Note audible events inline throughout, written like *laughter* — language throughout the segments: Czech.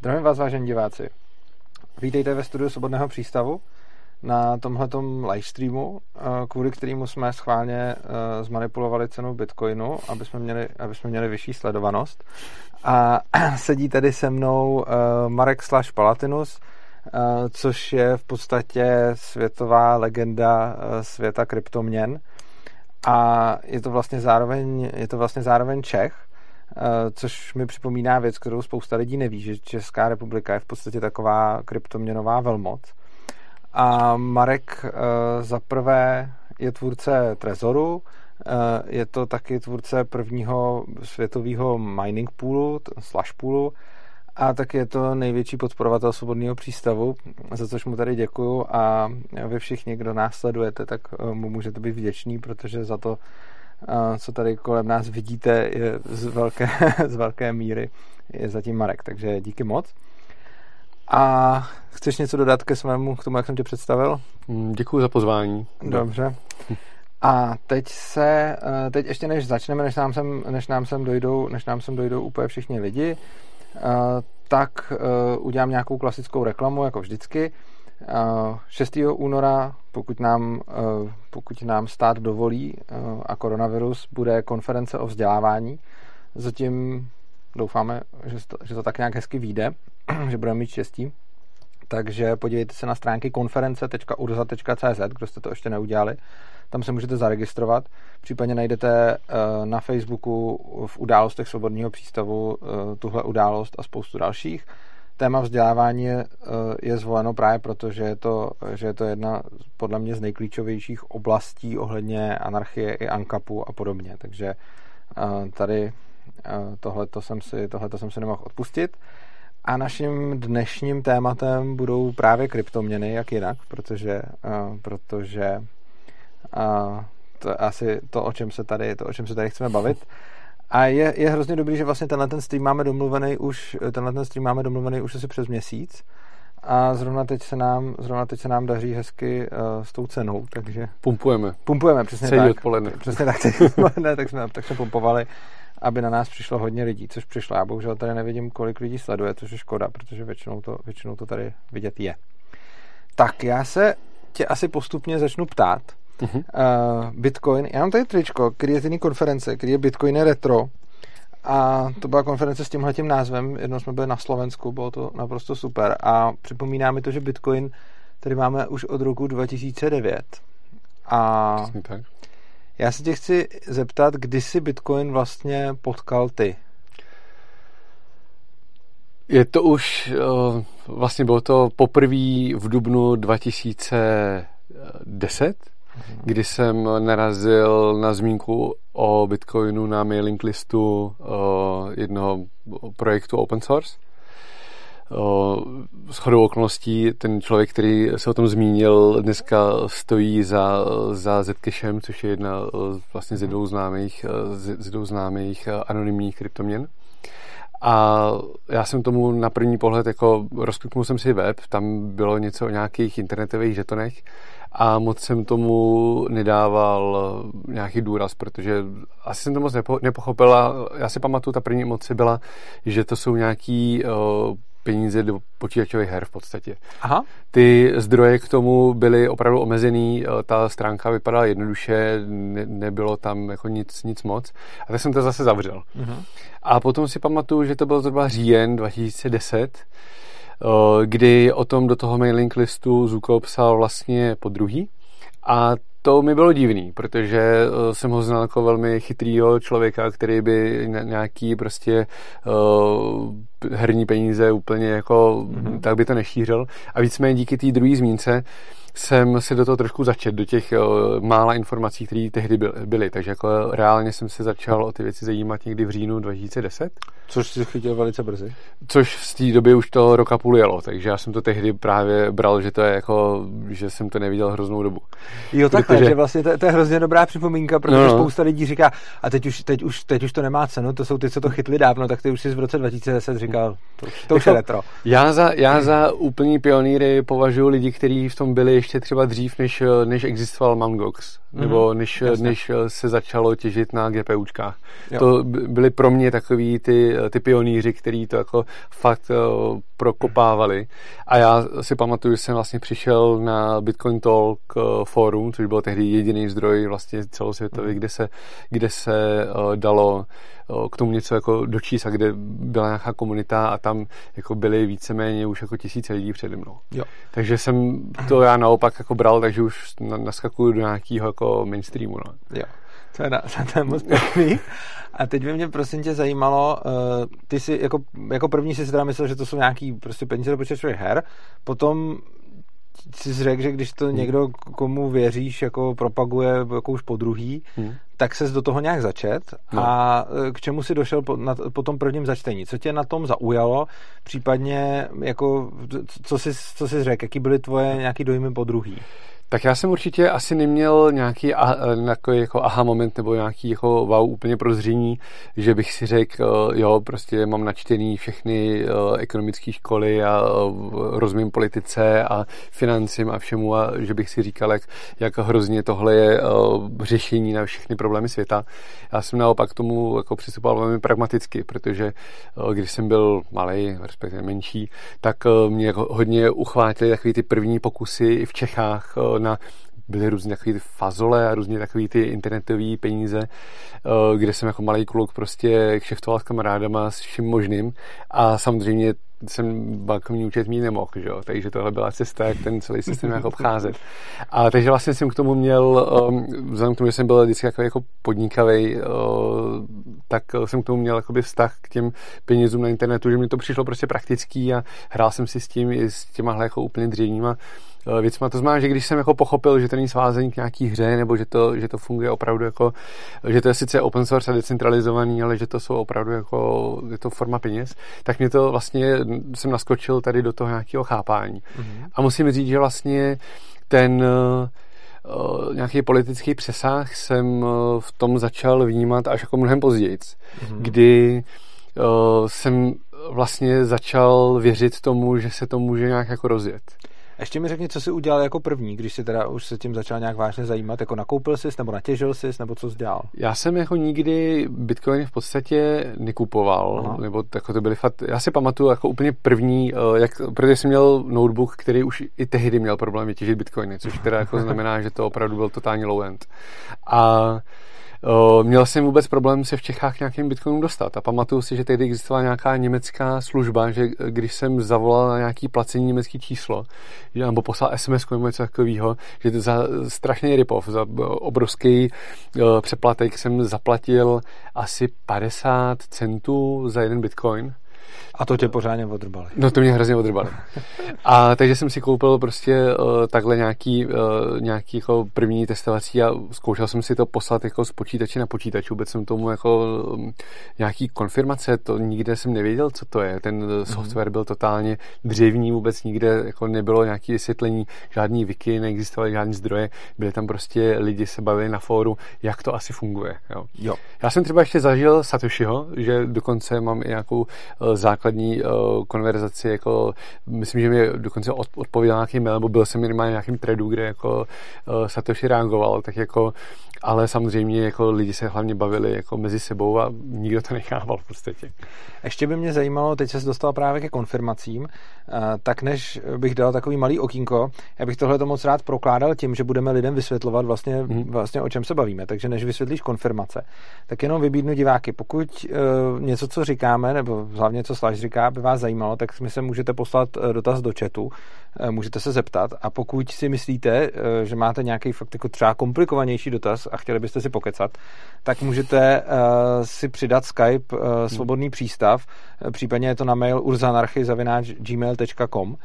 Zdravím vás, vážení diváci. Vítejte ve studiu Svobodného přístavu na tomhletom livestreamu, eh, kvůli kterému jsme schválně eh, zmanipulovali cenu Bitcoinu, aby jsme měli, aby jsme měli vyšší sledovanost. A *clears throat* sedí tady se mnou eh, Marek Slash Palatinus, což je v podstatě světová legenda světa kryptoměn. A je to vlastně zároveň, je to vlastně zároveň Čech, což mi připomíná věc, kterou spousta lidí neví, že Česká republika je v podstatě taková kryptoměnová velmoc. A Marek uh, za prvé je tvůrce Trezoru, uh, je to taky tvůrce prvního světového mining poolu, slash poolu, a tak je to největší podporovatel svobodného přístavu, za což mu tady děkuju a vy všichni, kdo nás sledujete, tak mu můžete být vděční, protože za to co tady kolem nás vidíte, je z velké, *laughs* z velké míry je zatím Marek, takže díky moc. A chceš něco dodat ke svému, k tomu, jak jsem tě představil? Mm, Děkuji za pozvání. Dobře. A teď se, eh, teď ještě než začneme, než nám sem, než nám sem dojdou, než nám sem dojdou úplně všichni lidi, eh, tak eh, udělám nějakou klasickou reklamu, jako vždycky. 6. února, pokud nám, eh, pokud nám stát dovolí eh, a koronavirus, bude konference o vzdělávání. Zatím doufáme, že to, že to tak nějak hezky vyjde, *clears throat* že budeme mít štěstí. Takže podívejte se na stránky konference.urza.cz, kdo jste to ještě neudělali. Tam se můžete zaregistrovat. Případně najdete eh, na Facebooku v událostech Svobodného přístavu tuhle událost a spoustu dalších téma vzdělávání je, eh, je zvoleno právě proto, že je, to, že je to jedna podle mě z nejklíčovějších oblastí ohledně anarchie i ankapu a podobně. Takže eh, tady eh, tohleto jsem si, tohleto jsem si nemohl odpustit. A naším dnešním tématem budou právě kryptoměny, jak jinak, protože, protože to je asi to, o čem se tady, to, o čem se tady chceme bavit. A je, je hrozně dobrý, že vlastně tenhle ten stream máme domluvený už, tenhle ten stream máme domluvený už asi přes měsíc. A zrovna teď se nám, zrovna teď se nám daří hezky uh, s tou cenou, takže... Pumpujeme. Pumpujeme, přesně Celý tak. odpoledne. Přesně tak, celý *laughs* odpoledne, tak jsme, tak jsme pumpovali, aby na nás přišlo hodně lidí, což přišlo. Já bohužel tady nevidím, kolik lidí sleduje, což je škoda, protože většinou to, většinou to tady vidět je. Tak já se tě asi postupně začnu ptát, uh-huh. uh, Bitcoin. Já mám tady tričko, který je z jiný konference, který je Bitcoin Retro. A to byla konference s tímhle tím názvem. Jednou jsme byli na Slovensku, bylo to naprosto super. A připomíná mi to, že Bitcoin tady máme už od roku 2009. A tak. já se tě chci zeptat, kdy jsi Bitcoin vlastně potkal ty? Je to už, eh, vlastně bylo to poprvé v dubnu 2010, Mhm. Kdy jsem narazil na zmínku o Bitcoinu na mailing listu jednoho projektu open source. S chodou okolností ten člověk, který se o tom zmínil, dneska stojí za, za Zcashem, což je jedna vlastně z jednou známých, z známých anonymních kryptoměn. A já jsem tomu na první pohled jako rozkliknul jsem si web, tam bylo něco o nějakých internetových žetonech a moc jsem tomu nedával nějaký důraz, protože asi jsem to moc nepo, nepochopila. Já si pamatuju, ta první emoce byla, že to jsou nějaký uh, peníze do počítačových her v podstatě. Aha. Ty zdroje k tomu byly opravdu omezený, ta stránka vypadala jednoduše, ne, nebylo tam jako nic, nic moc. A tak jsem to zase zavřel. Uh-huh. A potom si pamatuju, že to byl zhruba říjen 2010, kdy o tom do toho mailing listu Zuko psal vlastně po druhý. A to mi bylo divný, protože jsem ho znal jako velmi chytrýho člověka, který by nějaký prostě uh, herní peníze úplně jako, mm-hmm. tak by to nešířil. A víceméně díky té druhé zmínce jsem si do toho trošku začet, do těch uh, mála informací, které tehdy byly. Takže jako reálně jsem se začal o ty věci zajímat někdy v říjnu 2010. Což si chytil velice brzy. Což z té doby už to roka půl jelo, takže já jsem to tehdy právě bral, že to je jako, že jsem to neviděl hroznou dobu. Jo, takhle, protože... že vlastně to, to, je hrozně dobrá připomínka, protože no. spousta lidí říká, a teď už, teď, už, teď už to nemá cenu, to jsou ty, co to chytli dávno, tak ty už si v roce 2010 říkal, to, to už je jako retro. Já za, já za úplný pionýry považuji lidi, kteří v tom byli ještě třeba dřív, než, než existoval Mt. Gox, mm-hmm. nebo než, než se začalo těžit na GPUčkách. Jo. To byli pro mě takový ty, ty pionýři, kteří to jako fakt uh, prokopávali. A já si pamatuju, že jsem vlastně přišel na Bitcoin Talk uh, forum, což byl tehdy jediný zdroj vlastně celosvětový, mm. kde se, kde se uh, dalo k tomu něco jako dočíst a kde byla nějaká komunita a tam jako byly víceméně už jako tisíce lidí přede mnou. Jo. Takže jsem to já naopak jako bral, takže už naskakuju do nějakého jako mainstreamu. No. Jo. To je, na, *laughs* to je moc pěkný. A teď by mě prosím tě zajímalo, uh, ty si jako, jako první si teda myslel, že to jsou nějaký prostě peníze do počítačových her, potom jsi řekl, že když to někdo, komu věříš, jako propaguje jako už po druhý, hmm. Tak ses do toho nějak začet no. a e, k čemu si došel po, na, po tom prvním začtení? Co tě na tom zaujalo? Případně, jako, co jsi, co jsi řekl? Jaký byly tvoje nějaký dojmy po druhý? Tak já jsem určitě asi neměl nějaký nějaký jako aha moment nebo nějaký jako wow úplně prozření, že bych si řekl, jo, prostě mám načtený všechny ekonomické školy a rozumím politice a financím a všemu a že bych si říkal, jak, jak hrozně tohle je řešení na všechny problémy světa. Já jsem naopak k tomu jako přistupoval velmi pragmaticky, protože když jsem byl malý, respektive menší, tak mě hodně uchvátily takové ty první pokusy v Čechách na byly různé takové fazole a různě takové ty internetové peníze, eh, kde jsem jako malý kluk prostě kšeftoval s kamarádama s vším možným a samozřejmě jsem bankovní účet mít nemohl, že takže tohle byla cesta, jak ten celý systém jako obcházet. A takže vlastně jsem k tomu měl, um, vzhledem k tomu, že jsem byl vždycky jako, jako podnikavý, uh, tak jsem k tomu měl jakoby vztah k těm penězům na internetu, že mi to přišlo prostě praktický a hrál jsem si s tím i s těma jako úplně dřevníma Eh, věcma. To znamená, že když jsem jako pochopil, že to není svázaný k nějaký hře, nebo že to, že to funguje opravdu jako, že to je sice open source a decentralizovaný, ale že to jsou opravdu jako, je to forma peněz, tak mě to vlastně, jsem naskočil tady do toho nějakého chápání. Mm-hmm. A musím říct, že vlastně ten uh, nějaký politický přesah jsem uh, v tom začal vnímat až jako mnohem později, mm-hmm. kdy uh, jsem vlastně začal věřit tomu, že se to může nějak jako rozjet. Ještě mi řekni, co jsi udělal jako první, když jsi teda už se tím začal nějak vážně zajímat, jako nakoupil jsi, nebo natěžil jsi, nebo co jsi dělal? Já jsem jako nikdy Bitcoin v podstatě nekupoval, Aha. nebo jako to byly fakt, já si pamatuju jako úplně první, eh, jak, protože jsem měl notebook, který už i tehdy měl problém těžit Bitcoiny, což teda jako *laughs* znamená, že to opravdu byl totální low end. A měl jsem vůbec problém se v Čechách nějakým bitcoinům dostat. A pamatuju si, že tehdy existovala nějaká německá služba, že když jsem zavolal na nějaký placení německý číslo, že, nebo poslal SMS nebo něco takového, že to za strašný ripov, za obrovský přeplatek jsem zaplatil asi 50 centů za jeden bitcoin a to tě pořádně odrbali. No to mě hrozně odrbali. A takže jsem si koupil prostě uh, takhle nějaký, uh, nějaký jako první testovací a zkoušel jsem si to poslat jako z počítače na počítač. Vůbec jsem tomu jako um, nějaký konfirmace, to nikde jsem nevěděl, co to je. Ten mm-hmm. software byl totálně dřevní, vůbec nikde jako nebylo nějaké vysvětlení, žádný wiki, neexistovaly žádné zdroje, byly tam prostě lidi se bavili na fóru, jak to asi funguje. Jo. Jo. Já jsem třeba ještě zažil Satoshiho, že dokonce mám i nějakou uh, základní uh, konverzaci, jako myslím, že mi dokonce odpověděl nějaký mail, nebo byl jsem minimálně nějakým threadu, kde jako uh, Satoshi reagoval, tak jako ale samozřejmě jako lidi se hlavně bavili jako mezi sebou a nikdo to nechával v podstatě. Ještě by mě zajímalo, teď se dostal právě ke konfirmacím, eh, tak než bych dal takový malý okýnko, já bych tohle to moc rád prokládal tím, že budeme lidem vysvětlovat vlastně, hmm. vlastně o čem se bavíme. Takže než vysvětlíš konfirmace, tak jenom vybídnu diváky. Pokud uh, něco, co říkáme, nebo hlavně co Slaž říká, by vás zajímalo, tak mi se můžete poslat eh, dotaz do chatu, můžete se zeptat. A pokud si myslíte, uh, že máte nějaký fakt jako třeba komplikovanější dotaz a chtěli byste si pokecat, tak můžete uh, si přidat Skype uh, Svobodný přístav, případně je to na mail urzanarchy.gmail.com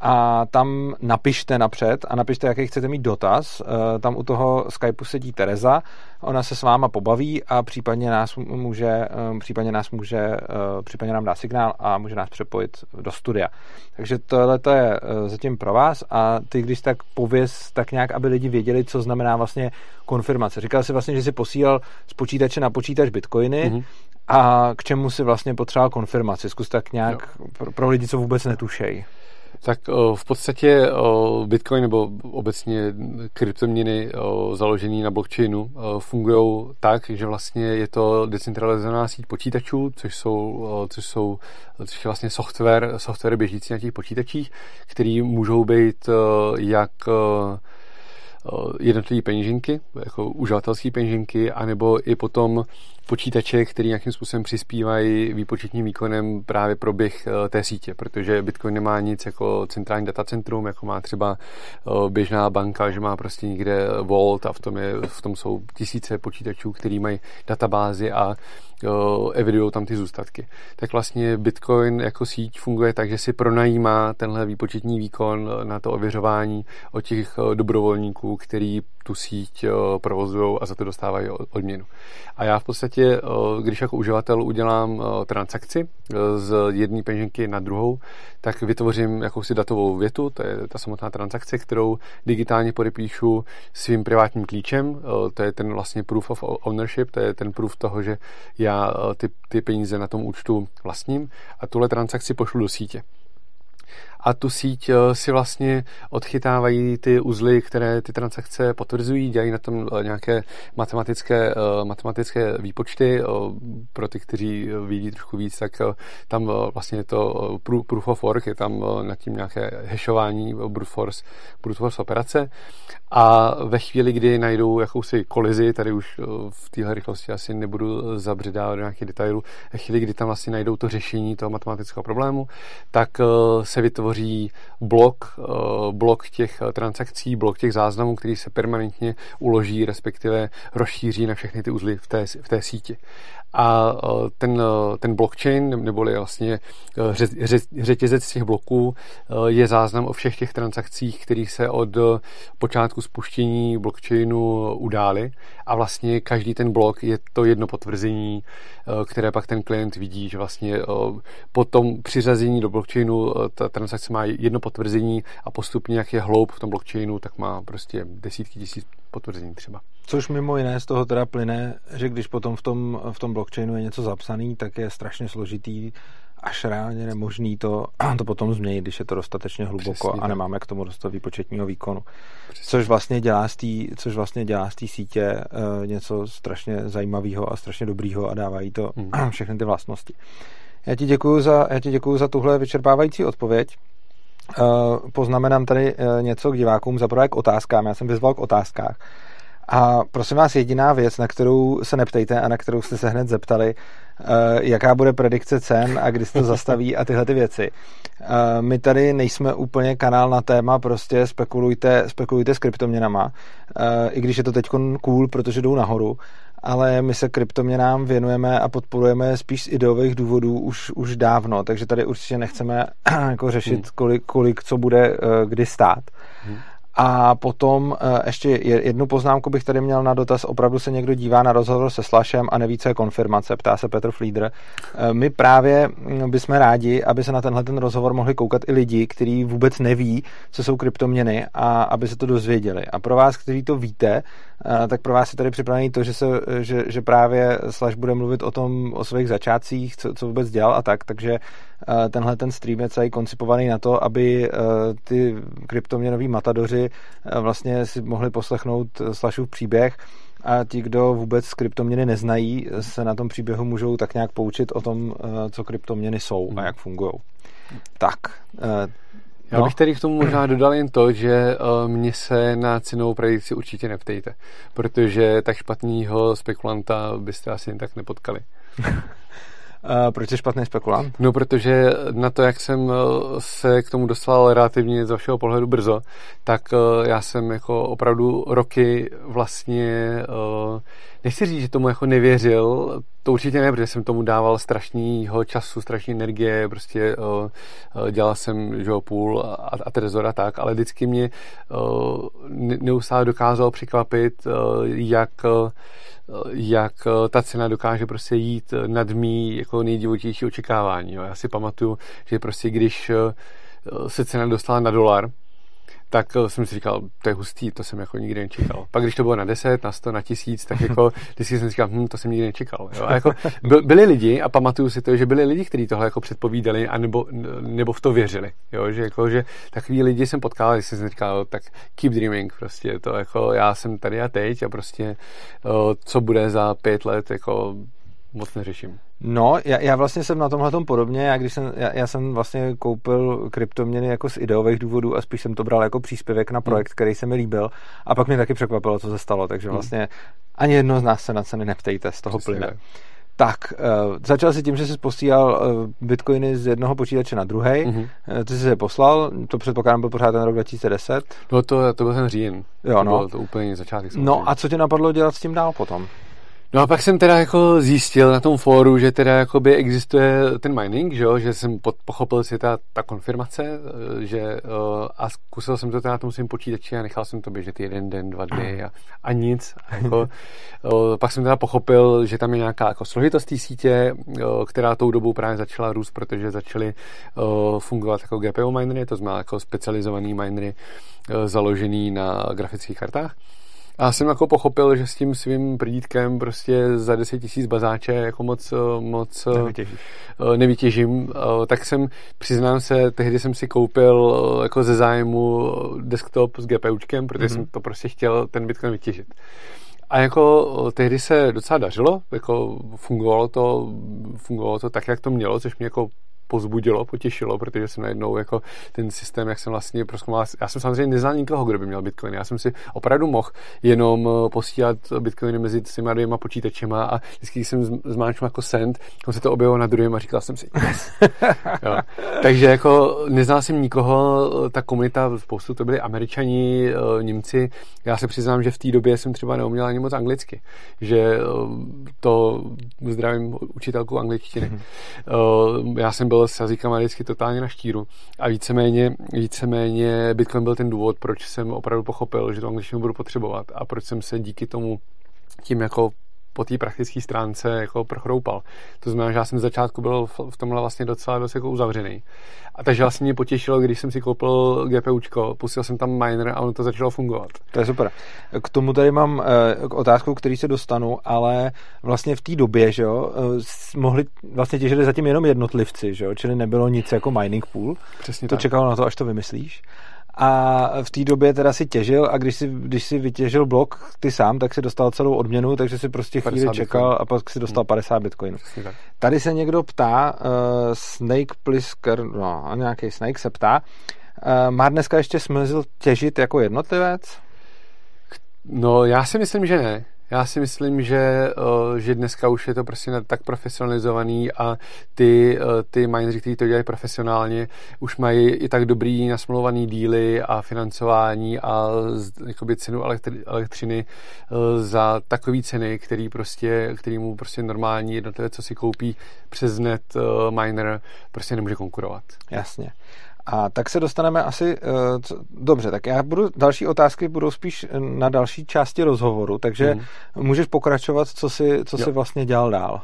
a tam napište napřed a napište, jaký chcete mít dotaz. Eh, tam u toho Skypeu sedí Tereza, ona se s váma pobaví a případně nás může, eh, případně nás může, eh, případně nám dá signál a může nás přepojit do studia. Takže tohle to je zatím pro vás a ty, když tak pověz tak nějak, aby lidi věděli, co znamená vlastně konfirmace. Říkal si vlastně, že si posílal z počítače na počítač bitcoiny, mm-hmm a k čemu si vlastně potřeboval konfirmaci. Zkus tak nějak pro, pro lidi, co vůbec netušejí. Tak v podstatě Bitcoin nebo obecně kryptoměny založené na blockchainu fungují tak, že vlastně je to decentralizovaná síť počítačů, což jsou, což jsou což je vlastně software, software běžící na těch počítačích, který můžou být jak jednotlivé peněženky, jako uživatelské peněženky, anebo i potom počítače, které nějakým způsobem přispívají výpočetním výkonem právě pro běh eh, té sítě, protože Bitcoin nemá nic jako centrální datacentrum, jako má třeba eh, běžná banka, že má prostě někde Vault a v tom, je, v tom jsou tisíce počítačů, který mají databázy a eh, evidují tam ty zůstatky. Tak vlastně Bitcoin jako síť funguje tak, že si pronajímá tenhle výpočetní výkon na to ověřování od těch dobrovolníků, který tu síť provozují a za to dostávají odměnu. A já v podstatě, eh, když jako uživatel udělám eh, transakci eh, z jedné peněženky na druhou, tak vytvořím jakousi datovou větu, to je ta samotná transakce, kterou digitálně podepíšu svým privátním klíčem, to je ten vlastně proof of ownership, to je ten proof toho, že já ty, ty peníze na tom účtu vlastním a tuhle transakci pošlu do sítě a tu síť eh, si vlastně odchytávají ty uzly, které ty transakce potvrzují, dělají na tom eh, nějaké matematické, eh, matematické výpočty. Pro ty, kteří vidí trošku víc, tak tam vlastně je to proof of work, je tam nad tím nějaké hashování, brute force, brute force operace. A ve chvíli, kdy najdou jakousi kolizi, tady už v téhle rychlosti asi nebudu zabředávat do nějakých detailů, ve chvíli, kdy tam vlastně najdou to řešení toho matematického problému, tak se vytvoří vytvoří blok, eh, blok těch eh, transakcí, blok těch záznamů, který se permanentně uloží, respektive rozšíří na všechny ty uzly v té, v té síti a e, ten, e, ten blockchain, neboli vlastně e, řetězec těch bloků, je záznam o všech těch transakcích, které se od počátku spuštění blockchainu udály. A vlastně každý ten blok je to jedno potvrzení, které pak ten klient vidí, že vlastně po tom přiřazení do blockchainu ta transakce má jedno potvrzení a postupně, jak je hloub v tom blockchainu, tak má prostě desítky tisíc potvrzení třeba. Což mimo jiné z toho teda plyne, že když potom v tom, v tom blockchainu je něco zapsaný, tak je strašně složitý až reálně nemožný to, to potom změnit, když je to dostatečně hluboko Přesně, a nemáme k tomu dostatek výpočetního výkonu. Přesně. Což vlastně dělá z té, což vlastně dělá z té sítě uh, něco strašně zajímavého a strašně dobrýho a dávají to hmm. *clears throat* všechny ty vlastnosti. Já ti děkuji za, já ti děkuji za tuhle vyčerpávající odpověď. Uh, poznamenám tady uh, něco k divákům, zaprvé k otázkám. Já jsem vyzval k otázkách. A prosím vás, jediná věc, na kterou se neptejte a na kterou jste se hned zeptali, uh, jaká bude predikce cen a kdy se to zastaví a tyhle ty věci. My tady nejsme úplně kanál na téma, prostě spekulujte, spekulujte s kryptoměnama, i když je to teď cool, protože jdou nahoru, ale my se kryptoměnám věnujeme a podporujeme spíš z ideových důvodů už, už dávno, takže tady určitě nechceme *clears throat* jako řešit, hmm. kolik, kolik co bude kdy stát. Hmm. A potom eh, ještě jednu poznámku bych tady měl na dotaz. Opravdu se někdo dívá na rozhovor se Slashem a neví, co je konfirmace, ptá se Petr Flieder. Eh, my právě hm, bychom rádi, aby se na tenhle ten rozhovor mohli koukat i lidi, kteří vůbec neví, co jsou kryptoměny a aby se to dozvěděli. A pro vás, kteří to víte, eh, tak pro vás je tady připravený to, že, se, že, že právě Slash bude mluvit o tom, o svých začátcích, co, co vůbec dělal a tak, takže tenhle ten stream je celý koncipovaný na to, aby ty kryptoměnoví matadoři vlastně si mohli poslechnout Slashův příběh a ti, kdo vůbec kryptoměny neznají, se na tom příběhu můžou tak nějak poučit o tom, co kryptoměny jsou a hmm. jak fungují. Tak, já bych tady k tomu možná dodal jen to, že mě se na cenovou predikci určitě neptejte, protože tak špatného spekulanta byste asi jen tak nepotkali. *laughs* Uh, proč je špatný spekulant? No, protože na to, jak jsem eh, se k tomu dostal relativně z vašeho pohledu brzo, tak uh, já jsem jako opravdu roky vlastně, nechci říct, že tomu jako nevěřil, to určitě ne, protože jsem tomu dával strašného času, strašné energie, prostě uh, dělal jsem že půl a, a trezor a tak, ale vždycky mě uh, neustále dokázal překvapit, uh, jak uh, jak ta cena dokáže prostě jít nad mý jako nejdivotější očekávání. Jo. Já si pamatuju, že prostě když eh, se cena dostala na dolar, tak jsem si říkal, to je hustý, to jsem jako nikdy nečekal. Pak když to bylo na 10, na 100, na 1000, tak jako *laughs* vždycky jsem si říkal, hm, to jsem nikdy nečekal. Jo? A jako byli lidi, a pamatuju si to, že byli lidi, kteří tohle jako předpovídali, a nebo, nebo v to věřili. Jo? Že, jako, že takový lidi jsem potkal, když jsem říkal, tak keep dreaming, prostě to jako já jsem tady a teď a prostě co bude za pět let, jako moc neřeším. No, já, já vlastně jsem na tomhle tom podobně, já, když jsem, já, já jsem vlastně koupil kryptoměny jako z ideových důvodů a spíš jsem to bral jako příspěvek na projekt, hmm. který se mi líbil a pak mě taky překvapilo, co se stalo, takže hmm. vlastně ani jedno z nás se na ceny neptejte, z toho plyne. Tak. Uh, začal si tím, že jsi posílal uh, bitcoiny z jednoho počítače na druhý. Mm-hmm. Uh, ty jsi je poslal, to předpokládám byl pořád ten rok 2010. No to, to byl ten říjen. Jo, to no. Bylo to úplně začátek. Samozřejmě. No a co tě napadlo dělat s tím dál potom? No a pak jsem teda jako zjistil na tom fóru, že teda jakoby existuje ten mining, že, jo? že jsem pod, pochopil si ta, ta konfirmace, eh, že uh, a zkusil jsem to teda na tom svým počítači a nechal jsem to běžet jeden den, dva dny a, a nic. A jako, uh, *laughs* pak jsem teda pochopil, že tam je nějaká jako složitost té sítě, která tou dobou právě začala růst, protože začaly fungovat jako GPU minery, to znamená jako specializovaný minery založený na grafických kartách. A jsem jako pochopil, že s tím svým prdítkem prostě za 10 tisíc bazáče jako moc, moc Nevytěžíš. Eh, nevytěžím. Eh, tak jsem, přiznám se, tehdy jsem si koupil eh, jako ze zájmu desktop s GPUčkem, protože mm-hmm. jsem to prostě chtěl ten Bitcoin vytěžit. A jako tehdy se docela dařilo, jako fungovalo to, fungovalo to tak, jak to mělo, což mě jako pozbudilo, potěšilo, protože jsem najednou jako ten systém, jak jsem vlastně proskoumal, já jsem samozřejmě neznal nikoho, kdo by měl Bitcoin. Já jsem si opravdu mohl jenom eh, posílat Bitcoiny mezi těma dvěma počítačema a vždycky jsem zmáčkal jako send, on se to objevilo na druhém a říkal jsem si yes. *laughs* jo. Takže jako neznal jsem nikoho, ta komunita, spoustu to byli američani, eh, Němci. Já se přiznám, že v té době jsem třeba neuměl ani moc anglicky, že eh, to zdravím učitelku angličtiny. Mm-hmm. Já jsem byl byl s jazykem vždycky totálně na štíru. A víceméně, víceméně Bitcoin byl ten důvod, proč jsem opravdu pochopil, že to angličtinu budu potřebovat a proč jsem se díky tomu tím jako po té praktické stránce jako prochroupal. To znamená, že já jsem z začátku byl v tomhle vlastně docela dost jako uzavřený. A takže vlastně mě potěšilo, když jsem si koupil GPUčko, pustil jsem tam miner a ono to začalo fungovat. To je super. K tomu tady mám uh, otázku, který se dostanu, ale vlastně v té době, že jo, uh, mohli vlastně těžili zatím jenom jednotlivci, že jo, čili nebylo nic jako mining pool. Přesně to tak. čekalo na to, až to vymyslíš a v té době teda si těžil a když si, když si vytěžil blok ty sám, tak si dostal celou odměnu, takže si prostě chvíli čekal bitcoin. a pak si dostal 50 hmm. bitcoinů. Tady se někdo ptá, uh, Snake Plisker, no, nějaký Snake se ptá, uh, má dneska ještě smysl těžit jako jednotlivec? No, já si myslím, že ne. Já si myslím, že, eh, že dneska už je to prostě tak profesionalizovaný a ty, eh, ty mineři, kteří to dělají profesionálně, už mají i tak dobrý nasmluvaný díly a financování a jakoby cenu elektri- elektřiny eh, za takové ceny, který prostě, který mu prostě normální jednotlivé, co si koupí přes net miner, prostě nemůže konkurovat. Jasně. A tak se dostaneme asi, uh, co, dobře, tak já budu, další otázky budou spíš na další části rozhovoru, takže mm. můžeš pokračovat, co si, co si vlastně dělal dál.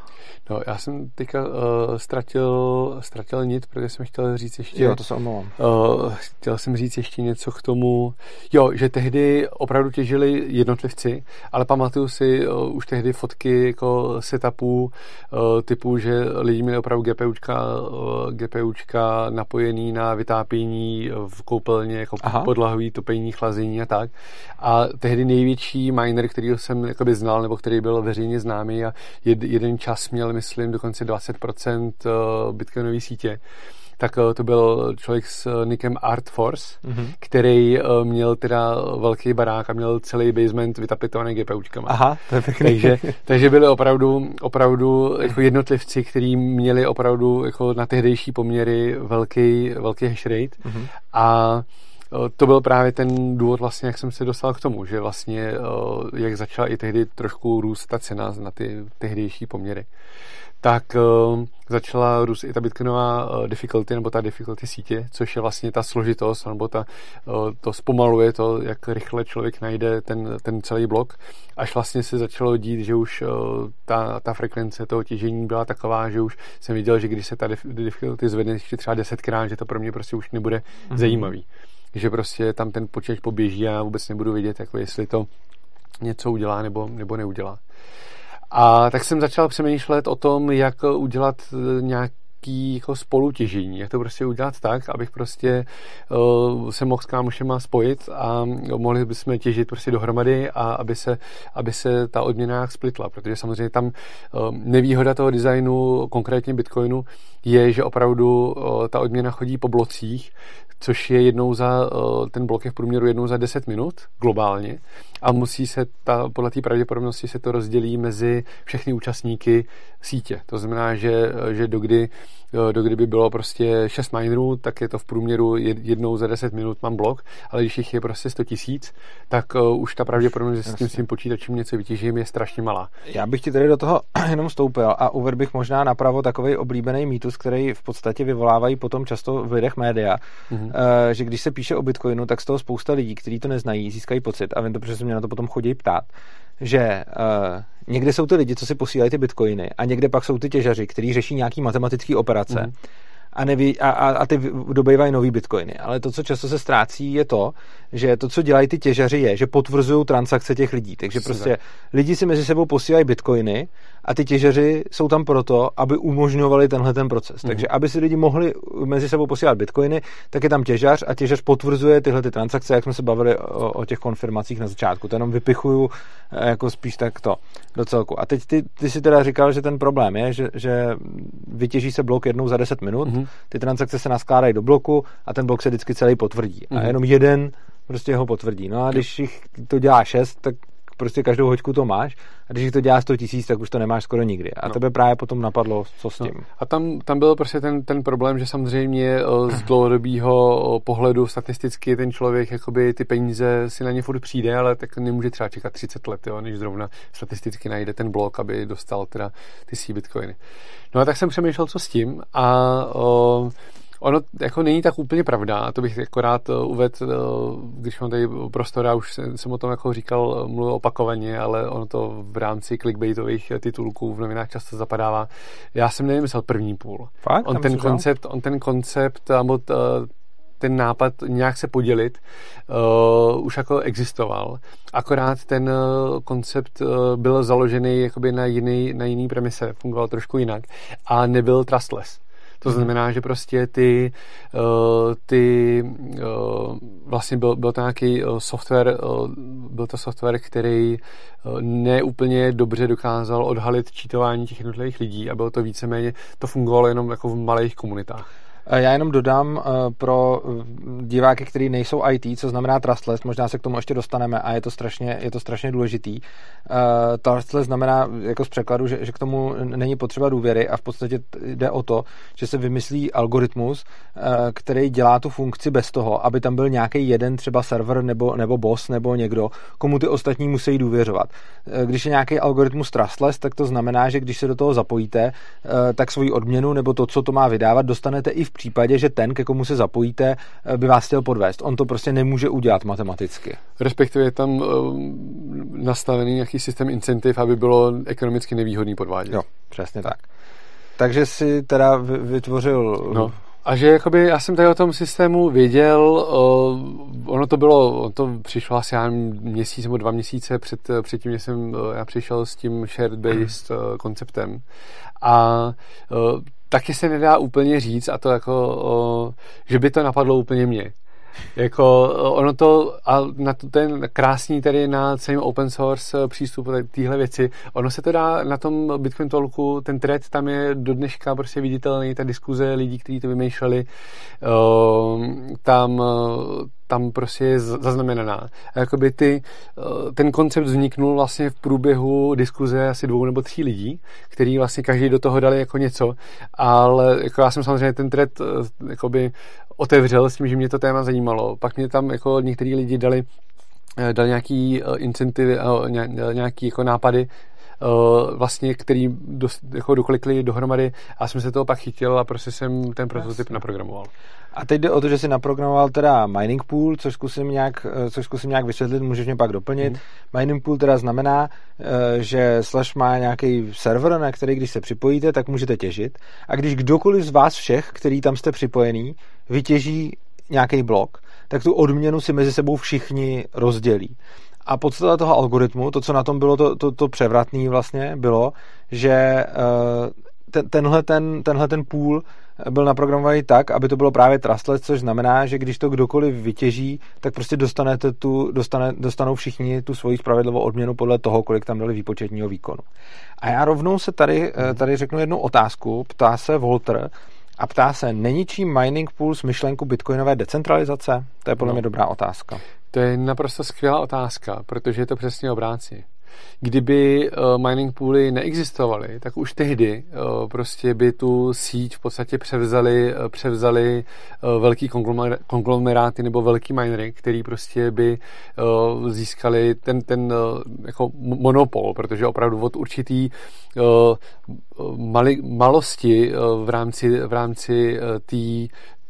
No, já jsem teďka uh, ztratil, ztratil nit, protože jsem chtěl říct ještě... Jo, to se omlouvám. Uh, chtěl jsem říct ještě něco k tomu, jo, že tehdy opravdu těžili jednotlivci, ale pamatuju si uh, už tehdy fotky jako setupů uh, typu, že lidi měli opravdu GPUčka, uh, GPUčka napojený na vytápění v koupelně, jako Aha. podlahový topení, chlazení a tak. A tehdy největší miner, který jsem jakoby znal, nebo který byl veřejně známý a jed, jeden čas měl, myslím, dokonce 20% eh, bitcoinové sítě, tak eh, to byl člověk s eh, nikem Art Force, mm-hmm. který měl teda velký barák a měl celý basement vytapetovaný GPUčkama. Aha, to je pěkný. Takže, *laughs* takže byli opravdu, opravdu jako jednotlivci, kteří měli opravdu jako na tehdejší poměry velký, velký hash rate mm-hmm. a to byl právě ten důvod vlastně, jak jsem se dostal k tomu, že vlastně jak začala i tehdy trošku růst ta cena na ty tehdejší poměry tak uh, začala růst i ta bitcoinová difficulty, nebo ta difficulty sítě, což je vlastně ta složitost, nebo ta, to zpomaluje to, jak rychle člověk najde ten, ten celý blok, až vlastně se začalo dít, že už ta, ta frekvence toho těžení byla taková, že už jsem viděl, že když se ta difficulty zvedne ještě třeba desetkrát, že to pro mě prostě už nebude mm-hmm. zajímavý že prostě tam ten počítač poběží a já vůbec nebudu vidět, jako jestli to něco udělá nebo, nebo neudělá. A tak jsem začal přemýšlet o tom, jak udělat nějak nějaký jako spolutěžení, jak to prostě udělat tak, abych prostě uh, se mohl s kámošema spojit a mohli bychom těžit prostě dohromady a aby se, aby se ta odměna jak splitla, protože samozřejmě tam uh, nevýhoda toho designu, konkrétně Bitcoinu, je, že opravdu uh, ta odměna chodí po blocích, což je jednou za, ten blok je v průměru jednou za 10 minut globálně a musí se ta, podle té pravděpodobnosti se to rozdělí mezi všechny účastníky sítě. To znamená, že, že dokdy do kdyby bylo prostě 6 minerů, tak je to v průměru jednou za 10 minut mám blok, ale když jich je prostě 100 tisíc, tak už ta pravděpodobnost, že s tím svým počítačem něco vytěžím, je strašně malá. Já bych ti tady do toho *clears throat* jenom vstoupil a uvedl bych možná napravo takový oblíbený mýtus, který v podstatě vyvolávají potom často v lidech média, mm-hmm. Uh, že když se píše o Bitcoinu, tak z toho spousta lidí, kteří to neznají, získají pocit a vím to, protože se mě na to potom chodí ptát, že uh, někde jsou ty lidi, co si posílají ty bitcoiny a někde pak jsou ty těžaři, kteří řeší nějaký matematický operace mm. a, neví, a, a, a ty dobývají nový bitcoiny. Ale to, co často se ztrácí, je to, že to, co dělají ty těžaři, je, že potvrzují transakce těch lidí. Takže prostě lidi si mezi sebou posílají bitcoiny a ty těžeři jsou tam proto, aby umožňovali tenhle ten proces. Mm-hmm. Takže aby si lidi mohli mezi sebou posílat bitcoiny, tak je tam těžař a těžař potvrzuje tyhle ty transakce, jak jsme se bavili o, o těch konfirmacích na začátku. To jenom vypichuju eh, jako spíš tak to do celku. A teď ty, ty si teda říkal, že ten problém je, že, že vytěží se blok jednou za 10 minut, mm-hmm. ty transakce se naskládají do bloku a ten blok se vždycky celý potvrdí. Mm-hmm. A mhm. jenom jeden prostě ho potvrdí. No a když jich to dělá šest, tak prostě každou hoďku to máš a když to dělá 100 tisíc, tak už to nemáš skoro nikdy. A no. tebe právě potom napadlo, co s no. tím. No. A tam, tam byl prostě ten, ten problém, že samozřejmě eh, z *clears throat* dlouhodobého eh, pohledu statisticky ten člověk jakoby ty peníze si na ně furt přijde, ale tak nemůže třeba čekat 30 let, jo, než zrovna statisticky najde ten blok, aby dostal teda ty sí bitcoiny. No a tak jsem přemýšlel, co s tím a o, eh, Ono jako není tak úplně pravda, to bych jako rád eh, uvedl, eh, když mám tady prostor, já už jsem o tom jako říkal, eh, mluvil opakovaně, ale ono to v rámci clickbaitových titulků v novinách často zapadává. Já jsem nevymyslel první půl. Fakt? On ten, koncept, on ten koncept, ten nápad nějak se podělit uh, už jako existoval. Akorát ten uh, koncept uh, byl založený jakoby na jiný, na jiný premise, fungoval trošku jinak a nebyl trustless. To znamená, že prostě ty, uh, ty uh, vlastně byl, byl to nějaký uh, software, byl to software, který neúplně dobře dokázal odhalit čítování těch jednotlivých lidí a bylo to víceméně, to fungovalo jenom jako v malých komunitách. Eh, já jenom dodám eh, pro eh, diváky, kteří nejsou IT, co znamená trustless, možná se k tomu ještě dostaneme a je to strašně, je to strašně důležitý. Trustless znamená jako z překladu, že, že k tomu není potřeba důvěry a v podstatě jde o to, že se vymyslí algoritmus, který dělá tu funkci bez toho, aby tam byl nějaký jeden třeba server nebo, nebo boss nebo někdo, komu ty ostatní musí důvěřovat. Když je nějaký algoritmus trustless, tak to znamená, že když se do toho zapojíte, tak svoji odměnu nebo to, co to má vydávat, dostanete i v případě, že ten, ke komu se zapojíte, eh, by vás chtěl podvést. On to prostě nemůže udělat matematicky. Respektive je tam uh, nastavený nějaký systém incentiv, aby bylo ekonomicky nevýhodný podvádět. Jo, přesně tak. Takže si teda vytvořil... No. A že jakoby, já jsem tady o tom systému věděl, uh, ono to bylo, to přišlo asi já měsíc nebo dva měsíce před, před tím, jsem uh, já přišel s tím shared-based uh, konceptem. A uh, taky se nedá úplně říct a to jako, o, že by to napadlo úplně mě. Jako ono to, a na to ten krásný tady na celém open source přístup téhle věci, ono se to dá na tom Bitcoin Talku, ten thread tam je do dneška prostě viditelný, ta diskuze lidí, kteří to vymýšleli, tam tam prostě je zaznamenaná. A jakoby ty, eh, ten koncept vzniknul vlastně v průběhu diskuze asi dvou nebo tří lidí, který vlastně každý do toho dali jako něco, ale jako já jsem samozřejmě ten thread eh, jakoby otevřel s tím, že mě to téma zajímalo. Pak mě tam jako některý lidi dali eh, dali nějaký incentivy, nějaký jako nápady, vlastně, který dost, jako doklikli dohromady a jsem se toho pak chytil a prostě jsem ten prototyp naprogramoval. A teď jde o to, že si naprogramoval teda mining pool, což zkusím nějak, eh, což zkusím nějak vysvětlit, můžeš mě pak doplnit. Hmm. Mining pool teda znamená, eh, že Slash má nějaký server, na který když se připojíte, tak můžete těžit. A když kdokoliv z vás všech, který tam jste připojený, vytěží nějaký blok, tak tu odměnu si mezi sebou všichni rozdělí. A podstata toho algoritmu, to, co na tom bylo to, to, to převratný vlastně, bylo, že ten, tenhle, ten, tenhle ten půl byl naprogramovaný tak, aby to bylo právě trustless, což znamená, že když to kdokoliv vytěží, tak prostě dostanete tu, dostane, dostanou všichni tu svoji spravedlivou odměnu podle toho, kolik tam dali výpočetního výkonu. A já rovnou se tady, eh, tady řeknu jednu otázku, ptá se Volter, a ptá se, není čím mining pool myšlenku bitcoinové decentralizace? To je podle no. mě dobrá otázka. To je naprosto skvělá otázka, protože je to přesně obráci kdyby uh, mining pooly neexistovaly, tak už tehdy uh, prostě by tu síť v podstatě převzali, uh, převzali uh, velký konglomeráty nebo velký minery, který prostě by uh, získali ten, ten uh, jako monopol, protože opravdu od určitý uh, mali, malosti uh, v rámci, v rámci uh,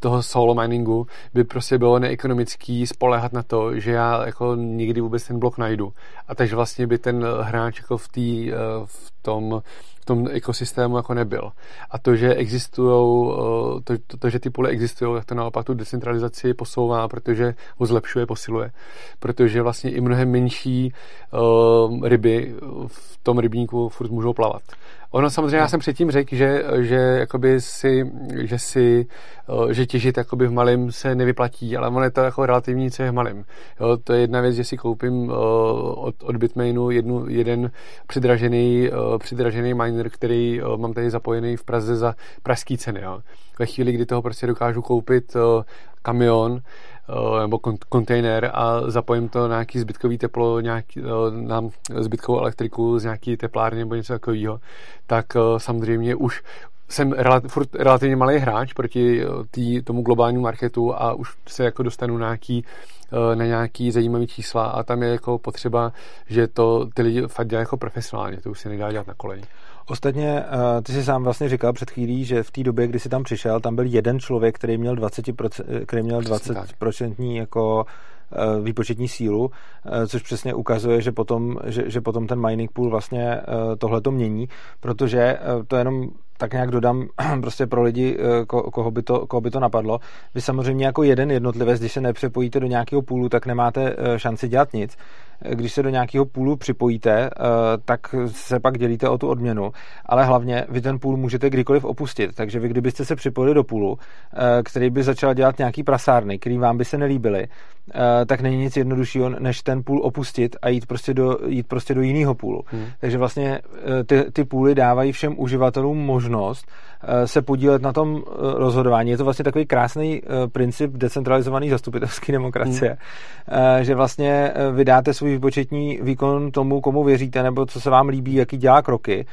toho solo miningu by prostě bylo neekonomický spolehat na to, že já jako nikdy vůbec ten blok najdu. A takže vlastně by ten hráč jako v, tý, eh, v tom v tom ekosystému jako nebyl. A to, že existují, eh, to, to, to, že ty pole existují, tak to naopak tu decentralizaci posouvá, protože ho zlepšuje, posiluje. Protože vlastně i mnohem menší uh, ryby v tom rybníku furt můžou plavat. Ono samozřejmě, já jsem předtím řekl, že, že, jakoby si, že, si, že těžit jakoby v malém se nevyplatí, ale ono je to jako relativní, co je v malém. Jo, to je jedna věc, že si koupím od, od Bitmainu jednu, jeden přidražený, přidražený miner, který mám tady zapojený v Praze za pražský ceny. Jo. Ve chvíli, kdy toho prostě dokážu koupit kamion, nebo kontejner a zapojím to na nějaký zbytkový teplo, nějaký, na zbytkovou elektriku z nějaký teplárny nebo něco takového, tak samozřejmě už jsem relativ, furt relativně malý hráč proti tý, tomu globálnímu marketu a už se jako dostanu na nějaký, na nějaký zajímavý čísla a tam je jako potřeba, že to ty lidi fakt dělají jako profesionálně, to už se nedá dělat na koleji. Ostatně, eh, ty jsi sám vlastně říkal před chvílí, že v té době, kdy jsi tam přišel, tam byl jeden člověk, který měl 20%, eh, který měl 20% jako eh, výpočetní sílu, což přesně ukazuje, že potom, že, že potom ten mining pool vlastně tohle to mění, protože to jenom tak nějak dodám *clears throat* prostě pro lidi, ko, koho, by to, koho by to napadlo. Vy samozřejmě jako jeden jednotlivec, když se nepřepojíte do nějakého půlu, tak nemáte šanci dělat nic když se do nějakého půlu připojíte, eh, tak se pak dělíte o tu odměnu, ale hlavně vy ten půl můžete kdykoliv opustit, takže vy kdybyste se připojili do půlu, eh, který by začal dělat nějaký prasárny, který vám by se nelíbily, eh, tak není nic jednoduššího, než ten půl opustit a jít prostě do, jít prostě do jiného půlu. Hmm. Takže vlastně ty, ty půly dávají všem uživatelům možnost se podílet na tom rozhodování. Je to vlastně takový krásný princip decentralizované zastupitelské demokracie, hmm. že vlastně vydáte svůj výpočetní výkon tomu, komu věříte, nebo co se vám líbí, jaký dělá kroky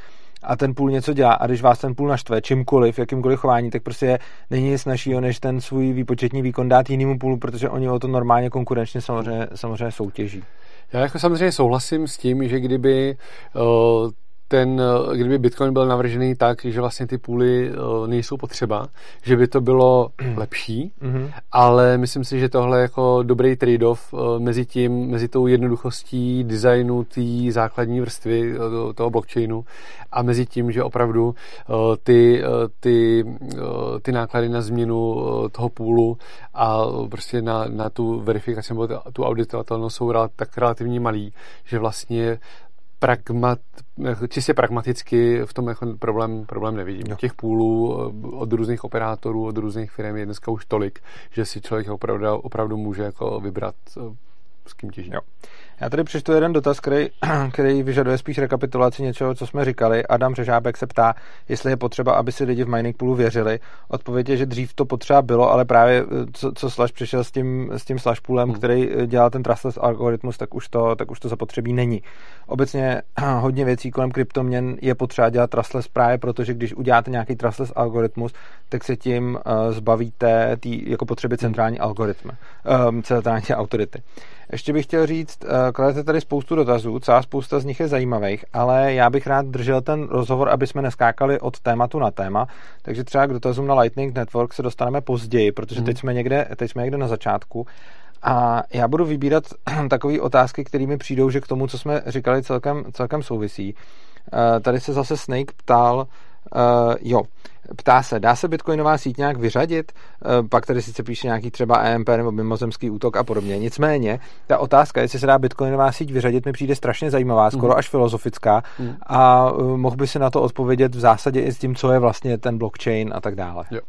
a ten půl něco dělá a když vás ten půl naštve čímkoliv, jakýmkoliv chování, tak prostě není nic našího, než ten svůj výpočetní výkon dát jinému půlu, protože oni o to normálně konkurenčně samozřejmě, samozřejmě soutěží. Já jako samozřejmě souhlasím s tím, že kdyby uh, ten, eh, kdyby Bitcoin byl navržený tak, že vlastně ty půly eh, nejsou potřeba, že by to bylo *clears throat* lepší, mm-hmm. ale myslím si, že tohle je jako dobrý trade-off eh, mezi tím, mezi tou jednoduchostí designu té základní vrstvy toho blockchainu a mezi tím, že opravdu ty, ty, ty náklady na změnu toho půlu a prostě na, na tu verifikaci nebo tu auditovatelnost jsou tak relativně malý, že vlastně pragmat, čistě pragmaticky v tom jako problém, problém nevidím. Jo. Těch půlů eh, od různých operátorů, od různých firm je dneska už tolik, že si člověk opravdu, opravdu může jako vybrat, eh, s kým těží. Jo. Já tady přečtu jeden dotaz, který, *clears throat* který vyžaduje spíš rekapitulaci něčeho, co jsme říkali. Adam Řežábek se ptá, jestli je potřeba, aby si lidi v mining poolu věřili. Odpověď je, že dřív to potřeba bylo, ale právě eh, co, co Slash přišel s tím, s tím Slash poolem, hmm. který eh, dělá ten trustless algoritmus, tak už to, tak už to zapotřebí není. Obecně *clears throat* hodně věcí kolem kryptoměn je potřeba dělat trustless právě proto, že když uděláte nějaký trustless algoritmus, tak se tím uh, zbavíte tý, jako potřeby centrální algoritmy, um, centrální *laughs* autority. Ještě bych chtěl říct, uh, kladete tady spoustu dotazů, celá spousta z nich je zajímavých, ale já bych rád držel ten rozhovor, aby jsme neskákali od tématu na téma, takže třeba k dotazům na Lightning Network se dostaneme později, protože teď mhm. jsme někde, teď jsme někde na začátku. A já budu vybírat *clears throat* takové otázky, které mi přijdou, že k tomu, co jsme říkali, celkem, celkem souvisí. Uh, tady se zase Snake ptal, uh, jo, Ptá se, dá se bitcoinová síť nějak vyřadit? Eh, pak tady sice píše nějaký třeba EMP nebo mimozemský útok a podobně. Nicméně, ta otázka, jestli se dá bitcoinová síť vyřadit, mi přijde strašně zajímavá, skoro mm. až filozofická mm. a eh, mohl by si na to odpovědět v zásadě i s tím, co je vlastně ten blockchain a tak dále. Jo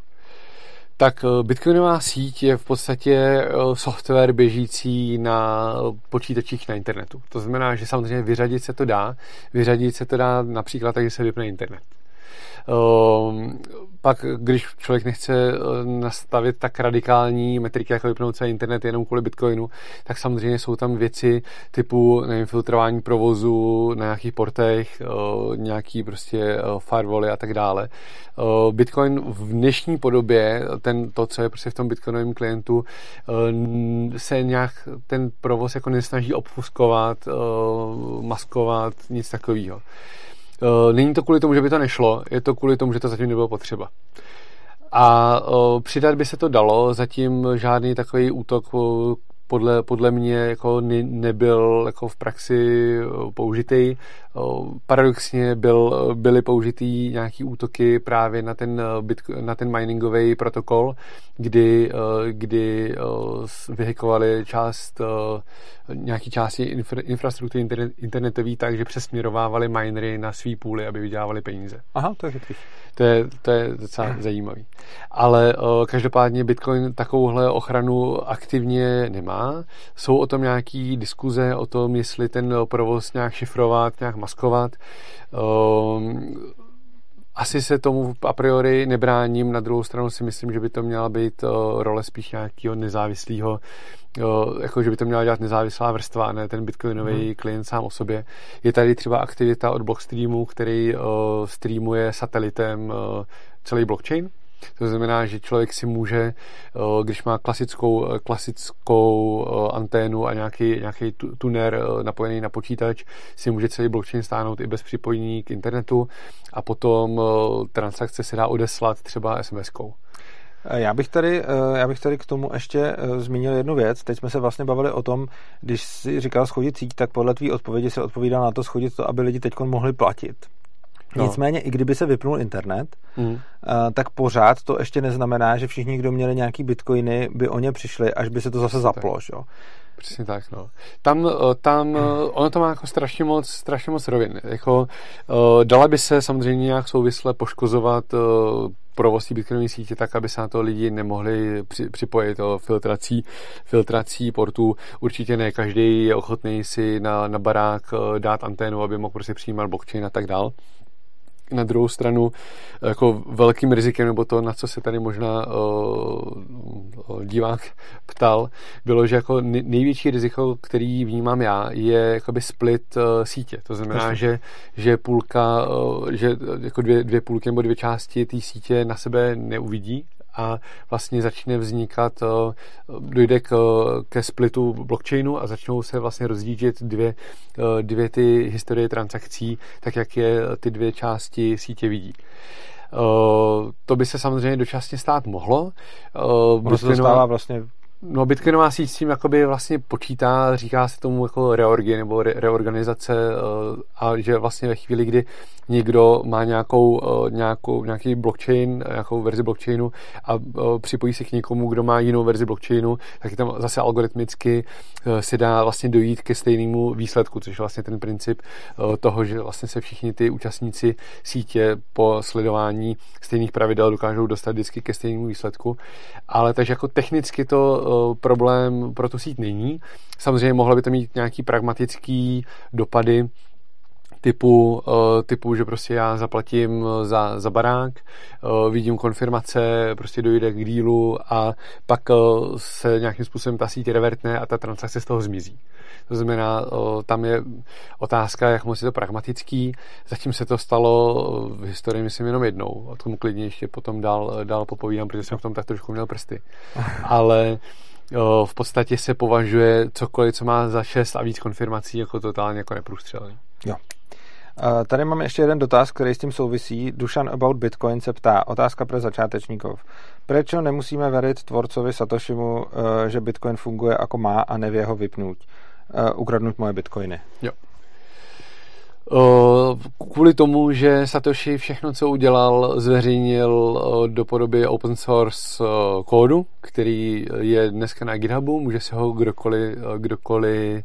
tak Bitcoinová síť je v podstatě software běžící na počítačích na internetu. To znamená, že samozřejmě vyřadit se to dá. Vyřadit se to dá například tak, že se vypne internet. Ehm, pak, když člověk nechce eh, nastavit tak radikální metriky, jako vypnout celý internet jenom kvůli Bitcoinu, tak samozřejmě jsou tam věci typu nevím, filtrování provozu na nějakých portech, eh, nějaký prostě eh, firewally a tak dále. Bitcoin v dnešní podobě, ten, to, co je prostě v tom bitcoinovém klientu, se nějak ten provoz jako nesnaží obfuskovat, maskovat, nic takového. Uh, není to kvůli tomu, že by to nešlo, je to kvůli tomu, že to zatím nebylo potřeba. A uh, přidat by se to dalo, zatím žádný takový útok uh, podle, podle mě jako ne, nebyl jako v praxi použitý. Paradoxně byl, byly použitý nějaký útoky právě na ten, na ten miningový protokol, kdy, kdy vyhekovali část nějaký části infra, infrastruktury internet, internetové tak, že přesměrovávali minery na svý půly, aby vydělávali peníze. Aha, to je chytrý. To je, to je docela hmm. zajímavý. Ale každopádně Bitcoin takovouhle ochranu aktivně nemá. Jsou o tom nějaký diskuze o tom, jestli ten provoz nějak šifrovat, nějak maskovat. Uh, asi se tomu a priori nebráním, na druhou stranu si myslím, že by to měla být uh, role spíš nějakého nezávislého, uh, jako že by to měla dělat nezávislá vrstva a ne ten bitcoinový hmm. klient sám o sobě. Je tady třeba aktivita od Blockstreamu, který uh, streamuje satelitem uh, celý blockchain, to znamená, že člověk si může, eh, když má klasickou, eh, klasickou eh, anténu a nějaký, nějaký tuner napojený na počítač, si může celý blockchain stáhnout i bez připojení k internetu a potom transakce se dá odeslat třeba SMS-kou. Já bych, tady, já bych tady k tomu ještě zmínil jednu věc. Teď jsme se vlastně bavili o tom, když si říkal schodit síť, tak podle tvý odpovědi se odpovídal na to schodit to, aby lidi teď mohli platit. No. Nicméně, i kdyby se vypnul internet, mm. tak pořád to ještě neznamená, že všichni, kdo měli nějaký bitcoiny, by o ně přišli, až by se to zase zaplo. Jo? Přesně tak, no. Tam, eh, tam eh, ono to má jako strašně moc, strašně moc rovin. Jako, uh, dala by se samozřejmě nějak souvisle poškozovat uh, provoz té bitcoinové sítě tak, aby se na to lidi nemohli při, připojit o filtrací, filtrací portů. Určitě ne každý je ochotný si na, na barák dát anténu, aby mohl prostě přijímat blockchain a tak dál na druhou stranu jako velkým rizikem, nebo to, na co se tady možná uh, divák ptal, bylo, že jako největší riziko, který vnímám já, je jakoby split uh, sítě. To znamená, že, že půlka, uh, že jako dvě, dvě půlky nebo dvě části té sítě na sebe neuvidí a vlastně začne vznikat, eh, dojde k, ke splitu blockchainu a začnou se vlastně rozdížit dvě, eh, dvě ty historie transakcí, tak jak je ty dvě části sítě vidí. Eh, to by se samozřejmě dočasně stát mohlo. Ono se to stává vlastně No, Bitcoinová síť s tím jakoby vlastně počítá, říká se tomu jako reorgy nebo re- reorganizace a že vlastně ve chvíli, kdy někdo má nějakou, eh, nějakou, nějaký blockchain, nějakou verzi blockchainu a eh, připojí se k někomu, kdo má jinou verzi blockchainu, tak tam zase algoritmicky eh, se dá vlastně dojít ke stejnému výsledku, což je vlastně ten princip toho, že vlastně se všichni ty účastníci sítě po sledování stejných pravidel dokážou dostat vždycky ke stejnému výsledku. Ale takže jako technicky to problém pro tu síť není. Samozřejmě mohlo by to mít nějaký pragmatický dopady, typu, uh, typu, že prostě já zaplatím za, za barák, uh, vidím konfirmace, prostě dojde k dílu a pak se nějakým způsobem ta síť revertne a ta transakce z toho zmizí. To znamená, tam je otázka, jak moc je to pragmatický. Zatím se to stalo v historii, myslím, jenom jednou. O tom klidně ještě potom dál, dál popovídám, protože jsem v tom tak trošku měl prsty. *laughs* Ale v podstatě se považuje cokoliv, co má za šest a víc konfirmací, jako totálně jako neprůstřelný. Jo. Tady máme ještě jeden dotaz, který s tím souvisí. Dušan About Bitcoin se ptá, otázka pro začátečníkov. Proč nemusíme věřit tvorcovi Satoshimu, eh, že Bitcoin funguje jako má a nevě ho vypnout? Eh, ukradnout moje Bitcoiny. Jo. Kvůli tomu, že Satoshi všechno, co udělal, zveřejnil do podoby open source kódu, který je dneska na GitHubu, může si ho kdokoliv, kdokoliv Eh,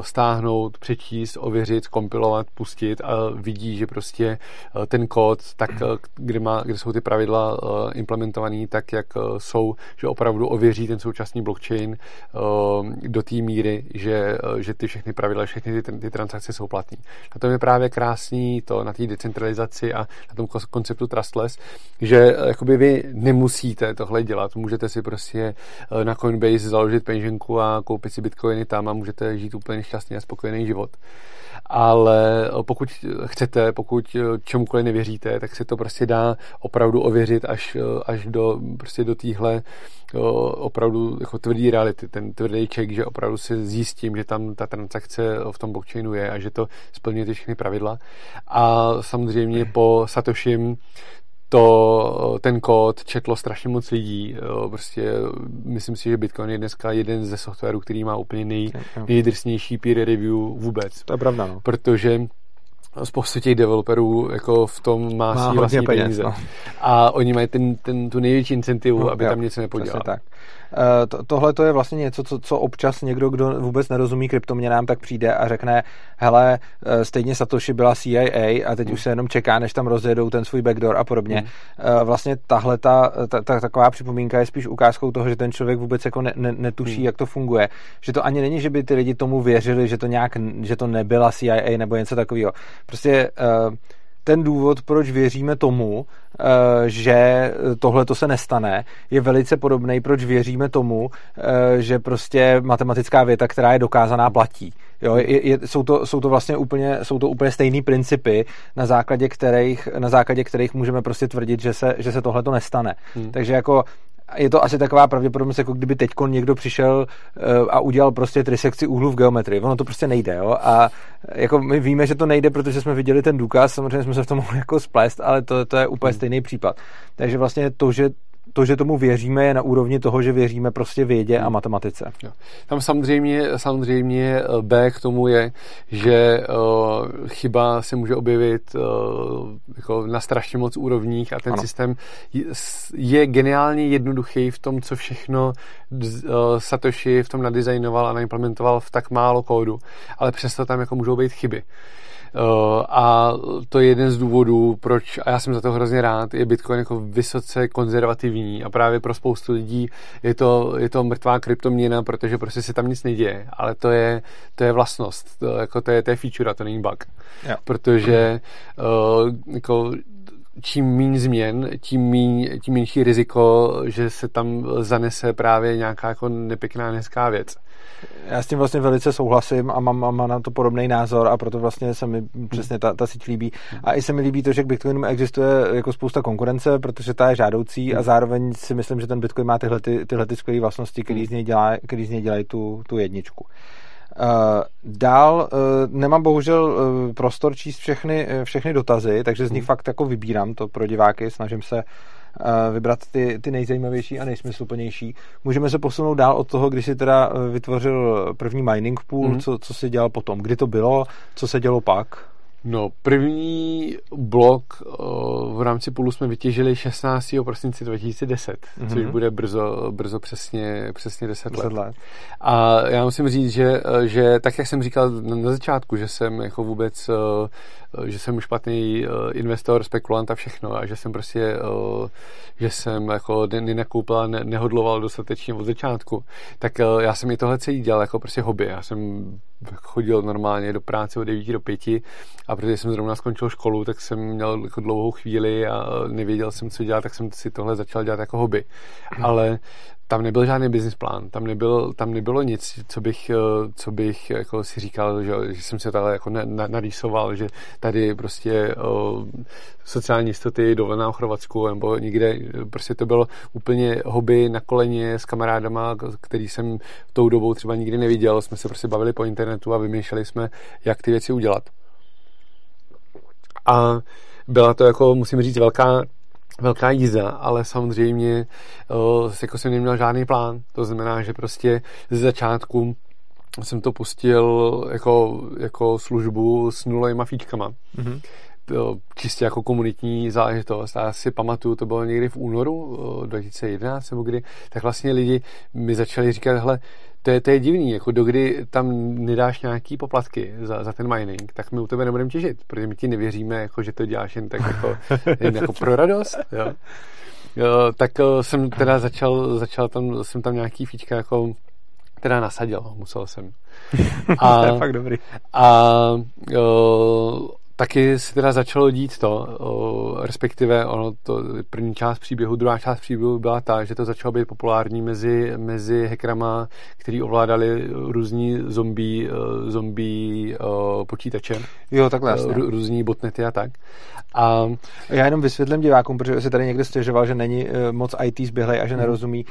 stáhnout, přečíst, ověřit, kompilovat, pustit a vidí, že prostě eh, ten kód, tak eh, kde, má, kde jsou ty pravidla implementované tak, jak jsou, že opravdu ověří ten současný blockchain do té míry, že, že ty všechny pravidla, všechny ty, ty transakce jsou platné. Na tom je právě krásný to na té decentralizaci a na tom konceptu trustless, že jakoby vy nemusíte tohle dělat. Můžete si prostě na Coinbase založit peněženku a koupit si bitcoiny tam a můžete žít úplně šťastný a spokojený život. Ale pokud chcete, pokud čemukoliv nevěříte, tak se to prostě dá opravdu ověřit až, až do, prostě do téhle opravdu jako tvrdý reality, ten tvrdý check, že opravdu si zjistím, že tam ta transakce v tom blockchainu je a že to splňuje ty všechny pravidla. A samozřejmě po Satoshim to, ten kód četlo strašně moc lidí. Prostě myslím si, že Bitcoin je dneska jeden ze softwarů, který má úplně nej, nejdrsnější peer review vůbec. To je pravda, no. Protože spoustu těch developerů jako v tom má, má vlastní peníze. peníze. No. A oni mají ten, ten, tu největší incentivu, no, aby jo, tam něco nepodělal. tak. Eh, to, tohle to je vlastně něco, co, co občas někdo, kdo vůbec nerozumí kryptoměnám, tak přijde a řekne, hele, eh, stejně Satoshi byla CIA a teď mm. už se jenom čeká, než tam rozjedou ten svůj backdoor a podobně. Mm. Vlastně tahle ta, ta, ta, taková připomínka je spíš ukázkou toho, že ten člověk vůbec jako ne, ne, netuší, mm. jak to funguje. Že to ani není, že by ty lidi tomu věřili, že to nějak, že to nebyla CIA nebo něco takového. Prostě uh, ten důvod, proč věříme tomu, eh, že tohle to se nestane, je velice podobný, proč věříme tomu, eh, že prostě matematická věta, která je dokázaná, platí. Jo, je, je, jsou, to, jsou to vlastně úplně, jsou to úplně stejné principy, na základě kterých, na základě kterých můžeme prostě tvrdit, že se, že se tohle to nestane. Hmm. Takže jako je to asi taková pravděpodobnost, jako kdyby teď někdo přišel eh, a udělal prostě trisekci úhlu v geometrii. Ono to prostě nejde, jo? A jako my víme, že to nejde, protože jsme viděli ten důkaz, samozřejmě jsme se v tom mohli jako splést, ale to, to je úplně stejný případ. Takže vlastně to, že to, že tomu věříme, je na úrovni toho, že věříme prostě vědě a hmm. matematice. Tam samozřejmě, samozřejmě eh, B k tomu je, že uh, chyba se může objevit uh, jako na strašně moc úrovních a ten ano. systém je, je geniálně jednoduchý v tom, co všechno uh, Satoshi v tom nadizajnoval a naimplementoval v tak málo kódu, ale přesto tam jako můžou být chyby. Eh, a to je jeden z důvodů, proč, a já jsem za to hrozně rád, je Bitcoin jako vysoce konzervativní a právě pro spoustu lidí je to, je to mrtvá kryptoměna, protože prostě se tam nic neděje, ale to je, to je vlastnost, to, jako to je, to je feature, to není bug. Jo. Protože uh, jako čím méně změn, tím, míň, tím menší riziko, že se tam zanese právě nějaká jako nepěkná, hezká věc. Já s tím vlastně velice souhlasím a mám, mám na to podobný názor a proto vlastně se mi přesně ta, ta síť líbí. A i se mi líbí to, že k Bitcoinu existuje jako spousta konkurence, protože ta je žádoucí a zároveň si myslím, že ten Bitcoin má tyhle, ty, tyhle ty skvělé vlastnosti, které z něj, dělá, který z něj dělají tu, tu jedničku. Uh, dál uh, nemám bohužel uh, prostor číst všechny, všechny dotazy, takže z nich hmm. fakt jako vybírám to pro diváky, snažím se vybrat ty, ty nejzajímavější a nejsmysluplnější. Můžeme se posunout dál od toho, když si teda vytvořil první mining pool, mm. co, co si dělal potom, kdy to bylo, co se dělo pak? No, první blok uh, v rámci půlu jsme vytěžili 16. prosince 2010, mm-hmm. což bude brzo, brzo přesně, přesně 10, 10 let. let. A já musím říct, že, že tak, jak jsem říkal na začátku, že jsem jako vůbec, uh, že jsem špatný investor, spekulant a všechno a že jsem prostě, že jsem jako nenakoupil a ne, nehodloval dostatečně od začátku, tak já jsem i tohle celý dělal jako prostě hobby. Já jsem chodil normálně do práce od 9 do 5 a protože jsem zrovna skončil školu, tak jsem měl jako dlouhou chvíli a nevěděl jsem, co dělat, tak jsem si tohle začal dělat jako hobby. Hmm. Ale tam nebyl žádný business plán, tam, nebyl, tam nebylo nic, co bych, co bych jako si říkal, že, že jsem se tady jako na, narýsoval, že tady prostě o, sociální jistoty, dovolená v Chorvatsku nebo někde, prostě to bylo úplně hobby na koleně s kamarádama, který jsem tou dobou třeba nikdy neviděl, jsme se prostě bavili po internetu a vymýšleli jsme, jak ty věci udělat. A byla to jako, musím říct, velká velká jízda, ale samozřejmě uh, jako jsem neměl žádný plán. To znamená, že prostě ze začátku jsem to pustil jako, jako službu s nulovými fíčkama. Mm-hmm čistě jako komunitní záležitost. Já si pamatuju, to bylo někdy v únoru 2011 nebo kdy, tak vlastně lidi mi začali říkat, hele, to je, to je divný, jako dokdy tam nedáš nějaký poplatky za, za ten mining, tak my u tebe nebudeme těžit, protože my ti nevěříme, jako, že to děláš jen tak jako, *laughs* jen jako pro radost. Jo. Jo, tak jsem teda začal, začal tam, jsem tam nějaký fíčka jako teda nasadil, musel jsem. *laughs* A, to je fakt dobrý. A jo, taky se teda začalo dít to, o, respektive ono to první část příběhu, druhá část příběhu byla ta, že to začalo být populární mezi, mezi hackerama, který ovládali různí zombie, zombie o, počítače. Jo, takhle jasně. Rů, různí botnety a tak. A já jenom vysvětlím divákům, protože se tady někde stěžoval, že není e, moc IT zběhlej a že hmm. nerozumí.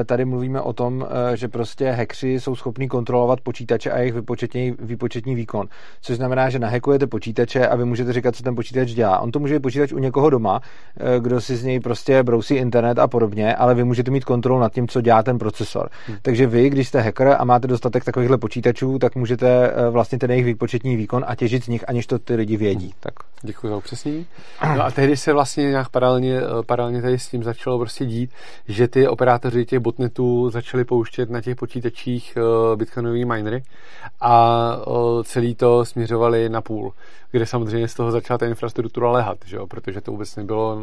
E, tady mluvíme o tom, e, že prostě hackři jsou schopní kontrolovat počítače a jejich výpočetní, výpočetní výkon. Což znamená, že nahekujete počítače a vy můžete říkat, co ten počítač dělá. On to může být počítač u někoho doma, kdo si z něj prostě brousí internet a podobně, ale vy můžete mít kontrolu nad tím, co dělá ten procesor. Hmm. Takže vy, když jste hacker a máte dostatek takovýchhle počítačů, tak můžete vlastně ten jejich výpočetní výkon a těžit z nich, aniž to ty lidi vědí. Hmm. Tak. Děkuji za upřesnění. No a tehdy se vlastně nějak paralelně, eh, paralelně tady s tím začalo prostě dít, že ty operátoři těch botnetů začali pouštět na těch počítačích uh, bitcoinový minery a uh, celý to směřovali na půl, kde samozřejmě z toho začala ta infrastruktura lehat, že jo? protože to vůbec nebylo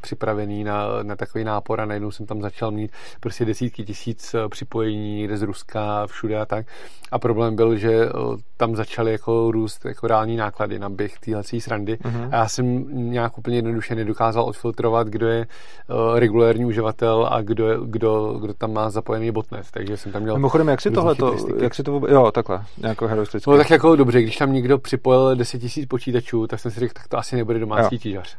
připravený na, na takový nápor a najednou jsem tam začal mít prostě desítky tisíc připojení někde z Ruska, všude a tak. A problém byl, že tam začaly jako růst jako reální náklady na běh téhle srandy uh-huh. a já jsem nějak úplně jednoduše nedokázal odfiltrovat, kdo je uh, regulérní uživatel a kdo, je, kdo, kdo tam má zapojený botnet. Takže jsem tam měl. Mimochodem, jak si tohle to, jak si to vůbec, jo, takhle, nějakou heroistické. No tak jako dobře, když tam někdo připojil 10 000 počítačů, tak jsem si řekl, tak to asi nebude domácí těžař.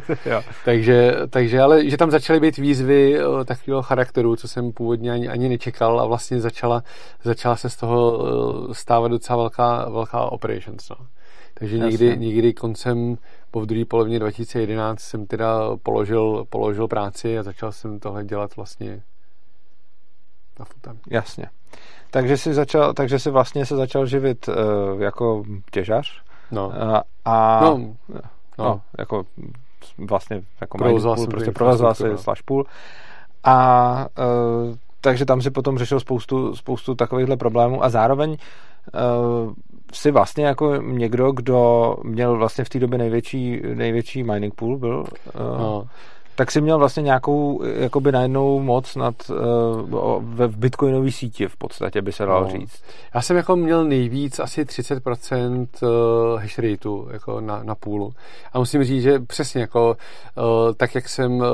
*laughs* takže, takže, ale že tam začaly být výzvy uh, takového charakteru, co jsem původně ani, ani nečekal a vlastně začala, začala se z toho uh, stávat docela velká, velká operations. No. Takže Jasně. někdy, někdy koncem po druhé polovině 2011 jsem teda položil, položil práci a začal jsem tohle dělat vlastně na futem. Jasně. Takže si, začal, takže si vlastně se začal živit uh, jako těžař. No. Uh, a no, no. no, jako vlastně jako provozoval půl, prostě provozoval si slash půl. A uh, takže tam si potom řešil spoustu, spoustu takovýchhle problémů a zároveň uh, si vlastně jako někdo, kdo měl vlastně v té době největší, největší mining pool, byl. Uh, no tak si měl vlastně nějakou jakoby najednou moc nad uh, ve bitcoinové síti v podstatě by se dalo no. říct. Já jsem jako měl nejvíc asi 30% uh, hash rateu jako na, na půlu. A musím říct, že přesně jako uh, tak, jak jsem,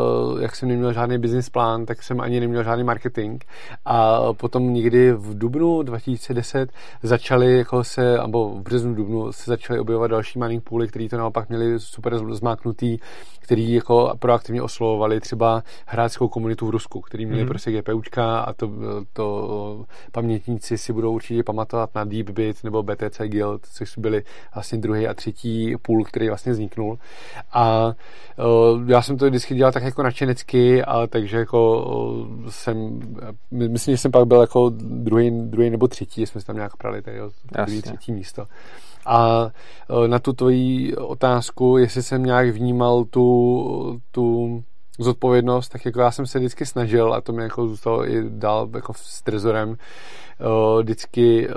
jak jsem neměl žádný business plán, tak jsem ani neměl žádný marketing. A potom někdy v dubnu 2010 začaly jako se, nebo v březnu dubnu se začaly objevovat další mining pooly, které to naopak měli super zmáknutý, který jako proaktivně oslovovali třeba hráčskou komunitu v Rusku, který měli mm. prostě GPUčka a to, to pamětníci si budou určitě pamatovat na Deepbit nebo BTC Guild, což byly vlastně druhý a třetí půl, který vlastně vzniknul. A uh, já jsem to vždycky dělal tak jako načenecky, a takže jako jsem, myslím, že jsem pak byl jako druhý, druhý nebo třetí, jsme se tam nějak prali tady o třetí místo. A e, na tu tvoji otázku, jestli jsem nějak vnímal tu, tu zodpovědnost, tak jako já jsem se vždycky snažil a to mi jako zůstalo i dál jako s trezorem e, vždycky e,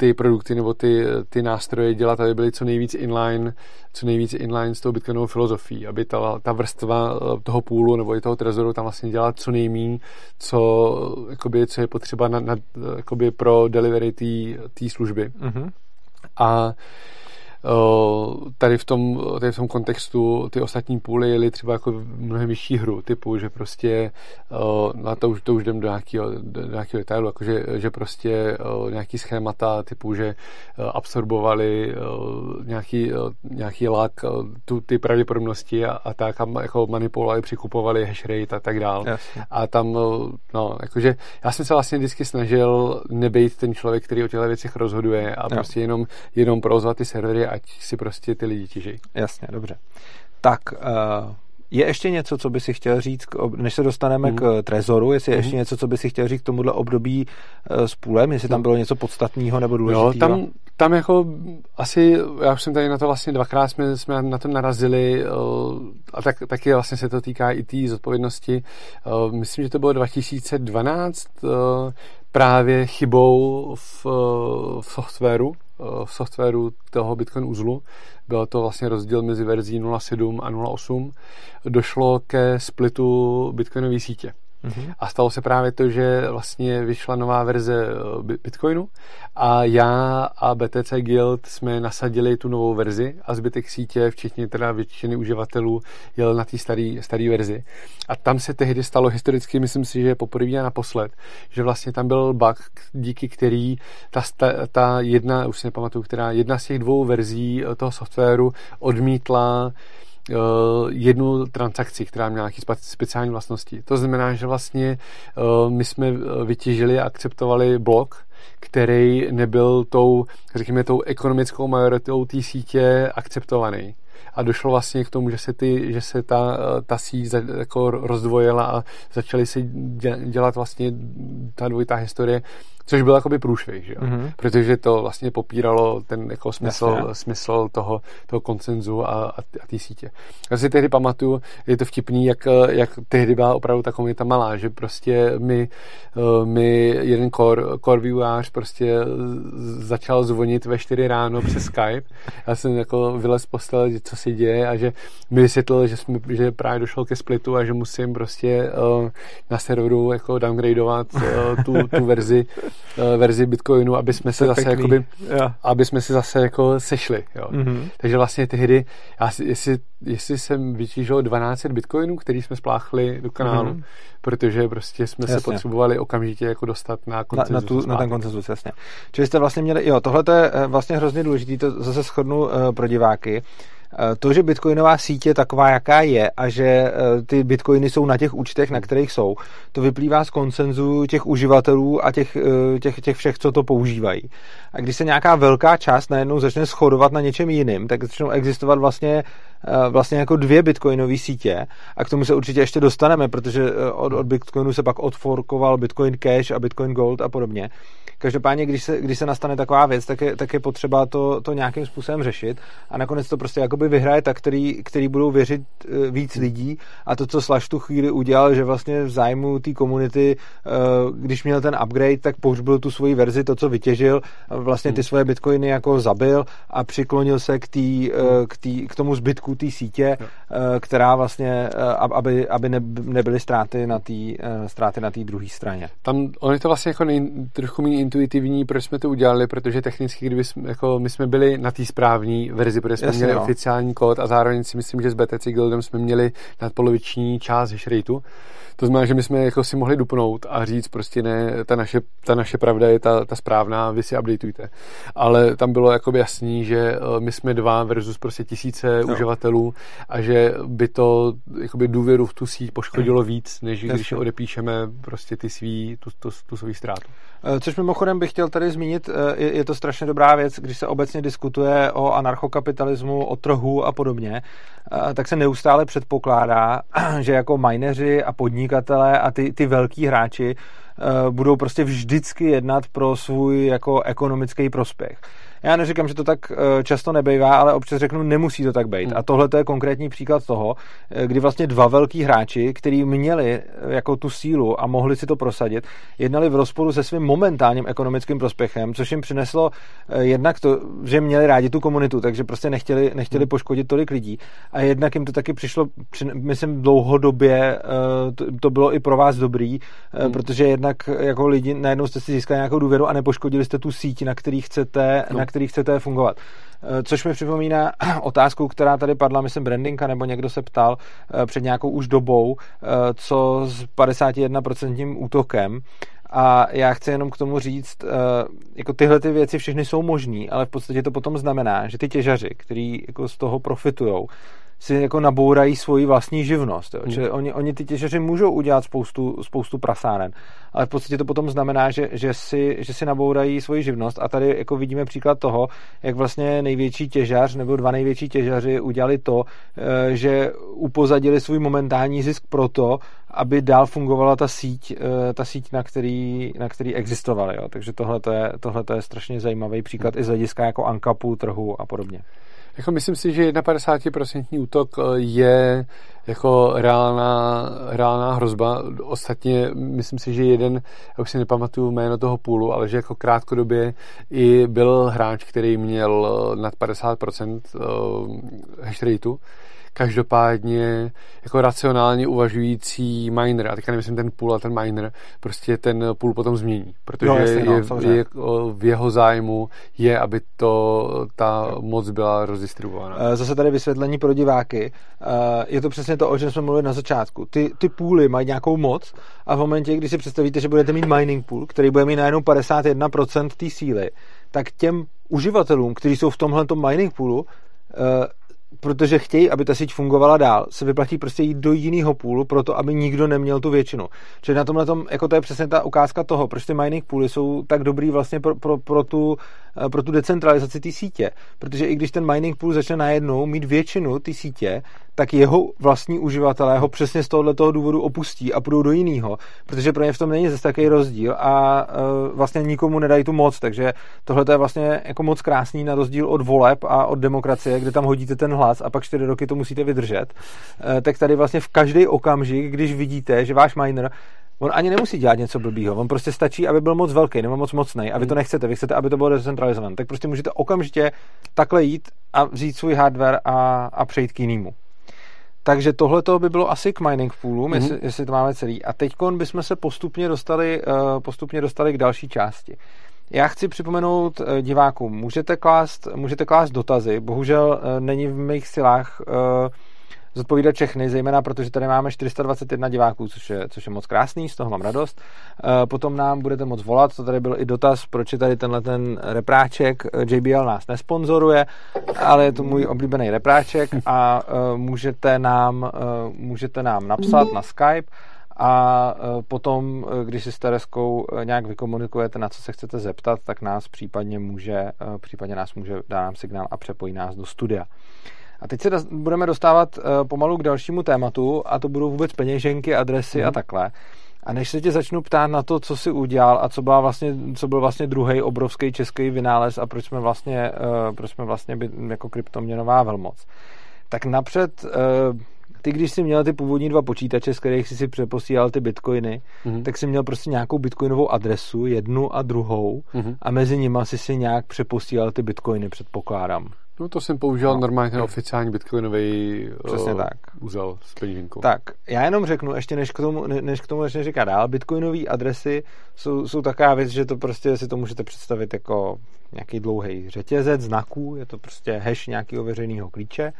ty produkty nebo ty, ty nástroje dělat, aby byly co nejvíc inline, co nejvíc inline s tou bitcoinovou filozofií, aby ta, ta vrstva toho půlu nebo i toho trezoru tam vlastně dělala co nejmín, co, jakoby, co je potřeba na, na, jakoby pro delivery té služby. Mm-hmm. A tady v tom, tady v tom kontextu ty ostatní půly jeli třeba jako mnohem vyšší hru, typu, že prostě na to už, to už jdem do nějakého, do nějakého detailu, jako že, prostě nějaký schémata typu, že absorbovali nějaký, nějaký lak, tu, ty pravděpodobnosti a, a tak a jako manipulovali, přikupovali hash rate a tak dál. A tam, no, jakože já jsem se vlastně vždycky snažil nebejt ten člověk, který o těchto věcech rozhoduje a prostě jenom, jenom provozovat ty servery ať si prostě ty lidi těží. Jasně, dobře. Tak uh, Je ještě něco, co by si chtěl říct, než se dostaneme mm. k Trezoru, jestli je mm. ještě něco, co by si chtěl říct k tomuhle období s půlem, jestli tam bylo něco podstatného nebo důležitého? Jo, tam, tam jako asi, já už jsem tady na to vlastně dvakrát jsme, jsme na to narazili a tak, taky vlastně se to týká i té tý zodpovědnosti. Myslím, že to bylo 2012 právě chybou v, v softwaru, softwaru toho Bitcoin uzlu. Byl to vlastně rozdíl mezi verzí 0.7 a 0.8. Došlo ke splitu Bitcoinové sítě. Mm-hmm. A stalo se právě to, že vlastně vyšla nová verze eh, Bitcoinu a já a BTC Guild jsme nasadili tu novou verzi a zbytek sítě, včetně teda většiny uživatelů, jel na té staré verzi. A tam se tehdy stalo historicky, myslím si, že poprvé a naposled, že vlastně tam byl bug, díky který ta, ta jedna, už si nepamatuju, která jedna z těch dvou verzí eh, toho softwaru odmítla Eh, jednu transakci, která měla nějaké speciální vlastnosti. To znamená, že vlastně eh, my jsme eh, vytěžili a akceptovali blok, který nebyl tou, řekněme, tou ekonomickou majoritou té sítě akceptovaný a došlo vlastně k tomu, že se, ty, že se ta, ta síť jako rozdvojila a začaly se dělat vlastně ta dvojitá historie což byl jakoby průšvih, že jo? Mm-hmm. protože to vlastně popíralo ten jako smysl, smysl toho, toho koncenzu a, a, a té sítě. Já si tehdy pamatuju, je to vtipný, jak, jak tehdy byla opravdu ta komunita malá, že prostě mi, eh, mi jeden core, core vývojář prostě začal zvonit ve 4 ráno přes Skype. Já jsem jako vylez z postele, co se děje a že mi vysvětlil, že, jsme, že právě došlo ke splitu a že musím prostě uh, na serveru jako downgradeovat uh, tu, tu verzi verzi Bitcoinu, aby jsme se zase jakoby, yeah. aby jsme si zase jako sešli. Jo. Mm-hmm. Takže vlastně tehdy, já, jestli, jestli jsem vytížil 12 Bitcoinů, který jsme spláchli do kanálu, mm-hmm. protože prostě jsme jasně. se potřebovali okamžitě jako dostat na koncenzus. Na, na, tu, na ten koncenzus, jasně. Čili jste vlastně měli, jo, tohle je eh, vlastně hrozně důležité, to zase shodnu uh, pro diváky. Eh, to, že bitcoinová síť je taková, jaká je a že eh, ty bitcoiny jsou na těch účtech, na kterých jsou, to vyplývá z koncenzu těch uživatelů a těch, eh, těch, těch všech, co to používají. A když se nějaká velká část najednou začne shodovat na něčem jiným, tak začnou existovat vlastně vlastně jako dvě bitcoinové sítě a k tomu se určitě ještě dostaneme, protože od, od Bitcoinu se pak odforkoval Bitcoin Cash a Bitcoin Gold a podobně. Každopádně, když se, když se nastane taková věc, tak je, tak je potřeba to, to nějakým způsobem řešit a nakonec to prostě jakoby vyhraje tak, který, který budou věřit eh, víc lidí a to, co Slash tu chvíli udělal, že vlastně v zájmu té komunity, eh, když měl ten upgrade, tak použil tu svoji verzi, to, co vytěžil, vlastně ty hmm. svoje bitcoiny jako zabil a přiklonil se k, tý, eh, hmm. k, tý, k tomu zbytku té sítě, která vlastně, aby, aby nebyly ztráty na té ztráty na té druhé straně. Tam on je to vlastně jako nej, trochu méně intuitivní, proč jsme to udělali, protože technicky, kdyby jsme, jako my jsme byli na té správné verzi, protože jsme Jasně, měli no. oficiální kód a zároveň si myslím, že s BTC Guildem jsme měli nadpoloviční část hash rateu, to znamená, že my jsme jako si mohli dupnout a říct prostě ne, ta naše, ta naše pravda je ta, ta správná, vy si updateujte. Ale tam bylo jakoby jasný, že eh, my jsme dva versus prostě tisíce no. uživatelů a že by to jakoby důvěru v tu síť poškodilo víc, než Jasně. když odepíšeme prostě ty svý, tu, tu, tu svou ztrátu. Eh, což mimochodem bych chtěl tady zmínit, eh, je, je to strašně dobrá věc, když se obecně diskutuje o anarchokapitalismu, o trhu a podobně, tak se neustále předpokládá, *clears throat* že jako mineři a podnikatelé a ty, ty velký hráči eh, budou prostě vždycky jednat pro svůj jako ekonomický prospěch. Já neříkám, že to tak eh, často nebejvá, ale občas řeknu, nemusí to tak být. Hmm. A tohle je konkrétní příklad toho, eh, kdy vlastně dva velký hráči, kteří měli eh, jako tu sílu a mohli si to prosadit, jednali v rozporu se svým momentálním ekonomickým prospěchem, což jim přineslo jednak to, že měli rádi tu komunitu, takže prostě nechtěli, nechtěli hmm. poškodit tolik lidí. A jednak jim to taky přišlo, myslím, dlouhodobě to, to bylo i pro vás dobrý, hmm. protože jednak jako lidi najednou jste si získali nějakou důvěru a nepoškodili jste tu síť, na který chcete, no. na který chcete fungovat. Eh, což mi připomíná *clears throat* otázku, která tady padla, myslím, Brandinka, nebo někdo se ptal eh, před nějakou už dobou, eh, co s 51% útokem. A já chci jenom k tomu říct, jako tyhle ty věci všechny jsou možné, ale v podstatě to potom znamená, že ty těžaři, kteří jako z toho profitují, si jako nabourají svoji vlastní živnost. Jo. Hmm. Čili oni, oni ty těžaři můžou udělat spoustu, spoustu prasáren, ale v podstatě to potom znamená, že, že, si, že si nabourají svoji živnost a tady jako vidíme příklad toho, jak vlastně největší těžař nebo dva největší těžaři udělali to, eh, že upozadili svůj momentální zisk proto, aby dál fungovala ta síť, eh, ta síť na který, na který existovaly. Jo. Takže tohle je, tohleto je strašně zajímavý příklad i z hlediska jako ankapu, trhu a podobně. Jako myslím si, že 51% útok eh, je jako reálná, reálná hrozba. Ostatně myslím si, že jeden, já už si nepamatuju jméno toho půlu, ale že jako krátkodobě i byl hráč, který měl eh, nad 50% hash rateu Každopádně jako racionálně uvažující miner, a teďka nemyslím ten pool a ten miner, prostě ten pool potom změní, protože no, jasně, no, je, je, v jeho zájmu je, aby to ta moc byla rozdistribuována. Eh, zase tady vysvětlení pro diváky. Eh, je to přesně to, o čem jsme mluvili na začátku. Ty, ty půly mají nějakou moc a v momentě, kdy si představíte, že budete mít mining pool, který bude mít najednou 51% té síly, tak těm uživatelům, kteří jsou v tomhle mining poolu, eh, protože chtějí, aby ta síť fungovala dál, se vyplatí prostě jít do jiného půlu, proto aby nikdo neměl tu většinu. Čili na tomhle tom, jako to je přesně ta ukázka toho, proč ty mining pooly jsou tak dobrý vlastně pro, pro, pro tu Eh, pro tu decentralizaci té sítě. Protože i když ten mining pool začne najednou mít většinu té sítě, tak jeho vlastní uživatelé ho přesně z tohoto důvodu opustí a půjdou do jiného, protože pro ně v tom není zase takový rozdíl a uh, vlastně nikomu nedají tu moc, takže tohle je vlastně jako moc krásný na rozdíl od voleb a od demokracie, kde tam hodíte ten hlas a pak čtyři roky to musíte vydržet, uh, tak tady vlastně v každý okamžik, když vidíte, že váš miner On ani nemusí dělat něco blbýho, on prostě stačí, aby byl moc velký nebo moc mocný a vy to hmm. nechcete, vy chcete, aby to bylo decentralizované. Tak prostě můžete okamžitě takhle jít a vzít svůj hardware a, a přejít k jinému. Takže tohle by bylo asi k mining poolům, mm-hmm. jestli, jestli to máme celý. A teď bychom se postupně dostali, uh, postupně dostali k další části. Já chci připomenout uh, divákům, můžete klást, můžete klást dotazy, bohužel uh, není v mých silách uh, zodpovídat všechny, zejména protože tady máme 421 diváků, což je, což je moc krásný, z toho mám radost. Eh, potom nám budete moc volat, to tady byl i dotaz, proč je tady tenhle ten repráček. JBL nás nesponzoruje, ale je to můj oblíbený repráček a eh, můžete nám, eh, můžete nám napsat na Skype a potom, když si s Tereskou nějak vykomunikujete, na co se chcete zeptat, tak nás případně může, případně nás může dát nám signál a přepojí nás do studia. A teď se budeme dostávat uh, pomalu k dalšímu tématu a to budou vůbec peněženky, adresy mm. a mhm. takhle. A než se tě začnu ptát na to, co jsi udělal a co, byla vlastně, co byl vlastně druhý obrovský český vynález a proč jsme vlastně, uh, proč jsme vlastně by, jako kryptoměnová velmoc, tak napřed uh, ty, když jsi měl ty původní dva počítače, z kterých jsi si přeposílal ty bitcoiny, mm-hmm. tak jsi měl prostě nějakou bitcoinovou adresu, jednu a druhou, mm-hmm. a mezi nimi si si nějak přeposílal ty bitcoiny, předpokládám. No to jsem použil no. normálně ten oficiální bitcoinový Přesně uh, tak. úzel s peněženkou. Tak, já jenom řeknu, ještě než k tomu, než k tomu začne říkat dál, bitcoinové adresy jsou, jsou taková věc, že to prostě si to můžete představit jako nějaký dlouhý řetězec znaků, je to prostě hash nějakého veřejného klíče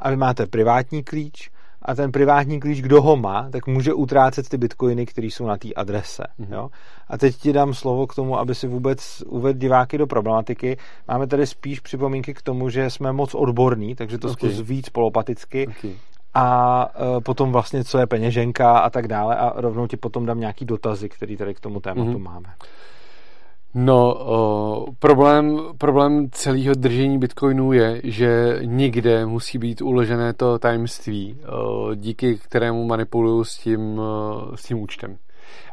a vy máte privátní klíč a ten privátní klíč, kdo ho má, tak může utrácet ty bitcoiny, které jsou na té adrese. Mm-hmm. Jo? A teď ti dám slovo k tomu, aby si vůbec uvedl diváky do problematiky. Máme tady spíš připomínky k tomu, že jsme moc odborní, takže to okay. zkus víc polopaticky. Okay. A uh, potom vlastně, co je peněženka a tak dále a rovnou ti potom dám nějaký dotazy, který tady k tomu tématu mm-hmm. máme. No, o, problém, problém celého držení bitcoinů je, že někde musí být uložené to tajemství, o, díky kterému manipuluju s tím, o, s tím účtem.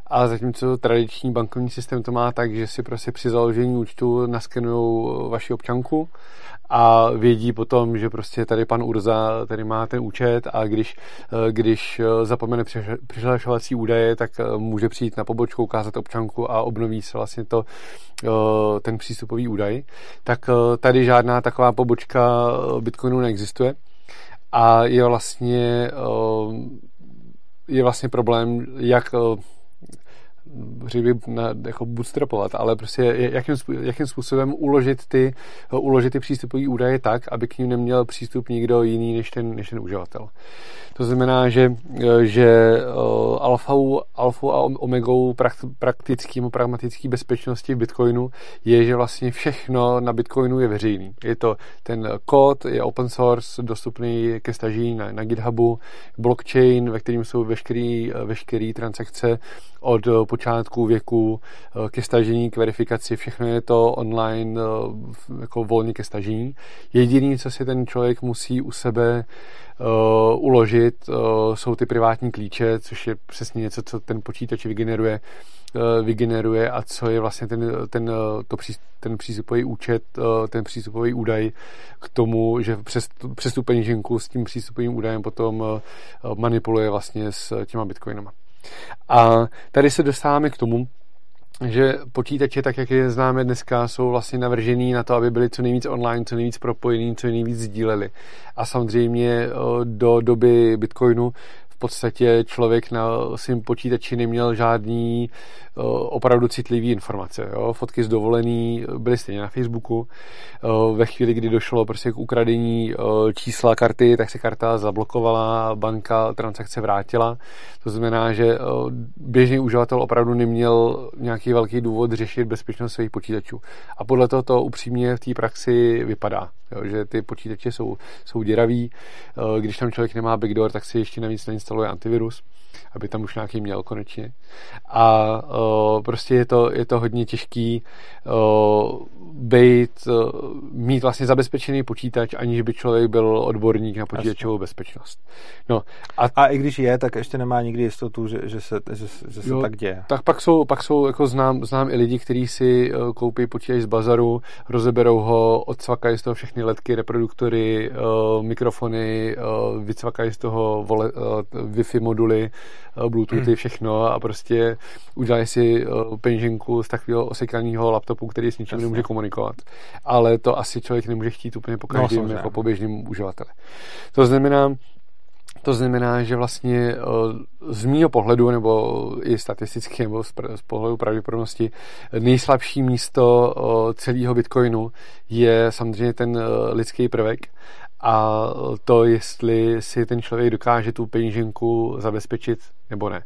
A zatímco tradiční bankovní systém to má tak, že si prostě při založení účtu naskenují vaši občanku a vědí potom, že prostě tady pan Urza tady má ten účet a když, když zapomene přihlašovací údaje, tak může přijít na pobočku, ukázat občanku a obnoví se vlastně to, ten přístupový údaj. Tak tady žádná taková pobočka Bitcoinu neexistuje a je vlastně je vlastně problém, jak na, jako bootstrapovat, ale prostě jakým, jakým způsobem uložit ty, uložit ty přístupové údaje tak, aby k ním neměl přístup nikdo jiný než ten, než ten uživatel. To znamená, že, že alfou, alfou a omegou praktickým a pragmatický bezpečnosti v Bitcoinu je, že vlastně všechno na Bitcoinu je veřejný. Je to ten kód, je open source, dostupný ke stažení na, na GitHubu, blockchain, ve kterým jsou veškeré transakce od počátku věku ke stažení, k verifikaci, všechno je to online jako volně ke stažení. Jediný, co si ten člověk musí u sebe uh, uložit, uh, jsou ty privátní klíče, což je přesně něco, co ten počítač vygeneruje, uh, vygeneruje a co je vlastně ten, ten, to pří, ten přístupový účet, ten přístupový údaj k tomu, že přes, přes tu peněženku s tím přístupovým údajem potom manipuluje vlastně s těma bitcoinama. A tady se dostáváme k tomu, že počítače, tak jak je známe dneska, jsou vlastně navržený na to, aby byly co nejvíc online, co nejvíc propojený, co nejvíc sdíleli. A samozřejmě do doby Bitcoinu v podstatě člověk na svém počítači neměl žádný Eh, opravdu citlivé informace. Jo? Fotky z dovolený byly stejně na Facebooku. Eh, ve chvíli, kdy došlo prostě k ukradení eh, čísla karty, tak se karta zablokovala, banka transakce vrátila. To znamená, že běžný uživatel opravdu neměl nějaký velký důvod řešit bezpečnost svých počítačů. A podle toho to upřímně v té praxi vypadá, jo? že ty počítače jsou, jsou děraví. Když tam člověk nemá backdoor, tak si ještě navíc nainstaluje antivirus aby tam už nějaký měl konečně. A uh, prostě je to, je to hodně těžký uh, být, uh, mít vlastně zabezpečený počítač, aniž by člověk byl odborník na počítačovou bezpečnost. No, a, a i když je, tak ještě nemá nikdy jistotu, že, že se, že, že se jo, tak děje. Tak pak jsou, pak jsou jako znám, znám i lidi, kteří si koupí počítač z bazaru, rozeberou ho, odsvakají z toho všechny ledky, reproduktory, uh, mikrofony, uh, vycvakají z toho vole, uh, Wi-Fi moduly, Bluetoothy, všechno a prostě udělají si uh, peněženku z takového osekaného laptopu, který s ničím nemůže komunikovat. Ale to asi člověk nemůže chtít úplně po no, každém no, jako po běžném uživateli. To znamená, to znamená, že vlastně z mýho pohledu, nebo i statisticky, nebo z pohledu pravděpodobnosti, nejslabší místo celého Bitcoinu je samozřejmě ten lidský prvek a to, jestli si ten člověk dokáže tu peněženku zabezpečit nebo ne.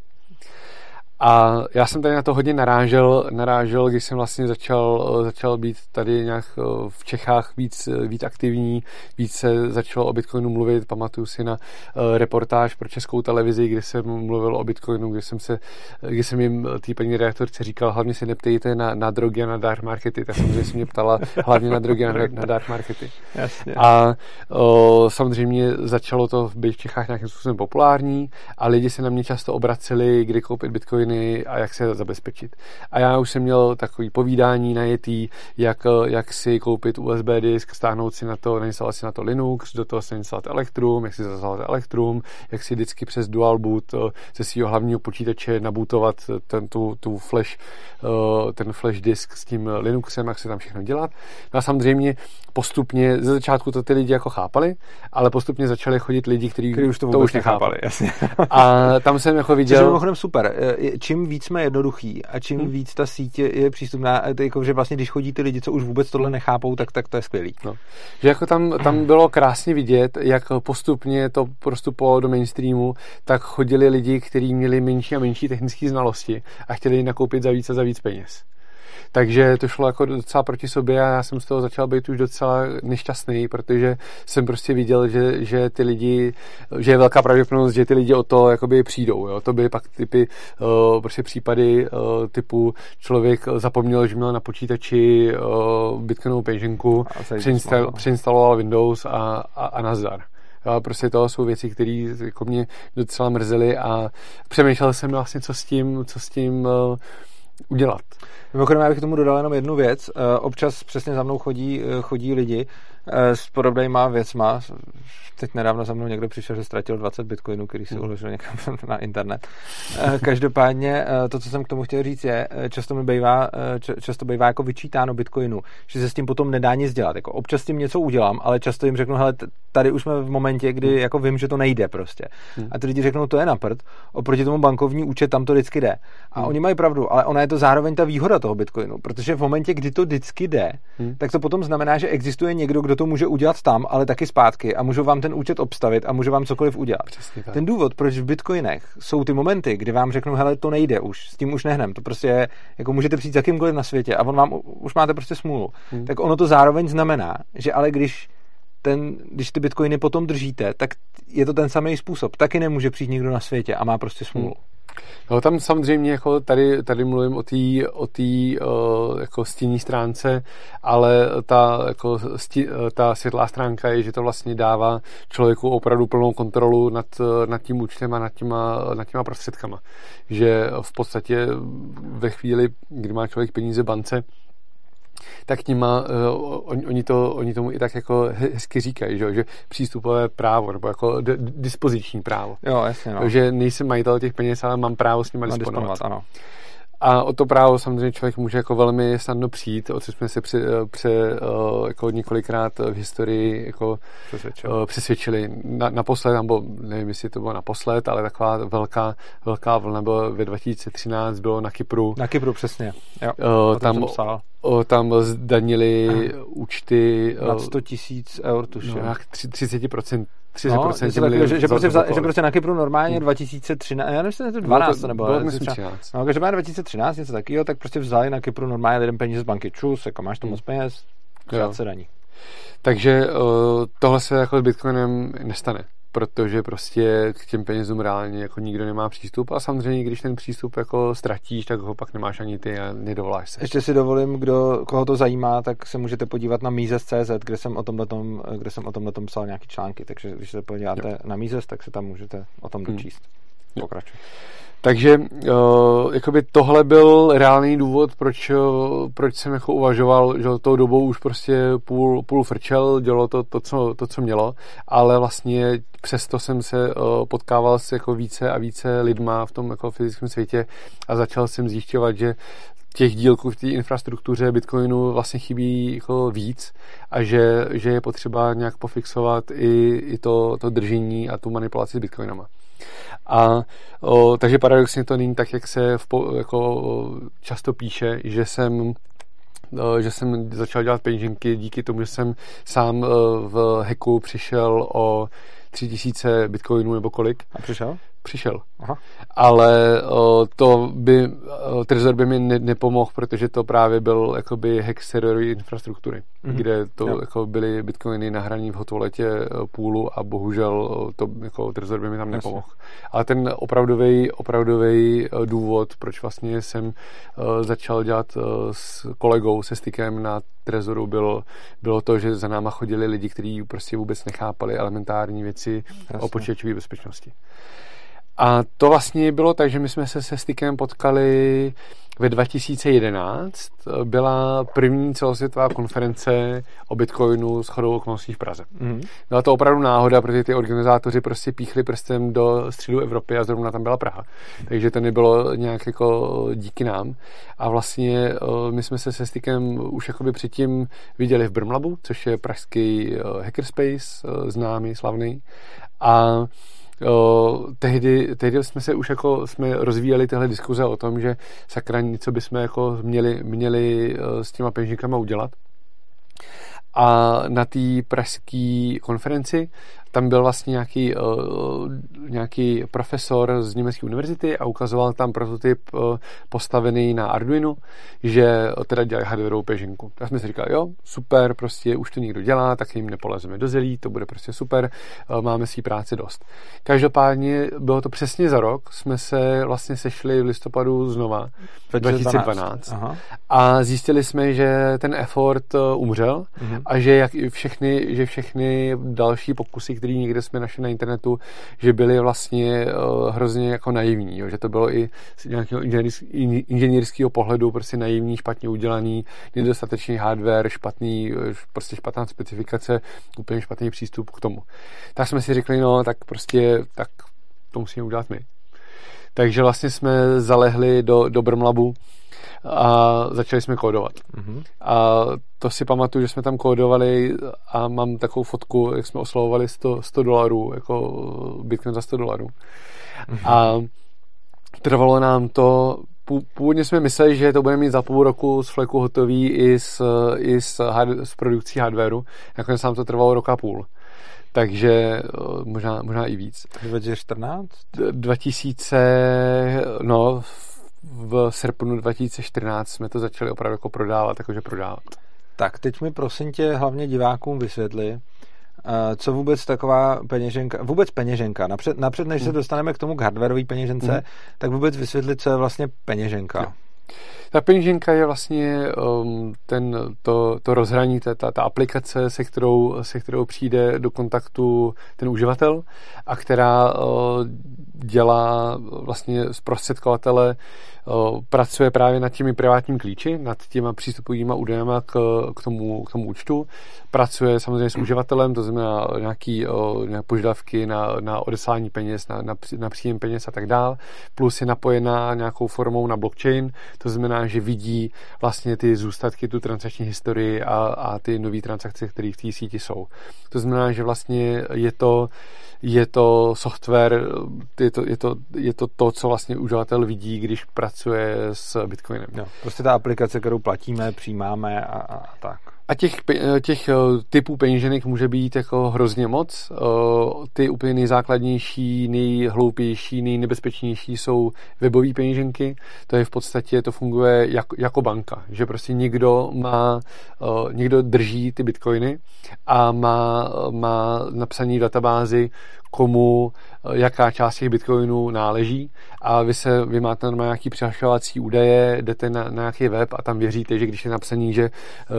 A já jsem tady na to hodně narážel, narážel když jsem vlastně začal, začal být tady nějak eh, v Čechách víc, víc aktivní, víc se začalo o Bitcoinu mluvit. Pamatuju si na uh, reportáž pro českou televizi, kde jsem mluvil o Bitcoinu, kde jsem, se, kde jsem jim té paní reaktorce říkal, hlavně se neptejte na, na drogy a na dark markety. Tak samozřejmě se mě ptala hlavně na drogy a na, na dark markety. Jasně. A uh, samozřejmě začalo to být v Čechách nějakým způsobem populární a lidi se na mě často obraceli, kdy koupit Bitcoin potraviny a jak se zabezpečit. A já už jsem měl takový povídání na jetý, jak, jak si koupit USB disk, stáhnout si na to, nainstalovat si na to Linux, do toho si nainstalovat Electrum, jak si zazvalovat Electrum, jak si vždycky přes dual boot eh, ze svého hlavního počítače nabootovat ten, tu, tu flash, eh, ten flash disk s tím Linuxem, jak se tam všechno dělat. No a samozřejmě postupně, ze začátku to ty lidi jako chápali, ale postupně začali chodit lidi, kteří už to, to už nechápali. Jasně. A tam jsem jako viděl... Což je mimochodem super. Eh, čím víc jsme jednoduchý a čím hmm. víc ta sítě je přístupná, jako, že vlastně když chodí ty lidi, co už vůbec tohle nechápou, tak, tak to je skvělý. No. Že jako tam, tam bylo krásně vidět, jak postupně to postupovalo do mainstreamu, tak chodili lidi, kteří měli menší a menší technické znalosti a chtěli nakoupit za víc a za víc peněz. Takže to šlo jako docela proti sobě a já jsem z toho začal být už docela nešťastný, protože jsem prostě viděl, že, že ty lidi, že je velká pravděpodobnost, že ty lidi o to jakoby přijdou. Jo. To by pak typy, uh, prostě případy uh, typu člověk zapomněl, že měl na počítači uh, Bitcoinovou peněženku, přeinstal, přeinstaloval Windows a, a, a nazdar. A prostě to jsou věci, které jako mě docela mrzely a přemýšlel jsem vlastně, co s tím, co s tím uh, udělat. Mimochodem, já bych k tomu dodal jenom jednu věc. Eh, občas přesně za mnou chodí, eh, chodí lidi s podobnýma věcma. Teď nedávno za mnou někdo přišel, že ztratil 20 bitcoinů, který si hmm. uložil někam *laughs* na internet. Každopádně to, co jsem k tomu chtěl říct, je, často mi bývá, často bývá jako vyčítáno bitcoinu, že se s tím potom nedá nic dělat. Jako občas s tím něco udělám, ale často jim řeknu, hele, tady už jsme v momentě, kdy hmm. jako vím, že to nejde prostě. Hmm. A ty lidi řeknou, to je na prd, oproti tomu bankovní účet tam to vždycky jde. A oni mají pravdu, ale ona je to zároveň ta výhoda toho bitcoinu, protože v momentě, kdy to vždycky jde, tak to potom znamená, že existuje někdo, kdo to může udělat tam, ale taky zpátky a můžu vám ten účet obstavit a můžu vám cokoliv udělat. Ten důvod, proč v bitcoinech jsou ty momenty, kdy vám řeknu, hele, to nejde už, s tím už nehnem, to prostě je, jako můžete přijít za kýmkoliv na světě a on vám už máte prostě smůlu. Hmm. Tak ono to zároveň znamená, že ale když ten, když ty bitcoiny potom držíte, tak je to ten samý způsob. Taky nemůže přijít nikdo na světě a má prostě smůlu. Hmm. No, tam samozřejmě jako tady, tady mluvím o té o tý, uh, jako stění stránce, ale ta, jako stí, ta světlá stránka je, že to vlastně dává člověku opravdu plnou kontrolu nad, nad tím účtem a nad těma, nad těma prostředkama. Že v podstatě ve chvíli, kdy má člověk peníze bance, tak nima, uh, oni, oni, to, oni tomu i tak jako hezky říkají, že, že přístupové právo, nebo jako d- dispoziční právo. Jo, jasně, no. Že nejsem majitel těch peněz, ale mám právo s nimi disponovat. disponovat. ano. A o to právo samozřejmě člověk může jako velmi snadno přijít, o co jsme se při, při, jako několikrát v historii jako přesvědčili. přesvědčili. Na, naposled, nebo nevím, jestli to bylo naposled, ale taková velká, velká vlna byla ve 2013, bylo na Kypru. Na Kypru, přesně. Jo, tam, o, tam zdanili Aha. účty. Na 100 tisíc eur, tuším. No, jak 30%. 30% no, taky, že, že, prostě vzal, že prostě na Kypru normálně hmm. 2013, já nevím, jestli to 12 nebo bylo, myslím 13. No, každopádně 2013 něco takového, tak prostě vzali na Kypru normálně lidem peníze z banky, čus, jako máš to hmm. moc peněz, se daní. Takže uh, tohle se jako s Bitcoinem nestane protože prostě k těm penězům reálně jako nikdo nemá přístup a samozřejmě, když ten přístup jako ztratíš, tak ho pak nemáš ani ty a nedovoláš se. Ještě si dovolím, kdo, koho to zajímá, tak se můžete podívat na Mises.cz, kde jsem o tomhle kde jsem o tomhle psal nějaký články, takže když se podíváte jo. na Mises, tak se tam můžete o tom hmm. dočíst. Hmm. Pokračuj. Takže uh, jakoby tohle byl reálný důvod, proč, uh, proč jsem jako uvažoval, že tou dobou už prostě půl, půl frčel, dělalo to, to, co, to, co mělo, ale vlastně přesto jsem se uh, potkával s jako více a více lidma v tom jako fyzickém světě a začal jsem zjišťovat, že těch dílků v té infrastruktuře Bitcoinu vlastně chybí jako víc a že, že je potřeba nějak pofixovat i, i to, to držení a tu manipulaci s Bitcoinama. A o, takže paradoxně to není tak, jak se v, jako, často píše, že jsem že jsem začal dělat peněženky díky tomu, že jsem sám v hacku přišel o 3000 bitcoinů nebo kolik. A přišel? Přišel. Aha. Ale o, to by, o, Trezor by mi ne, nepomohl, protože to právě byl jakoby hack serverový infrastruktury, mm-hmm. kde to jo. jako byly bitcoiny nahraný v hotovoletě půlu a bohužel to jako Trezor by mi tam nepomohl. Ale ten opravdový opravdový důvod, proč vlastně jsem začal dělat s kolegou, se stykem na Trezoru, bylo, bylo to, že za náma chodili lidi, kteří prostě vůbec nechápali elementární věci Jasně. o počítačové bezpečnosti. A to vlastně bylo tak, že my jsme se se Stykem potkali ve 2011. Byla první celosvětová konference o Bitcoinu s chodou okolností v Praze. Mm. Byla to opravdu náhoda, protože ty organizátoři prostě píchli prstem do středu Evropy a zrovna tam byla Praha. Takže to nebylo nějak jako díky nám. A vlastně eh, my jsme se se Stykem už jakoby předtím viděli v Brmlabu, což je pražský eh, hackerspace, eh, známý, slavný. A o, tehdy, tehdy jsme se už jako jsme rozvíjeli tyhle diskuze o tom, že sakra něco bychom jako měli, měli s těma peněženkama udělat. A na té pražské konferenci tam byl vlastně nějaký, uh, nějaký profesor z německé univerzity a ukazoval tam prototyp uh, postavený na Arduino, že teda dělají hardwareovou pežinku. Tak jsme si říkali, jo, super, prostě už to někdo dělá, tak jim nepolezeme do zelí, to bude prostě super, máme si práce dost. Každopádně bylo to přesně za rok, jsme se vlastně sešli v listopadu znova, 2012, Aha. a zjistili jsme, že ten effort umřel mm-hmm. a že jak všechny, že všechny další pokusy, které někde jsme našli na internetu, že byly vlastně uh, hrozně jako naivní, jo, že to bylo i z nějakého inženýrského pohledu prostě naivní, špatně udělaný, nedostatečný hardware, špatný, prostě špatná specifikace, úplně špatný přístup k tomu. Tak jsme si řekli, no tak prostě tak to musíme udělat my. Takže vlastně jsme zalehli do, do Brmlabu a začali jsme kódovat. Mm-hmm. A to si pamatuju, že jsme tam kódovali a mám takovou fotku, jak jsme oslovovali 100, 100 dolarů, jako Bitcoin za 100 dolarů. Mm-hmm. A trvalo nám to Původně jsme mysleli, že to bude mít za půl roku z fleku hotový i s, i s, hard, s produkcí hardwareu. Nakonec nám to trvalo roka půl takže eh, možná, možná i víc. 2014? 2000, no, v srpnu 2014 jsme to začali opravdu jako prodávat, jakože prodávat. Tak teď mi prosím tě hlavně divákům vysvětli, eh, co vůbec taková peněženka, vůbec peněženka, napřed, napřed než se hmm. dostaneme k tomu k hardwareové peněžence, hmm. tak vůbec vysvětlit, co je vlastně peněženka. Jo. Ta peněženka je vlastně um, ten, to, to rozhraní, ta, ta, ta aplikace, se kterou, se kterou přijde do kontaktu ten uživatel a která uh, dělá vlastně zprostředkovatele pracuje právě nad těmi privátními klíči, nad těma přístupovými údajem k, k, tomu, k tomu účtu. Pracuje samozřejmě s uživatelem, to znamená nějaký, nějaké požadavky na, na odeslání peněz, na, na, na příjem peněz a tak dále. Plus je napojená nějakou formou na blockchain, to znamená, že vidí vlastně ty zůstatky, tu transakční historii a, a ty nové transakce, které v té síti jsou. To znamená, že vlastně je to je to software, je to, je to, je to, to co vlastně uživatel vidí, když pracuje s Bitcoinem. Jo, prostě ta aplikace, kterou platíme, přijímáme a, a tak. A těch, těch eh, typů peněženek může být jako hrozně moc. Eh, ty úplně nejzákladnější, nejhloupější, nejnebezpečnější jsou webové peněženky. To je v podstatě, to funguje jako, jako banka, že prostě někdo má, eh, někdo drží ty bitcoiny a má, má napsaný databázi, komu jaká část těch bitcoinů náleží a vy se, vy máte normálně nějaký přihlašovací údaje, jdete na, na nějaký web a tam věříte, že když je napsaný, že,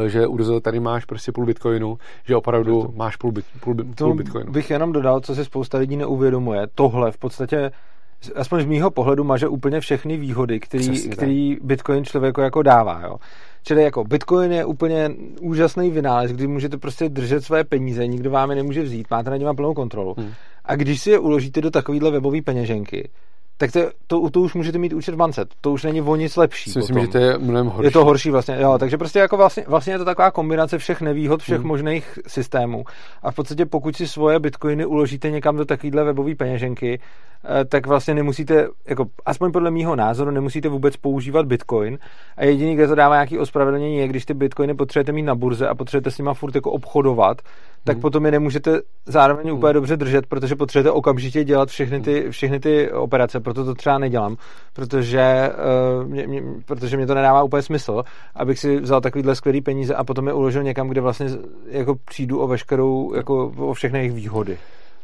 že Urzo, tady máš prostě půl bitcoinu, že opravdu to, máš půl, bit, půl, půl bitcoinu. bych jenom dodal, co si spousta lidí neuvědomuje. Tohle v podstatě aspoň z mýho pohledu maže úplně všechny výhody, který, který Bitcoin člověku jako dává. Jo. Čili jako Bitcoin je úplně úžasný vynález, kdy můžete prostě držet své peníze, nikdo vám je nemůže vzít, máte na něma plnou kontrolu. Hmm. A když si je uložíte do takovéhle webové peněženky, tak to, to, to už můžete mít účet v bance. To už není o nic lepší. Myslím, potom. že to je mnohem horší. Je to horší vlastně, jo. Takže prostě jako vlastně, vlastně je to taková kombinace všech nevýhod, všech hmm. možných systémů. A v podstatě pokud si svoje bitcoiny uložíte někam do takovéhle webové peněženky, eh, tak vlastně nemusíte, jako aspoň podle mýho názoru, nemusíte vůbec používat bitcoin. A jediný, kde to dává nějaký ospravedlnění, je, když ty bitcoiny potřebujete mít na burze a potřebujete s nimi furt jako obchodovat, tak hmm. potom je nemůžete zároveň hmm. úplně dobře držet, protože potřebujete okamžitě dělat všechny ty, všechny ty operace proto to třeba nedělám, protože, uh, mě, mě, protože mě to nedává úplně smysl, abych si vzal takovýhle skvělý peníze a potom je uložil někam, kde vlastně jako přijdu o veškerou, jako o všechny jejich výhody.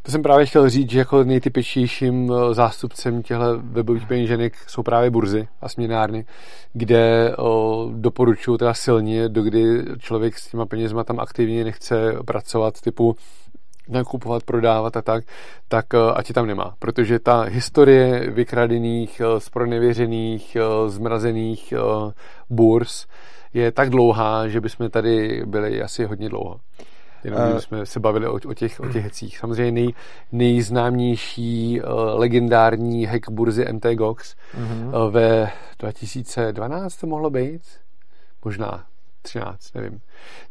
To jsem právě chtěl říct, že jako nejtypičnějším eh, zástupcem těchto webových peněženek jsou právě burzy a směnárny, kde o, eh, doporučuji teda silně, dokdy člověk s těma penězma tam aktivně nechce pracovat, typu nakupovat, prodávat a tak, tak eh, ať je tam nemá. Protože ta historie vykradených, eh, zmrazených eh, burs je tak dlouhá, že bychom tady byli asi hodně dlouho. Jenom uh, jsme se bavili o, o, těch, o těch hecích. Samozřejmě nej, nejznámější uh, legendární hack burzy MTGOX uh-huh. uh, ve 2012 to mohlo být? Možná 13, nevím.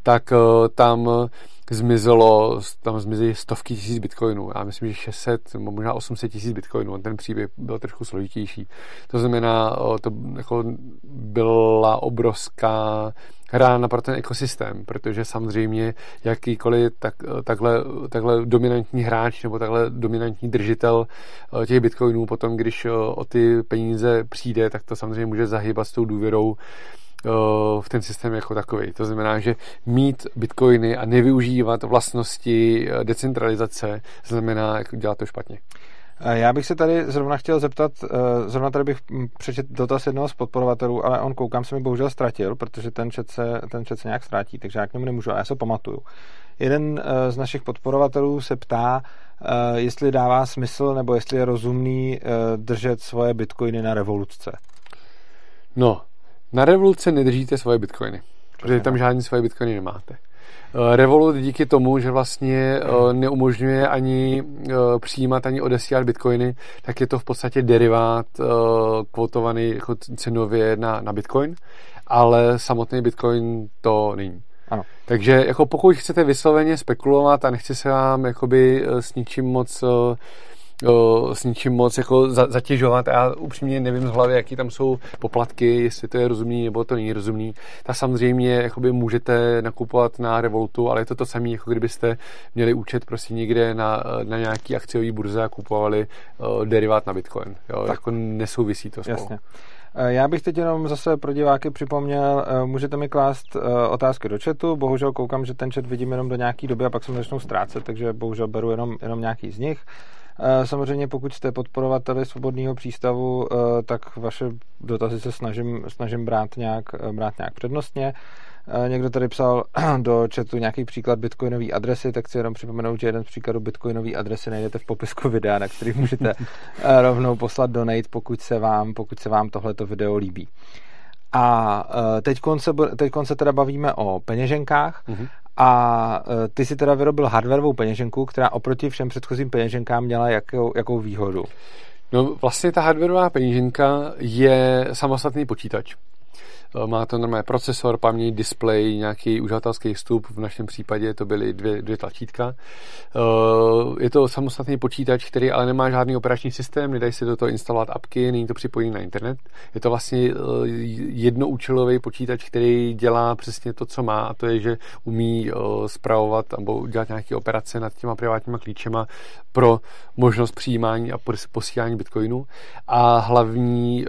Tak uh, tam zmizelo, tam zmizely stovky tisíc bitcoinů. Já myslím, že 600, nebo možná 800 tisíc bitcoinů. Ten příběh byl trošku složitější. To znamená, to jako byla obrovská hra pro ten ekosystém, protože samozřejmě jakýkoliv tak, takhle, takhle dominantní hráč nebo takhle dominantní držitel těch bitcoinů potom, když o ty peníze přijde, tak to samozřejmě může zahýbat s tou důvěrou v ten systém jako takový. To znamená, že mít bitcoiny a nevyužívat vlastnosti e, decentralizace znamená jako dělat to špatně. Já bych se tady zrovna chtěl zeptat, e, zrovna tady bych přečet dotaz jednoho z podporovatelů, ale on koukám se mi bohužel ztratil, protože ten chat se, ten chat se nějak ztratí, takže já k němu nemůžu, a já se pamatuju. jeden z našich podporovatelů se ptá, jestli dává smysl nebo jestli je rozumný držet svoje bitcoiny na revoluce. No, na revoluce nedržíte svoje bitcoiny, protože tam žádný svoje bitcoiny nemáte. Eh, Revolut díky tomu, že vlastně eh, neumožňuje ani eh, přijímat, ani odesílat bitcoiny, tak je to v podstatě derivát kvotovaný jako cenově na, na bitcoin, ale samotný bitcoin to není. Ano. Takže jako pokud chcete vysloveně spekulovat a nechci se vám jakoby s ničím moc o, s ničím moc jako za, zatěžovat. Já upřímně nevím z hlavy, jaký tam jsou poplatky, jestli to je rozumný nebo to není rozumný. Tak samozřejmě jakoby můžete nakupovat na Revolutu, ale je to to samé, jako kdybyste měli účet prostě někde na, na nějaký akciový burze a kupovali o, derivát na Bitcoin. Jo? Tak. Jako nesouvisí to spolu. Jasně. E, já bych teď jenom zase pro diváky připomněl, e, můžete mi klást e, otázky do chatu, bohužel koukám, že ten chat vidím jenom do nějaký doby a pak se mi začnou ztrácet, takže bohužel beru jenom, jenom nějaký z nich. Samozřejmě pokud jste podporovateli svobodného přístavu, eh, tak vaše dotazy se snažím, snažím brát, nějak, eh, brát nějak přednostně. Eh, někdo tady psal *clears throat* do chatu nějaký příklad bitcoinové adresy, tak chci jenom připomenout, že jeden z příkladů bitcoinové adresy najdete v popisku videa, na který můžete *laughs* rovnou poslat donate, pokud se vám, pokud se vám tohleto video líbí. A teď se, teď se teda bavíme o peněženkách mm-hmm. A e, ty si teda vyrobil hardwareovou peněženku, která oproti všem předchozím peněženkám měla jakou, jakou výhodu? No vlastně ta hardwareová peněženka je samostatný počítač. Eh, má to normální procesor, paměť, display, nějaký uživatelský vstup, v našem případě to byly dvě, dvě tlačítka. Eh, je to samostatný počítač, který ale nemá žádný operační systém, nedají se do toho instalovat apky, není to připojení na internet. Je to vlastně eh, jednoúčelový počítač, který dělá přesně to, co má, a to je, že umí zpravovat nebo dělat nějaké operace nad těma privátníma klíčema pro možnost přijímání a posílání bitcoinu. A hlavní,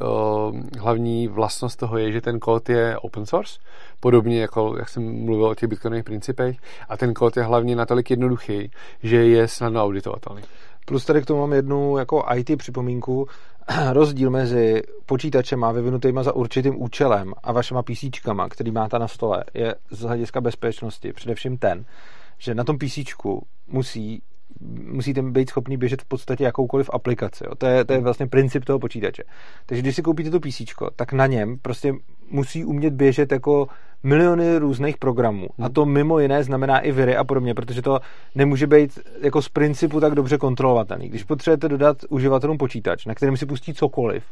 hlavní vlastnost toho je, že ten kód je open source, podobně jako, jak jsem mluvil o těch bitcoinových principech, a ten kód je hlavně natolik jednoduchý, že je snadno auditovatelný. Plus tady k tomu mám jednu jako IT připomínku. *clears throat* Rozdíl mezi počítačema vyvinutýma za určitým účelem a vašima PC, který máte na stole, je z hlediska bezpečnosti především ten, že na tom PC musí musíte být schopný běžet v podstatě jakoukoliv aplikaci. Jo. To, je, to je vlastně princip toho počítače. Takže když si koupíte to PC, tak na něm prostě musí umět běžet jako miliony různých programů. A to mimo jiné znamená i viry a podobně, protože to nemůže být jako z principu tak dobře kontrolovatelný. Když potřebujete dodat uživatelům počítač, na kterém si pustí cokoliv,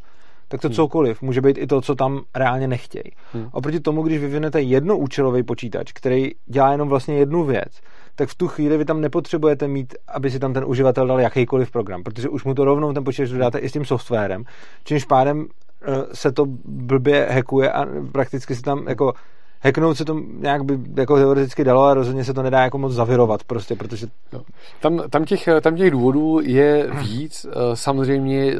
tak to hmm. cokoliv může být i to, co tam reálně nechtějí. Hmm. Oproti tomu, když vyvinete jednoúčelový počítač, který dělá jenom vlastně jednu věc, tak v tu chvíli vy tam nepotřebujete mít, aby si tam ten uživatel dal jakýkoliv program, protože už mu to rovnou ten počítač dodáte i s tím softwarem, čímž pádem eh, se to blbě hackuje a prakticky se tam jako hacknout se to nějak by jako teoreticky dalo, ale rozhodně se to nedá jako moc zavirovat prostě, protože... No. Tam, tam, těch, tam těch důvodů je víc. Eh, samozřejmě eh,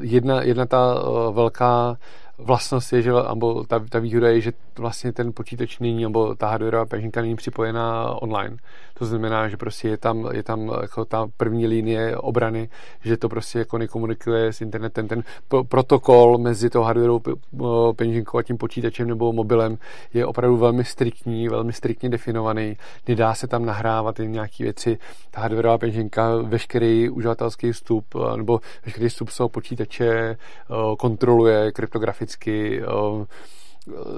jedna, jedna ta velká vlastnost je, že nebo ta, ta výhoda je, že vlastně ten počítač není, nebo ta hardwareová peněženka není připojená online. To znamená, že prostě je tam, je tam jako ta první linie obrany, že to prostě jako nekomunikuje s internetem. Ten protokol mezi tou hardwareovou peněženkou a tím počítačem nebo mobilem je opravdu velmi striktní, velmi striktně definovaný. Nedá se tam nahrávat jen nějaké věci. Ta hardwareová peněženka, veškerý uživatelský vstup nebo veškerý vstup z počítače kontroluje kryptograficky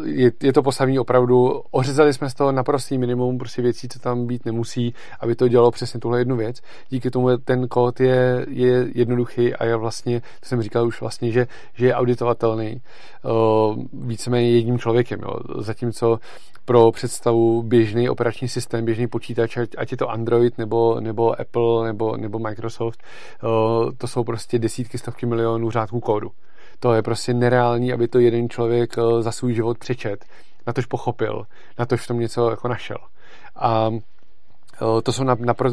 je, je to postavení opravdu, ořezali jsme z toho naprostý minimum prostě věcí, co tam být nemusí, aby to dělalo přesně tuhle jednu věc. Díky tomu ten kód je, je jednoduchý a je vlastně, to jsem říkal už vlastně, že, že je auditovatelný uh, víceméně jedním člověkem. Jo. Zatímco pro představu běžný operační systém, běžný počítač, ať je to Android nebo, nebo Apple nebo, nebo Microsoft, uh, to jsou prostě desítky, stovky milionů řádků kódu. To je prostě nereální, aby to jeden člověk eh, za svůj život přečet, na tož pochopil, na tož v tom něco jako našel. A eh, to jsou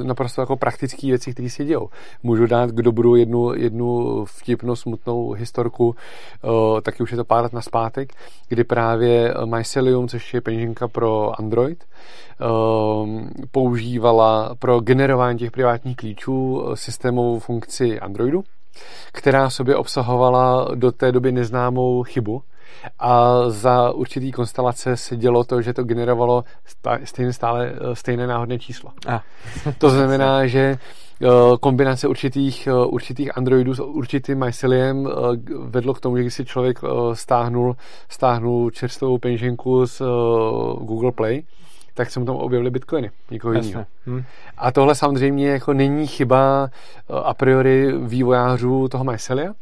naprosto jako praktické věci, které se dějou. Můžu dát k dobru jednu, jednu vtipnou, smutnou historku, eh, taky už je to pár let naspátek, kdy právě Mycelium, což je peněženka pro Android, používala pro generování těch privátních klíčů systémovou funkci Androidu, která v sobě obsahovala do té doby neznámou chybu, a za určitý konstelace se dělo to, že to generovalo stejné, stále, stejné náhodné číslo. A. *laughs* To znamená, že Eh, kombinace určitých, eh, určitých Androidů s určitým myceliem eh, vedlo k tomu, že když si člověk stáhnul, stáhnul čerstvou peněženku z Google Play, tak se mu tam objevily bitcoiny, nikoho jiného. Hm. A tohle samozřejmě jako není chyba a priori vývojářů toho mycelia,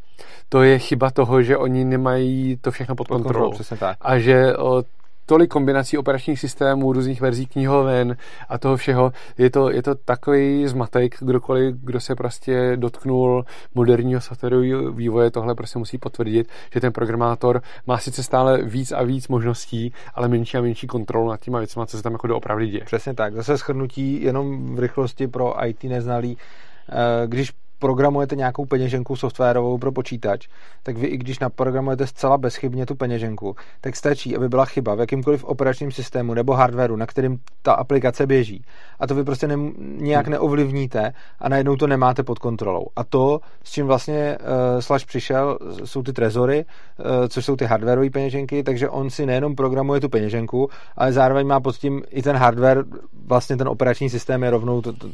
to je chyba toho, že oni nemají to všechno pod kontrolou. Kontrol, a že tolik kombinací operačních systémů, různých verzí knihoven a toho všeho. Je to, je to takový zmatek, kdokoliv, kdo se prostě dotknul moderního softwarového vývoje, tohle prostě musí potvrdit, že ten programátor má sice stále víc a víc možností, ale menší a menší kontrolu nad těma věcmi, co se tam jako doopravdy děje. Přesně tak. Zase schrnutí jenom v rychlosti pro IT neznalý. Eh, když programujete nějakou peněženku softwarovou pro počítač, tak vy i když naprogramujete zcela bezchybně tu peněženku, tak stačí, aby byla chyba v jakýmkoliv operačním systému nebo hardwareu, na kterým ta aplikace běží. A to vy prostě ne, nějak hmm. neovlivníte a najednou to nemáte pod kontrolou. A to, s čím vlastně uh, Slash přišel, jsou ty trezory, uh, což jsou ty hardwareové peněženky, takže on si nejenom programuje tu peněženku, ale zároveň má pod tím i ten hardware, vlastně ten operační systém je rovnou, to, to,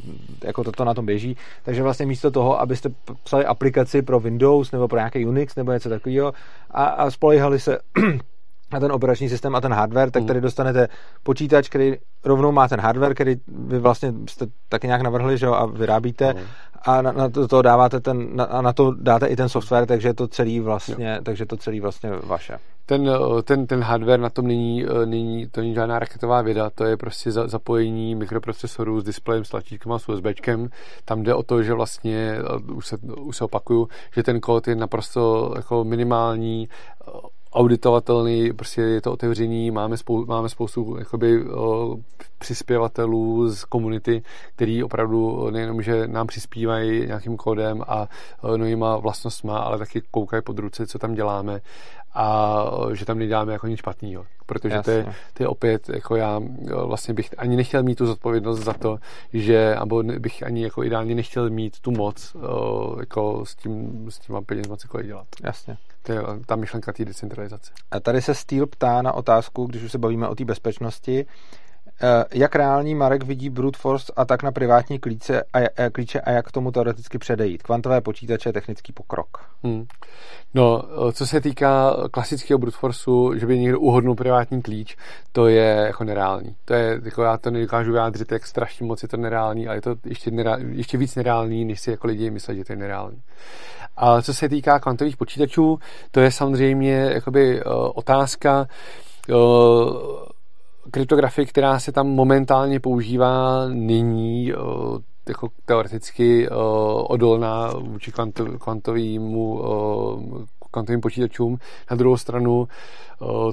jako toto na tom běží. Takže vlastně místo toho, abyste psali aplikaci pro Windows nebo pro nějaký Unix nebo něco takového a, a spolehali se na ten operační systém a ten hardware, tak mm. tady dostanete počítač, který rovnou má ten hardware, který vy vlastně jste taky nějak navrhli, že jo, a vyrábíte mm. a na, na to, to dáváte ten, na, a na to dáte i ten software, takže je to celý vlastně, jo. takže to celý vlastně vaše. Ten, ten, ten hardware na tom není, není, to není žádná raketová věda, to je prostě za, zapojení mikroprocesorů s displejem, s tlačítkem a s USBčkem. Tam jde o to, že vlastně, už se, už se opakuju, že ten kód je naprosto jako minimální, auditovatelný, prostě je to otevřený, máme, spou, máme spoustu jakoby, o, přispěvatelů z komunity, který opravdu nejenom, že nám přispívají nějakým kódem a novýma vlastnostma, ale taky koukají pod ruce, co tam děláme a že tam neděláme jako nic špatného. Protože to je, to je opět, jako já vlastně bych ani nechtěl mít tu zodpovědnost za to, že, nebo bych ani jako ideálně nechtěl mít tu moc jako s, tím, s těma penězma cokoliv dělat. Jasně. Je ta myšlenka té decentralizace. A tady se Steel ptá na otázku, když už se bavíme o té bezpečnosti, jak reální Marek vidí brute force a tak na privátní klíče a, eh, klíče a jak tomu teoreticky předejít? Kvantové počítače, technický pokrok. Hmm. No, eh, co se týká klasického brute forceu, že by někdo uhodnul privátní klíč, to je jako nereální. To je, jako já to nedokážu vyjádřit, jak strašně moc je to nereální, ale je to ještě, nereální, ještě víc nereální, než si jako lidi myslí, že to je nereální. A co se týká kvantových počítačů, to je samozřejmě jakoby otázka, kryptografie, která se tam momentálně používá, není jako teoreticky odolná vůči kvantovému kvantovým počítačům. Na druhou stranu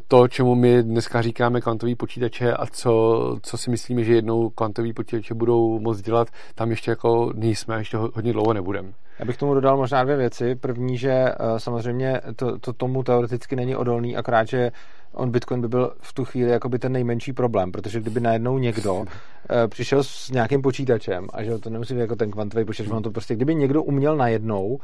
to, čemu my dneska říkáme kvantový počítače a co, co si myslíme, že jednou kvantový počítače budou moct dělat, tam ještě jako nejsme, ještě hodně dlouho nebudeme. Já bych tomu dodal možná dvě věci. První, že samozřejmě to, to tomu teoreticky není odolný, akorát, že on Bitcoin by byl v tu chvíli jakoby ten nejmenší problém, protože kdyby najednou někdo uh, *laughs* přišel s nějakým počítačem, a že to nemusí být jako ten kvantový počítač, on to prostě, kdyby někdo uměl najednou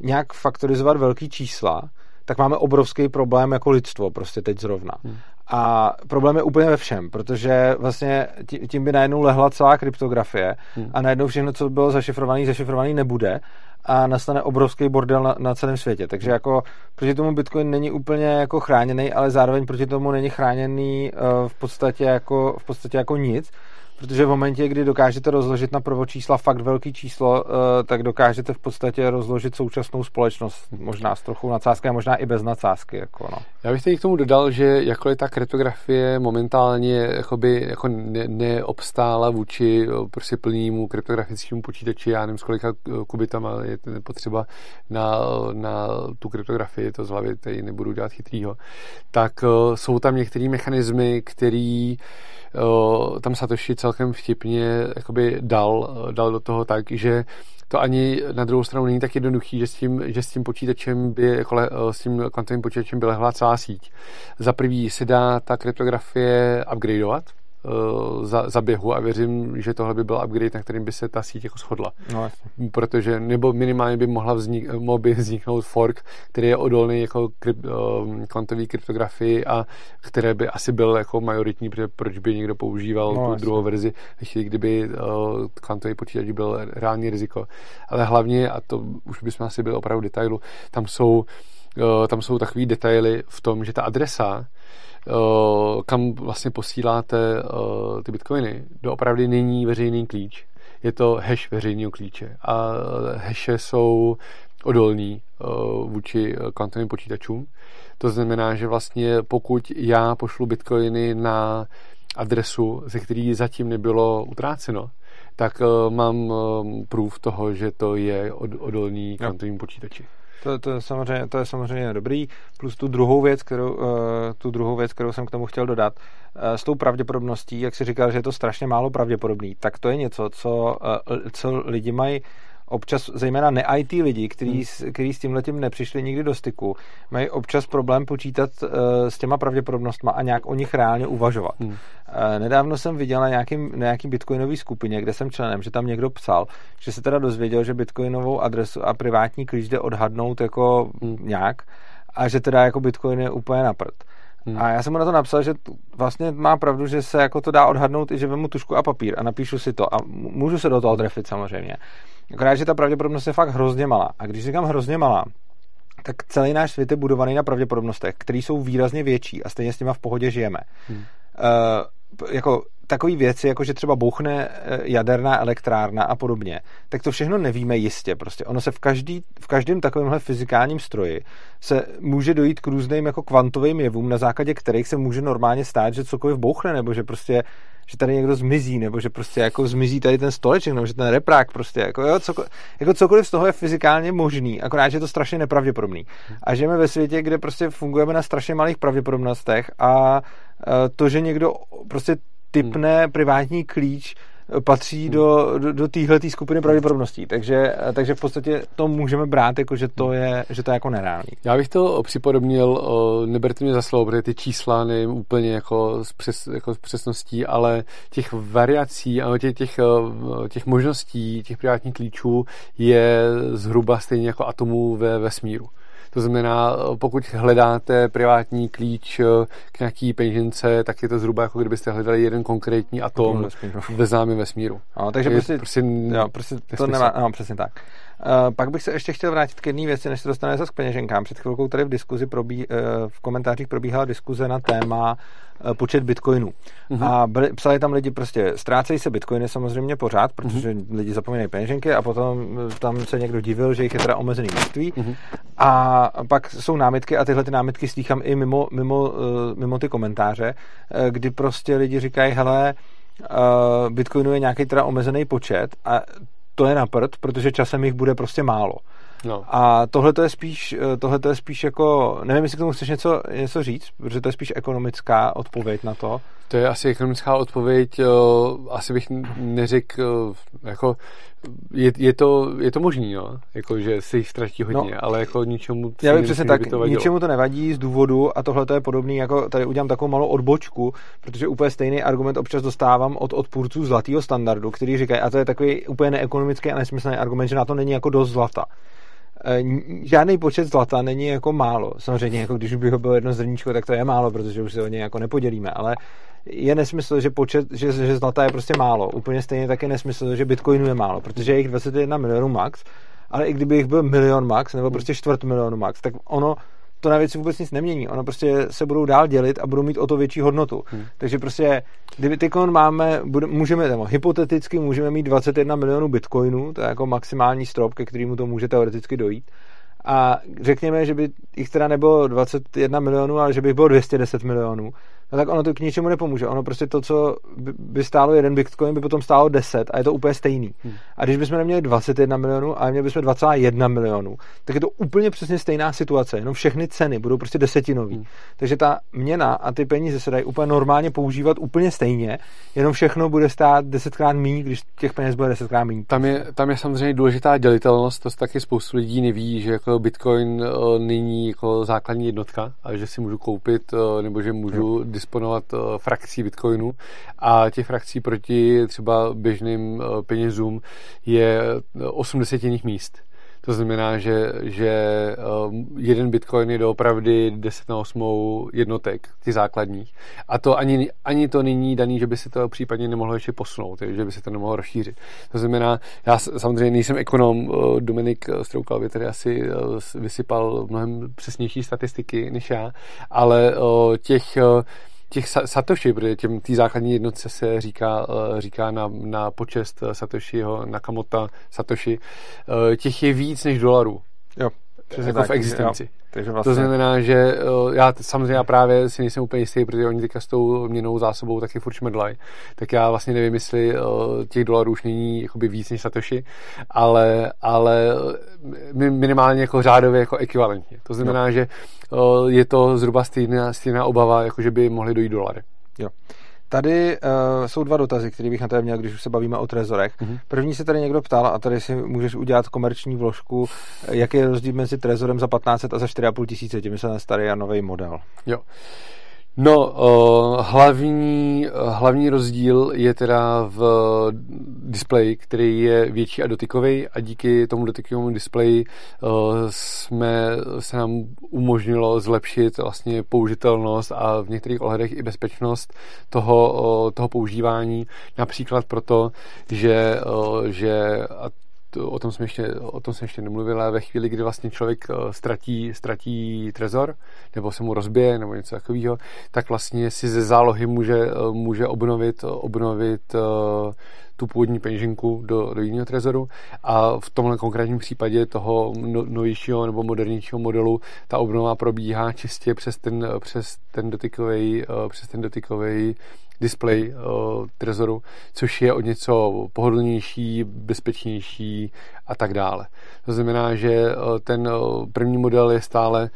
nějak faktorizovat velký čísla, tak máme obrovský problém jako lidstvo prostě teď zrovna. Hmm. A problém je úplně ve všem, protože vlastně tím by najednou lehla celá kryptografie hmm. a najednou všechno, co bylo zašifrované, zašifrované nebude a nastane obrovský bordel na, na celém světě. Takže jako proti tomu Bitcoin není úplně jako chráněný, ale zároveň proti tomu není chráněný uh, v podstatě jako, v podstatě jako nic Protože v momentě, kdy dokážete rozložit na prvočísla fakt velký číslo, eh, tak dokážete v podstatě rozložit současnou společnost, možná s trochu nadsázky a možná i bez nadsázky. Jako no. Já bych teď k tomu dodal, že jakkoliv ta kryptografie momentálně jakoby, jako ne, neobstála vůči eh, prostě plnému kryptografickému počítači, já nevím, s kolika eh, kubitama je potřeba na, na tu kryptografii, to z hlavy tady nebudu dělat chytrýho, tak jsou tam některé mechanismy, které tam Satoshi celkem vtipně jakoby dal, dal do toho tak, že to ani na druhou stranu není tak jednoduchý, že s tím, že s tím počítačem by, jako le, s tím kvantovým počítačem by lehla celá síť. Za prvý se dá ta kryptografie upgradeovat, za, za běhu a věřím, že tohle by byl upgrade, na kterým by se ta síť jako shodla. No, Protože, nebo minimálně by mohla vznik, mohl by vzniknout fork, který je odolný jako kryp, uh, kvantový kryptografii a které by asi byl jako majoritní, protože proč by někdo používal no, tu jasně. druhou verzi, kdyby uh, kvantový počítač byl reální riziko. Ale hlavně, a to už bychom asi byli opravdu detailu, tam jsou Eh, tam jsou takové detaily v tom, že ta adresa, eh, kam vlastně posíláte eh, ty bitcoiny, doopravdy není veřejný klíč. Je to hash veřejného klíče. A hashe jsou odolní vůči kvantovým počítačům. To znamená, že vlastně pokud já pošlu bitcoiny na adresu, ze který zatím nebylo utráceno, tak mám prův toho, že to je odolný kvantovým počítači. To, to, je samozřejmě, to je samozřejmě dobrý. Plus tu druhou věc, kterou, uh, tu druhou věc, kterou jsem k tomu chtěl dodat, uh, s tou pravděpodobností, jak si říkal, že je to strašně málo pravděpodobný, tak to je něco, co, uh, co lidi mají občas, zejména ne-IT lidi, kteří, hmm. který s tímhletím nepřišli nikdy do styku, mají občas problém počítat uh, s těma pravděpodobnostma a nějak o nich reálně uvažovat. Hmm. Uh, nedávno jsem viděl na nějakým, nějaký bitcoinový skupině, kde jsem členem, že tam někdo psal, že se teda dozvěděl, že bitcoinovou adresu a privátní klíč jde odhadnout jako hmm. nějak a že teda jako bitcoin je úplně na prd. Hmm. A já jsem mu na to napsal, že vlastně má pravdu, že se jako to dá odhadnout i že vemu tušku a papír a napíšu si to a můžu se do toho trefit samozřejmě. Akorát, že ta pravděpodobnost je fakt hrozně malá. A když říkám hrozně malá, tak celý náš svět je budovaný na pravděpodobnostech, které jsou výrazně větší a stejně s nimi v pohodě žijeme. Hmm. Uh, jako takové věci, jako že třeba bouchne eh, jaderná elektrárna a podobně, tak to všechno nevíme jistě. Prostě ono se v, každý, v každém takovémhle fyzikálním stroji se může dojít k různým jako kvantovým jevům, na základě kterých se může normálně stát, že cokoliv bouchne, nebo že prostě že tady někdo zmizí, nebo že prostě jako zmizí tady ten stoleček, nebo že ten reprák prostě, jako, jo, cokoliv, jako cokoliv z toho je fyzikálně možný, akorát, že je to strašně nepravděpodobný. A žijeme ve světě, kde prostě fungujeme na strašně malých pravděpodobnostech a to, že někdo prostě typne hmm. privátní klíč, patří hmm. do, do, do téhle skupiny pravděpodobností. Takže, takže v podstatě to můžeme brát jako, že to hmm. je, že to je jako nereálný. Já bych to připodobnil, neberte mě za slovo, protože ty čísla nevím úplně jako s, přes, jako s přesností, ale těch variací, těch, těch, těch možností, těch privátních klíčů je zhruba stejně jako atomů ve vesmíru. To znamená, pokud hledáte privátní klíč eh, k nějaký peněžence, tak je to zhruba jako kdybyste hledali jeden konkrétní atom ve známém vesmíru. No, takže prostě, prostě, jo, prostě to nemá, no, přesně tak. Uh, pak bych se ještě chtěl vrátit k jedné věci, než se dostane zase k peněženkám. Před chvilkou tady v diskuzi probí, uh, v komentářích probíhala diskuze na téma uh, počet bitcoinů. Uh-huh. A byli, psali tam lidi prostě, ztrácejí se bitcoiny samozřejmě pořád, protože uh-huh. lidi zapomínají peněženky a potom tam se někdo divil, že jich je teda omezený množství. Uh-huh. A pak jsou námitky a tyhle ty námitky slýchám i mimo, mimo, mimo ty komentáře, kdy prostě lidi říkají, hele, bitcoinu je nějaký teda omezený počet a to je na prd, protože časem jich bude prostě málo. No. A tohle to je spíš, eh, tohle to je spíš jako, nevím, jestli k tomu chceš něco, něco říct, protože to je spíš ekonomická odpověď na to. To je asi ekonomická odpověď, asi bych neřekl, jako je, je, to, je to možný, no? jako, že se jich ztratí hodně, no, ale jako ničemu já bych přesně tak, to ničemu to nevadí z důvodu, a tohle to je podobný, jako tady udělám takovou malou odbočku, protože úplně stejný argument občas dostávám od odpůrců zlatého standardu, který říkají, a to je takový úplně neekonomický a nesmyslný argument, že na to není jako dost zlata. E, žádný počet zlata není jako málo. Samozřejmě, jako když by ho bylo jedno zrníčko, tak to je málo, protože už se o ně jako nepodělíme, ale je nesmysl, že, počet, že, že zlata je prostě málo. Úplně stejně tak je nesmysl, že bitcoinu je málo, protože je jich 21 milionů max, ale i kdyby jich byl milion max, nebo prostě čtvrt milionu max, tak ono to na věci vůbec nic nemění. Ono prostě se budou dál dělit a budou mít o to větší hodnotu. Hmm. Takže prostě, kdyby tykon máme, bude, můžeme, nebo hypoteticky můžeme mít 21 milionů bitcoinů, to je jako maximální strop, ke kterému to může teoreticky dojít. A řekněme, že by jich teda nebylo 21 milionů, ale že by bylo 210 milionů, no tak ono to k ničemu nepomůže. Ono prostě to, co by stálo jeden bitcoin, by potom stálo 10 a je to úplně stejný. Hmm. A když bychom neměli 21 milionů, ale měli bychom 2,1 milionů, tak je to úplně přesně stejná situace, jenom všechny ceny budou prostě desetinový. Hmm. Takže ta měna a ty peníze se dají úplně normálně používat úplně stejně, jenom všechno bude stát desetkrát méně, když těch peněz bude desetkrát méně. Tam je, tam je samozřejmě důležitá dělitelnost, to taky spoustu lidí neví, že jako Bitcoin nyní jako základní jednotka a že si můžu koupit nebo že můžu disponovat frakcí Bitcoinu a těch frakcí proti třeba běžným penězům je 80 jiných míst. To znamená, že, že um, jeden bitcoin je doopravdy 10 na 8 jednotek, ty základních. A to ani, ani to není daný, že by se to případně nemohlo ještě posunout, že by se to nemohlo rozšířit. To znamená, já samozřejmě nejsem ekonom, uh, Dominik Stroukal by tady asi uh, vysypal mnohem přesnější statistiky než já, ale uh, těch těch Satoshi, protože těm tý základní jednotce se říká, eh, říká na, na počest Satoshiho, Nakamoto Satoshi, eh, těch je víc než dolarů. Jo. Přesně jako tak, v existenci. Jo. Takže vlastně... To znamená, že uh, já samozřejmě já právě si nejsem úplně jistý, protože oni teďka s tou měnou zásobou taky furt šmrdlají. Tak já vlastně nevím, jestli uh, těch dolarů už není jakoby víc než Satoshi, ale, ale minimálně jako řádově jako ekvivalentně. To znamená, no. že je to zhruba stejná, stejná obava, jako že by mohly dojít dolary. Jo. Tady uh, jsou dva dotazy, které bych na tebe měl, když už se bavíme o trezorech. Mm-hmm. První se tady někdo ptal, a tady si můžeš udělat komerční vložku, jaký je rozdíl mezi trezorem za 1500 a za 4,5 tisíce, tím se starý a nový model. Jo. No, uh, hlavní, hlavní rozdíl je teda v displeji, který je větší a dotykový a díky tomu dotykovému displeji uh, jsme, se nám umožnilo zlepšit vlastně použitelnost a v některých ohledech i bezpečnost toho, uh, toho používání. Například proto, že, uh, že a to, o tom jsme ještě, o tom jsem ještě nemluvil, ale ve chvíli, kdy vlastně člověk uh, ztratí, ztratí trezor, nebo se mu rozbije, nebo něco takového, tak vlastně si ze zálohy může, uh, může obnovit, obnovit uh, tu původní peněženku do, do jiného trezoru. A v tomhle konkrétním případě toho no, novějšího nebo modernějšího modelu ta obnova probíhá čistě přes ten, přes ten dotykový, přes ten dotykový display uh, trezoru, což je o něco pohodlnější, bezpečnější a tak dále. To znamená, že uh, ten uh, první model je stále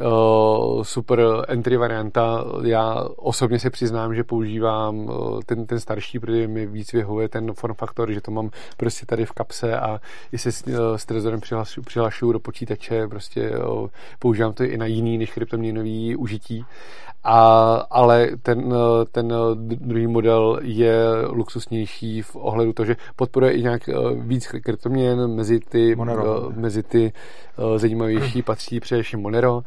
Uh, super entry varianta. Já osobně se přiznám, že používám uh, ten, ten starší, protože mi víc vyhovuje ten form factor, že to mám prostě tady v kapse a i se s, uh, s Trezorem přihlašuju, přihlašuju do počítače, prostě používám to i na jiný než kryptoměnový užití. A, ale ten, ten druhý model je luxusnější v ohledu to, že podporuje i nějak víc kryptoměn mezi ty, Monero. mezi ty zajímavější patří především Monero.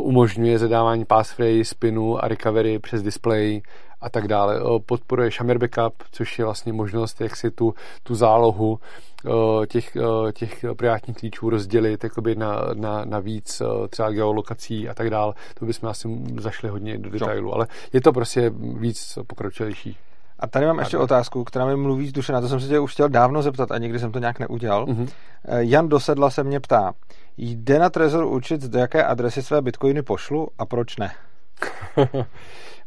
Umožňuje zadávání passphrase, spinu a recovery přes display a tak dále. Podporuje Shamir Backup, což je vlastně možnost, jak si tu, tu zálohu těch, těch privátních klíčů rozdělit jakoby na, na, na víc třeba geolokací a tak dále. To bychom asi zašli hodně do detailu, ale je to prostě víc pokročilejší. A tady mám ještě otázku, která mi mluví z duše. Na to jsem se tě už chtěl dávno zeptat a nikdy jsem to nějak neudělal. Mm-hmm. Jan Dosedla se mě ptá, jde na Trezor učit, do jaké adresy své bitcoiny pošlu a proč ne? *laughs*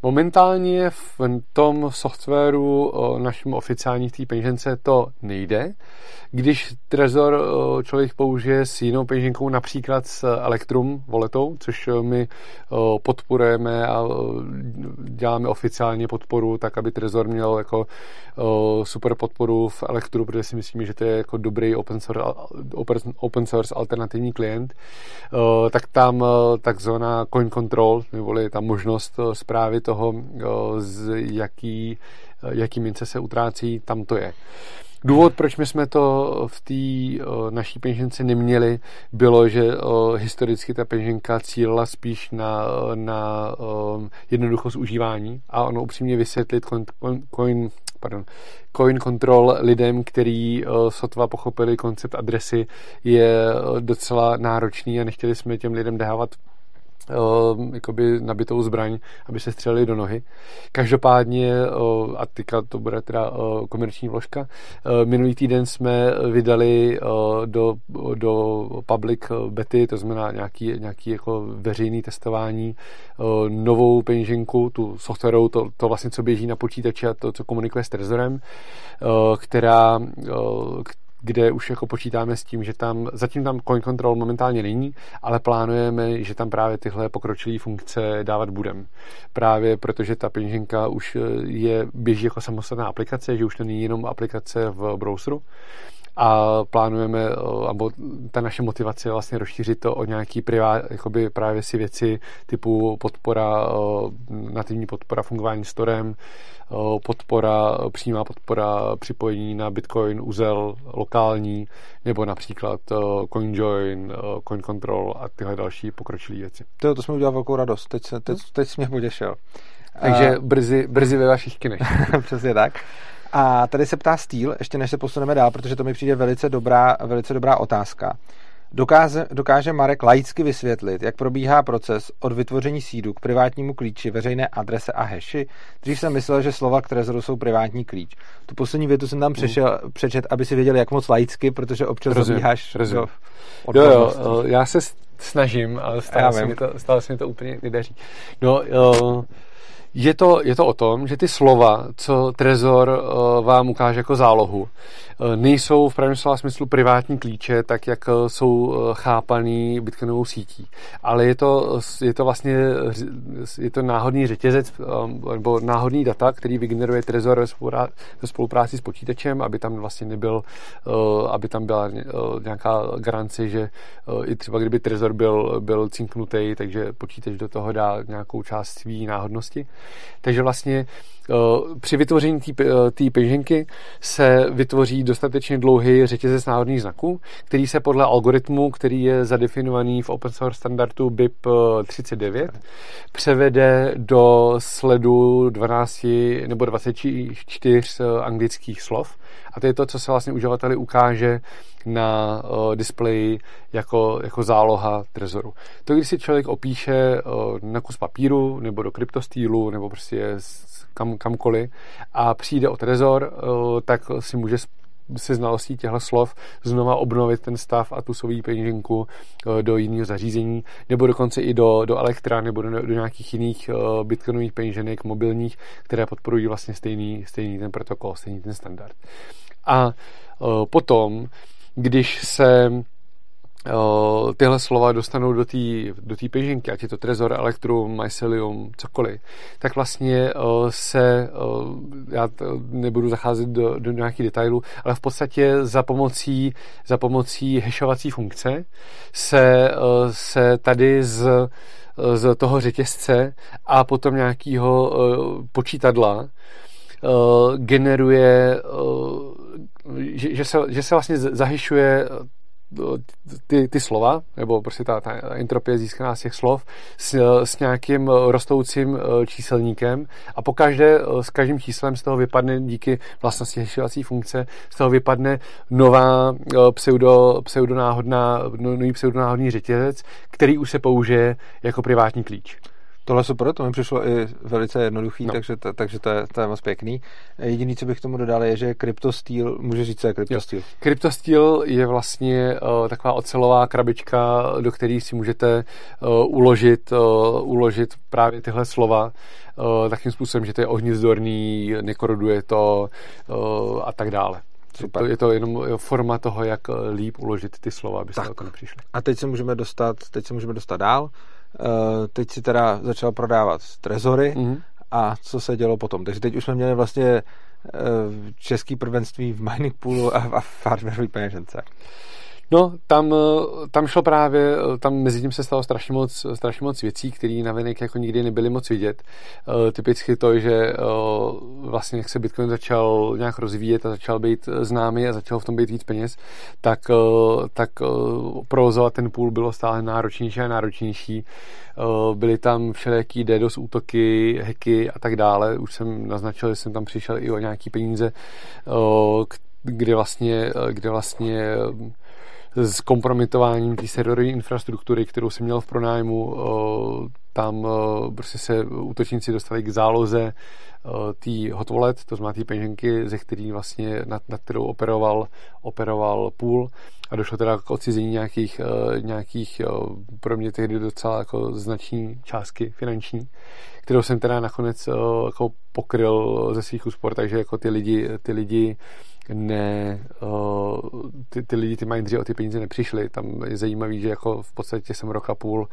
Momentálně v tom softwaru našem oficiální v té peněžence to nejde. Když Trezor člověk použije s jinou peněženkou, například s Electrum voletou, což my podporujeme a děláme oficiálně podporu, tak aby Trezor měl jako super podporu v Electru, protože si myslíme, že to je jako dobrý open source, open source alternativní klient, tak tam takzvaná coin control, neboli ta možnost zprávy toho, z jaký, jaký mince se utrácí, tam to je. Důvod, proč my jsme to v té naší peněžence neměli, bylo, že historicky ta peněženka cílila spíš na, na jednoduchost užívání a ono upřímně vysvětlit coin, coin, pardon, coin control lidem, který sotva pochopili koncept adresy, je docela náročný a nechtěli jsme těm lidem dávat uh, jakoby nabitou zbraň, aby se střelili do nohy. Každopádně, uh, a teďka to bude teda uh, komerční vložka, uh, minulý týden jsme vydali uh, do, do public bety, to znamená nějaký, nějaký jako veřejný testování, uh, novou peněženku, tu softwarovou, to, to vlastně, co běží na počítači a to, co komunikuje s Trezorem, uh, která, uh, kde už jako počítáme s tím, že tam, zatím tam coin control momentálně není, ale plánujeme, že tam právě tyhle pokročilé funkce dávat budem. Právě protože ta peněženka už je, běží jako samostatná aplikace, že už to není jenom aplikace v browseru, a plánujeme, nebo ta naše motivace je vlastně rozšířit to o nějaký privát, jakoby právě si věci typu podpora, nativní podpora fungování storem, podpora, přímá podpora připojení na Bitcoin, uzel lokální, nebo například CoinJoin, CoinControl a tyhle další pokročilé věci. To, to jsme udělal velkou radost, teď, se, teď, teď jsi mě potěšil. Takže brzy, brzy ve vašich kinech. *laughs* Přesně tak. A tady se ptá Steel, ještě než se posuneme dál, protože to mi přijde velice dobrá, velice dobrá otázka. Dokáže, dokáže Marek laicky vysvětlit, jak probíhá proces od vytvoření sídu k privátnímu klíči, veřejné adrese a hashi? Dřív jsem myslel, že slova k trezoru jsou privátní klíč. Tu poslední větu jsem tam přešel, přečet, aby si věděl, jak moc laicky, protože občas rozumím, zabíháš rozumím. do Jo, jo, já se snažím, ale stále, se mi, to, stále se mi to úplně nedaří. No, jo, je to, je to o tom, že ty slova, co Trezor uh, vám ukáže jako zálohu, uh, nejsou v pravém slova smyslu privátní klíče, tak jak uh, jsou chápaný Bitcoinovou sítí. Ale je to, je to vlastně je to náhodný řetězec nebo náhodný data, který vygeneruje Trezor ve spolupráci s počítačem, aby tam vlastně nebyl, aby tam byla nějaká garance, že i třeba kdyby Trezor byl, byl cinknutý, takže počítač do toho dá nějakou část svý náhodnosti. Takže vlastně eh, při vytvoření té peněženky se vytvoří dostatečně dlouhý řetězec náhodných znaků, který se podle algoritmu, který je zadefinovaný v open source standardu BIP 39, převede do sledu 12 nebo 24 eh, anglických slov. A to je to, co se vlastně uživateli ukáže na uh, displeji jako, jako záloha trezoru. To, když si člověk opíše uh, na kus papíru nebo do kryptostýlu nebo prostě kam, kamkoliv a přijde o trezor, uh, tak si může se znalostí těchto slov znova obnovit ten stav a tu svou peněženku do jiného zařízení, nebo dokonce i do, do Elektra, nebo do, do nějakých jiných bitcoinových peněženek mobilních, které podporují vlastně stejný, stejný ten protokol, stejný ten standard. A potom když se tyhle slova dostanou do té do tý peněženky, ať je to Trezor, Electrum, Mycelium, cokoliv, tak vlastně se, já nebudu zacházet do, do nějakých detailů, ale v podstatě za pomocí, za pomocí hashovací funkce se, se tady z, z toho řetězce a potom nějakého počítadla generuje že, že, se, že se vlastně zahyšuje eh, ty, ty slova, nebo prostě ta, ta entropie získaná z těch slov s, s nějakým rostoucím eh, číselníkem a po každé, eh, s každým číslem z toho vypadne díky vlastnosti hashovací funkce, z toho vypadne nová pseudo, pseudonáhodná, no, nový pseudonáhodný řetězec, který už se použije jako privátní klíč. Tohle super, to mi přišlo i velice jednoduchý, no. takže, to, takže to, je, to je moc pěkný. Jediný, co bych tomu dodal, je, že CryptoSteel, může říct, co je CryptoSteel? CryptoSteel je vlastně uh, taková ocelová krabička, do které si můžete uh, uložit, uh, uložit právě tyhle slova uh, takým způsobem, že to je ohnizdorný, nekoroduje to uh, a tak dále. Super. To je to jenom forma toho, jak líp uložit ty slova, aby se to nepřišli. A teď se můžeme dostat, teď se můžeme dostat dál. Eh, teď si teda začal prodávat trezory mm-hmm. a co se dělo potom. Takže teď už jsme měli vlastně eh, český prvenství v mining poolu a, a v hardwareové peněžence. No, tam, eh, tam šlo právě, eh, tam mezi tím se stalo strašně moc, strašně moc věcí, které na venek jako nikdy nebyly moc vidět. Uh, typicky to, že uh, vlastně jak se Bitcoin začal nějak rozvíjet a začal být známý a začal v tom být víc peněz, tak, uh, tak uh, provozovat ten půl bylo stále náročnější a náročnější. Uh, byly tam všelijaký DDoS útoky, hacky a tak dále. Už jsem naznačil, že jsem tam přišel i o nějaký peníze, kde vlastně, kde vlastně s kompromitováním té serverové infrastruktury, kterou jsem měl v pronájmu, eh, tam eh, prostě se útočníci dostali k záloze eh, té hot wallet, to znamená té peněženky, ze který vlastně, nad, nad kterou operoval, operoval půl. A došlo teda k odcizení nějakých, nějakých pro mě tehdy docela jako znační částky finanční, kterou jsem teda nakonec jako pokryl ze svých úspor, takže jako ty lidi, ty lidi ne, uh, ty, ty lidi, ty mindři o ty peníze nepřišli. Tam je zajímavý, že jako v podstatě jsem rok a půl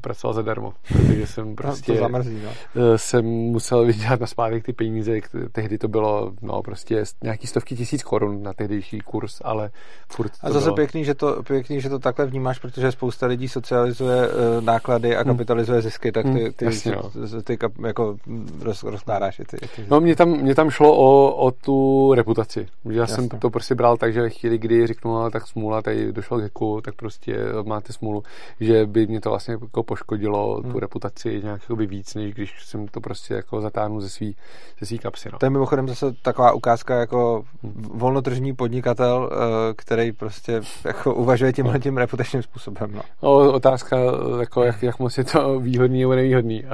pracoval zadarmo, protože jsem *laughs* prostě to zamrzí, no. jsem musel vydělat na zpátek ty peníze, tehdy to bylo no prostě nějaký stovky tisíc korun na tehdejší kurz, ale furt A zase bylo... pěkný, že to, pěkný, že to takhle vnímáš, protože spousta lidí socializuje uh, náklady a hmm. kapitalizuje zisky, tak ty, hmm, ty, Jasně, no. ty, ty jako roz, rozkládáš. Ty, ty no mě tam, mě tam šlo o, o tu reputaci. Já Jasně. jsem to prostě bral tak, že ve chvíli, kdy řeknu, no, tak smůla, tady došlo k heku, tak prostě máte smůlu, že by mě to vlastně jako poškodilo hmm. tu reputaci nějak víc, než když jsem to prostě jako zatáhnu ze svý, ze svý kapsy. No. To je mimochodem zase taková ukázka jako volnotržní podnikatel, eh, který prostě jako uvažuje tímhle tím reputačním způsobem. No. O, otázka, jako jak, jak moc je to výhodný nebo nevýhodný.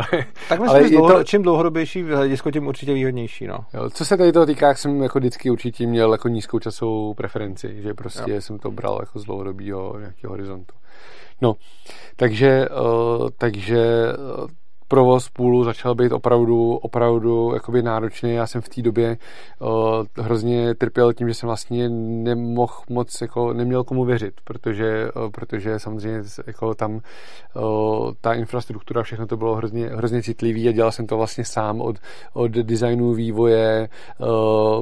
tak myslím, ale že dlouho, to... čím dlouhodobější hledisko, tím určitě výhodnější. No. Jo, co se tady toho týká, jak jsem jako vždycky určitě měl jako nízkou časovou preferenci, že prostě jo. jsem to bral jako z dlouhodobého nějakého horizontu. No, takže, uh, takže uh, provoz půlu začal být opravdu, opravdu jakoby náročný. Já jsem v té době uh, hrozně trpěl tím, že jsem vlastně nemohl moc, jako neměl komu věřit, protože, uh, protože samozřejmě jako tam uh, ta infrastruktura, všechno to bylo hrozně, hrozně citlivý a dělal jsem to vlastně sám od, od designu, vývoje, uh,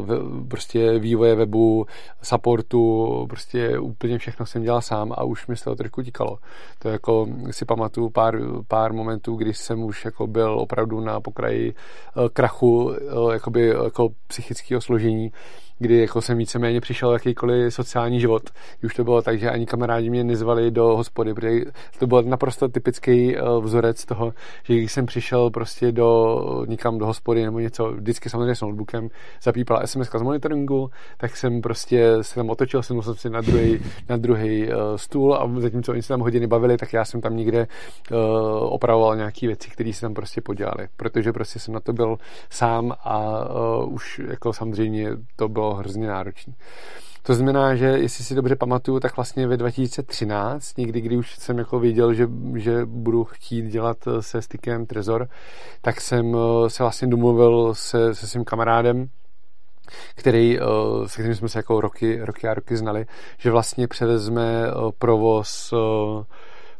v, prostě vývoje webu, supportu, prostě úplně všechno jsem dělal sám a už mi z toho trošku tíkalo. To jako si pamatuju pár, pár momentů, kdy jsem už jako byl opravdu na pokraji eh, krachu eh, jakoby jako psychického složení kdy jako jsem víceméně přišel jakýkoliv sociální život. Už to bylo tak, že ani kamarádi mě nezvali do hospody, protože to byl naprosto typický eh, vzorec toho, že když jsem přišel prostě do, někam do hospody nebo něco, vždycky samozřejmě s notebookem, zapípala SMS z monitoringu, tak jsem prostě se tam otočil, jsem musel si na druhý, na druhý uh, stůl a zatímco oni se tam hodiny bavili, tak já jsem tam někde uh, opravoval nějaké věci, které se tam prostě podělali, protože prostě jsem na to byl sám a už jako samozřejmě to bylo hrozně náročný. To znamená, že jestli si dobře pamatuju, tak vlastně ve 2013, někdy, kdy už jsem jako věděl, že, že budu chtít dělat eh, se stykem Trezor, tak jsem eh, se vlastně domluvil se, se svým kamarádem, který, eh, se kterým jsme se jako roky, roky a roky znali, že vlastně převezme provoz,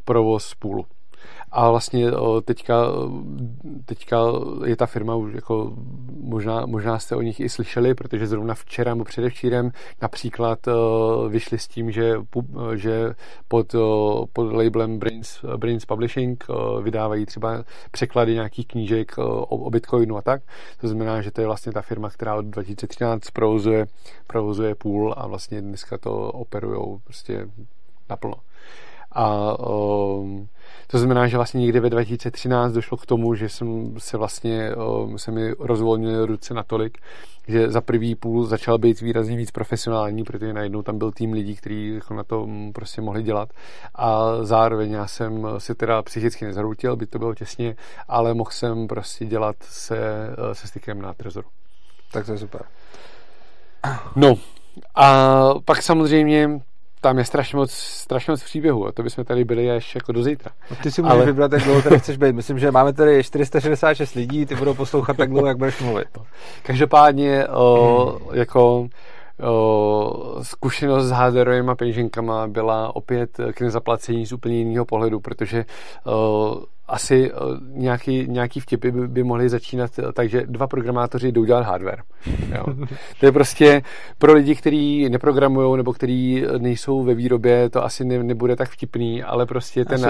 provoz půlu. A vlastně teďka, teďka je ta firma už jako možná, možná jste o nich i slyšeli, protože zrovna včera nebo předevčírem například vyšli s tím, že, že pod, pod labelem Brains, Brains Publishing vydávají třeba překlady nějakých knížek o, o Bitcoinu a tak. To znamená, že to je vlastně ta firma, která od 2013 provozuje, provozuje půl a vlastně dneska to operujou prostě naplno. A um, to znamená, že vlastně někdy ve 2013 došlo k tomu, že jsem se vlastně, se mi rozvolnily ruce natolik, že za prvý půl začal být výrazně víc profesionální, protože najednou tam byl tým lidí, kteří jako na to prostě mohli dělat. A zároveň já jsem si teda psychicky nezhroutil, by to bylo těsně, ale mohl jsem prostě dělat se, se stykem na trezoru. Tak to je super. No, a pak samozřejmě tam je strašně moc, strašně moc příběhů a to bychom tady byli až jako do zítra. No, ty si můžeš Ale... vybrat, jak dlouho tady chceš být. Myslím, že máme tady 466 lidí, ty budou poslouchat tak dlouho, jak budeš mluvit. Každopádně o, jako o, zkušenost s hardwareovými peněženkama byla opět k nezaplacení z úplně jiného pohledu, protože o, asi eh, nějaký, nějaký vtipy by, by mohly začínat eh, tak, že dva programátoři jdou dělat hardware. *laughs* Jo. To je prostě pro lidi, kteří neprogramují nebo kteří nejsou ve výrobě, to asi ne, nebude tak vtipný, ale prostě ten,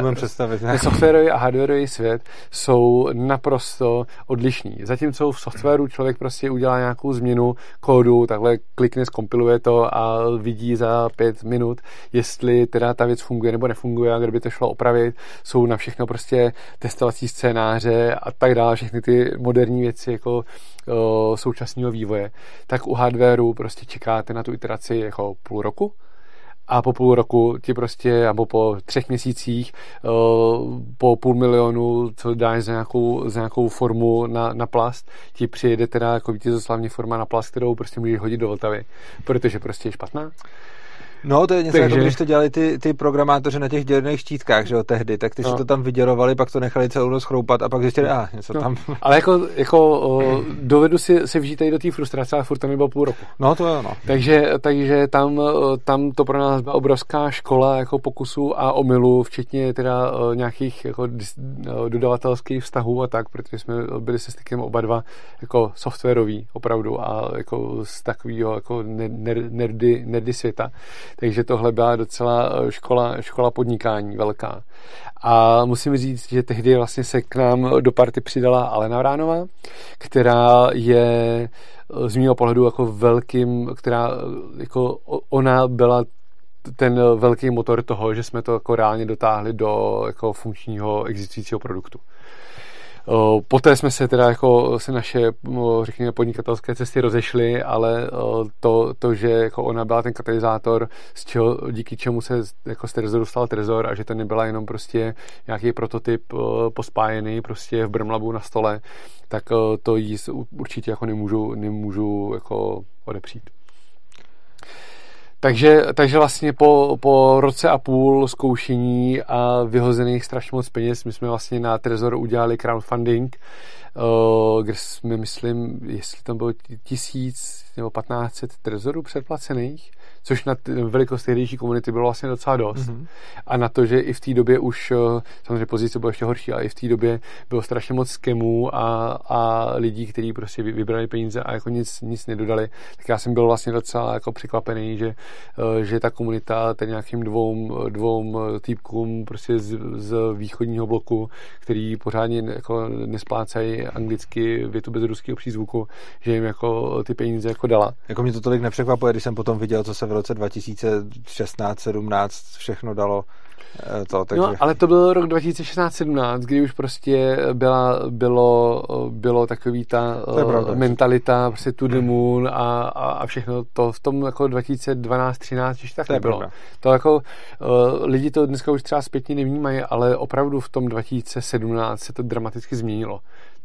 ten softwarový a hardwareový svět jsou naprosto odlišní. Zatímco v softwaru člověk prostě udělá nějakou změnu kódu, takhle klikne, skompiluje to a vidí za pět minut, jestli teda ta věc funguje nebo nefunguje a kdyby to šlo opravit, jsou na všechno prostě testovací scénáře a tak dále, všechny ty moderní věci jako o, současného vývoje, tak u hardwareu prostě čekáte na tu iteraci jako půl roku, a po půl roku ti prostě, nebo po třech měsících, po půl milionu, co dáš za nějakou, za nějakou formu na, na plast, ti přijede teda jako vítězoslavně forma na plast, kterou prostě můžeš hodit do Vltavy, protože prostě je špatná. No, to je něco, Takže... jako když to dělali ty, ty programátoři na těch dělených štítkách, že jo, tehdy, tak ty no. si to tam vyděrovali, pak to nechali celou noc chroupat a pak zjistili, a ah, něco no. tam. *laughs* Ale jako, jako o, dovedu si, si vžít do té frustrace, ale furt tam nebylo půl roku. No, to je no. Takže, takže tam, tam to pro nás byla obrovská škola jako pokusů a omylů, včetně teda nějakých jako dodavatelských vztahů a tak, protože jsme byli se stykem oba dva jako softwarový opravdu a jako z takového jako nerdy, nerdy světa. Takže tohle byla docela eh, škola, škola podnikání velká. A musím říct, že tehdy vlastně se k nám do party přidala Alena Vránová, která je eh, z mého pohledu jako velkým, která eh, jako ona byla ten velký motor toho, že jsme to jako reálně dotáhli do jako funkčního existujícího produktu. Poté jsme se teda jako se naše, řekněme, podnikatelské cesty rozešly, ale to, to, že jako ona byla ten katalyzátor, z čeho, díky čemu se jako z Trezoru stal Trezor a že to nebyla jenom prostě nějaký prototyp pospájený prostě v Brmlabu na stole, tak to jí určitě jako nemůžu, nemůžu jako odepřít. Takže, takže vlastně po, po roce a půl zkoušení a vyhozených strašně moc peněz, my jsme vlastně na Trezor udělali crowdfunding, uh, kde jsme, myslím, jestli tam bylo tisíc nebo 1500 trezorů předplacených, což na velikost tehdejší komunity bylo vlastně docela dost. Mm-hmm. A na to, že i v té době už, eh, samozřejmě pozice byla ještě horší, ale i v té době bylo strašně moc skemů a, a lidí, kteří prostě vybrali peníze a jako nic, nic nedodali, tak já jsem byl vlastně docela jako překvapený, že, eh, že ta komunita ten nějakým dvou, dvou týpkům prostě z, z východního bloku, který pořádně jako nesplácají anglicky větu bez ruského přízvuku, že jim jako ty peníze jako dala. Jako mě to tolik nepřekvapuje, když jsem potom viděl, co se v roce 2016-17 všechno dalo eh, to, takže... No, ale to byl rok 2016-17, kdy už prostě byla, bylo, bylo takový ta pravda, mentalita prostě to the moon a, a, a všechno to v tom jako 2012-13 ještě tak to nebylo. Pravda. To jako uh, lidi to dneska už třeba zpětně nevnímají, ale opravdu v tom 2017 se to dramaticky změnilo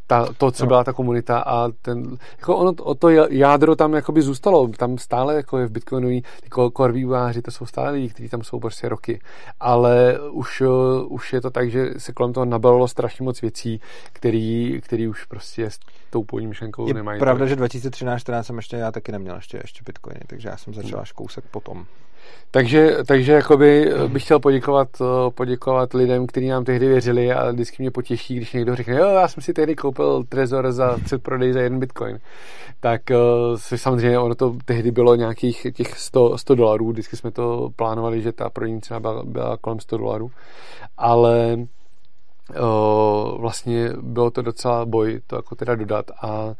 ta, to, co no. byla ta komunita a ten, jako ono, o to jádro tam jakoby zůstalo, tam stále jako je v Bitcoinový, jako core to jsou stále lidi, kteří tam jsou prostě roky, ale už, už je to tak, že se kolem toho nabalilo strašně moc věcí, který, který už prostě s tou původní myšlenkou je nemají. pravda, že 2013-14 jsem ještě, já taky neměl ještě, ještě Bitcoiny, takže já jsem začal až kousek potom. Takže, takže jakoby bych chtěl poděkovat, poděkovat lidem, kteří nám tehdy věřili a vždycky mě potěší, když někdo řekne, jo, já jsem si tehdy koupil Trezor za předprodej za jeden bitcoin. Tak uh, samozřejmě ono to tehdy bylo nějakých těch 100, 100 dolarů, vždycky jsme to plánovali, že ta prodejní cena byla, byla kolem 100 dolarů, ale vlastně bylo to docela boj to jako teda dodat a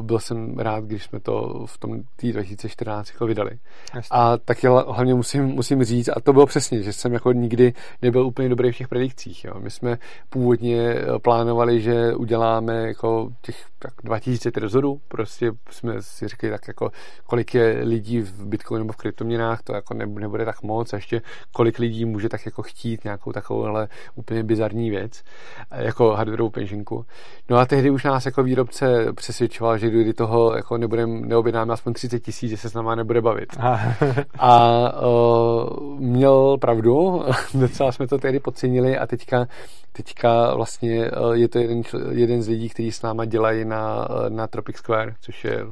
byl jsem rád, když jsme to v tom tý 2014 jako vydali. Jasně. A taky hlavně musím, musím říct, a to bylo přesně, že jsem jako nikdy nebyl úplně dobrý v těch predikcích. Jo. My jsme původně plánovali, že uděláme jako těch tak 2000 trezorů, prostě jsme si řekli tak jako, kolik je lidí v Bitcoinu nebo v kryptoměnách, to jako nebude tak moc a ještě kolik lidí může tak jako chtít nějakou takovouhle úplně bizarní věc věc, jako hardwareovou peněženku. No a tehdy už nás jako výrobce přesvědčoval, že kdyby toho jako nebudem, neobjednáme aspoň 30 tisíc, že se s náma nebude bavit. a *laughs* uh, měl pravdu, *laughs* docela jsme to tehdy podcenili a teďka, teďka vlastně je to jeden, jeden z lidí, kteří s náma dělají na, na Tropic Square, což je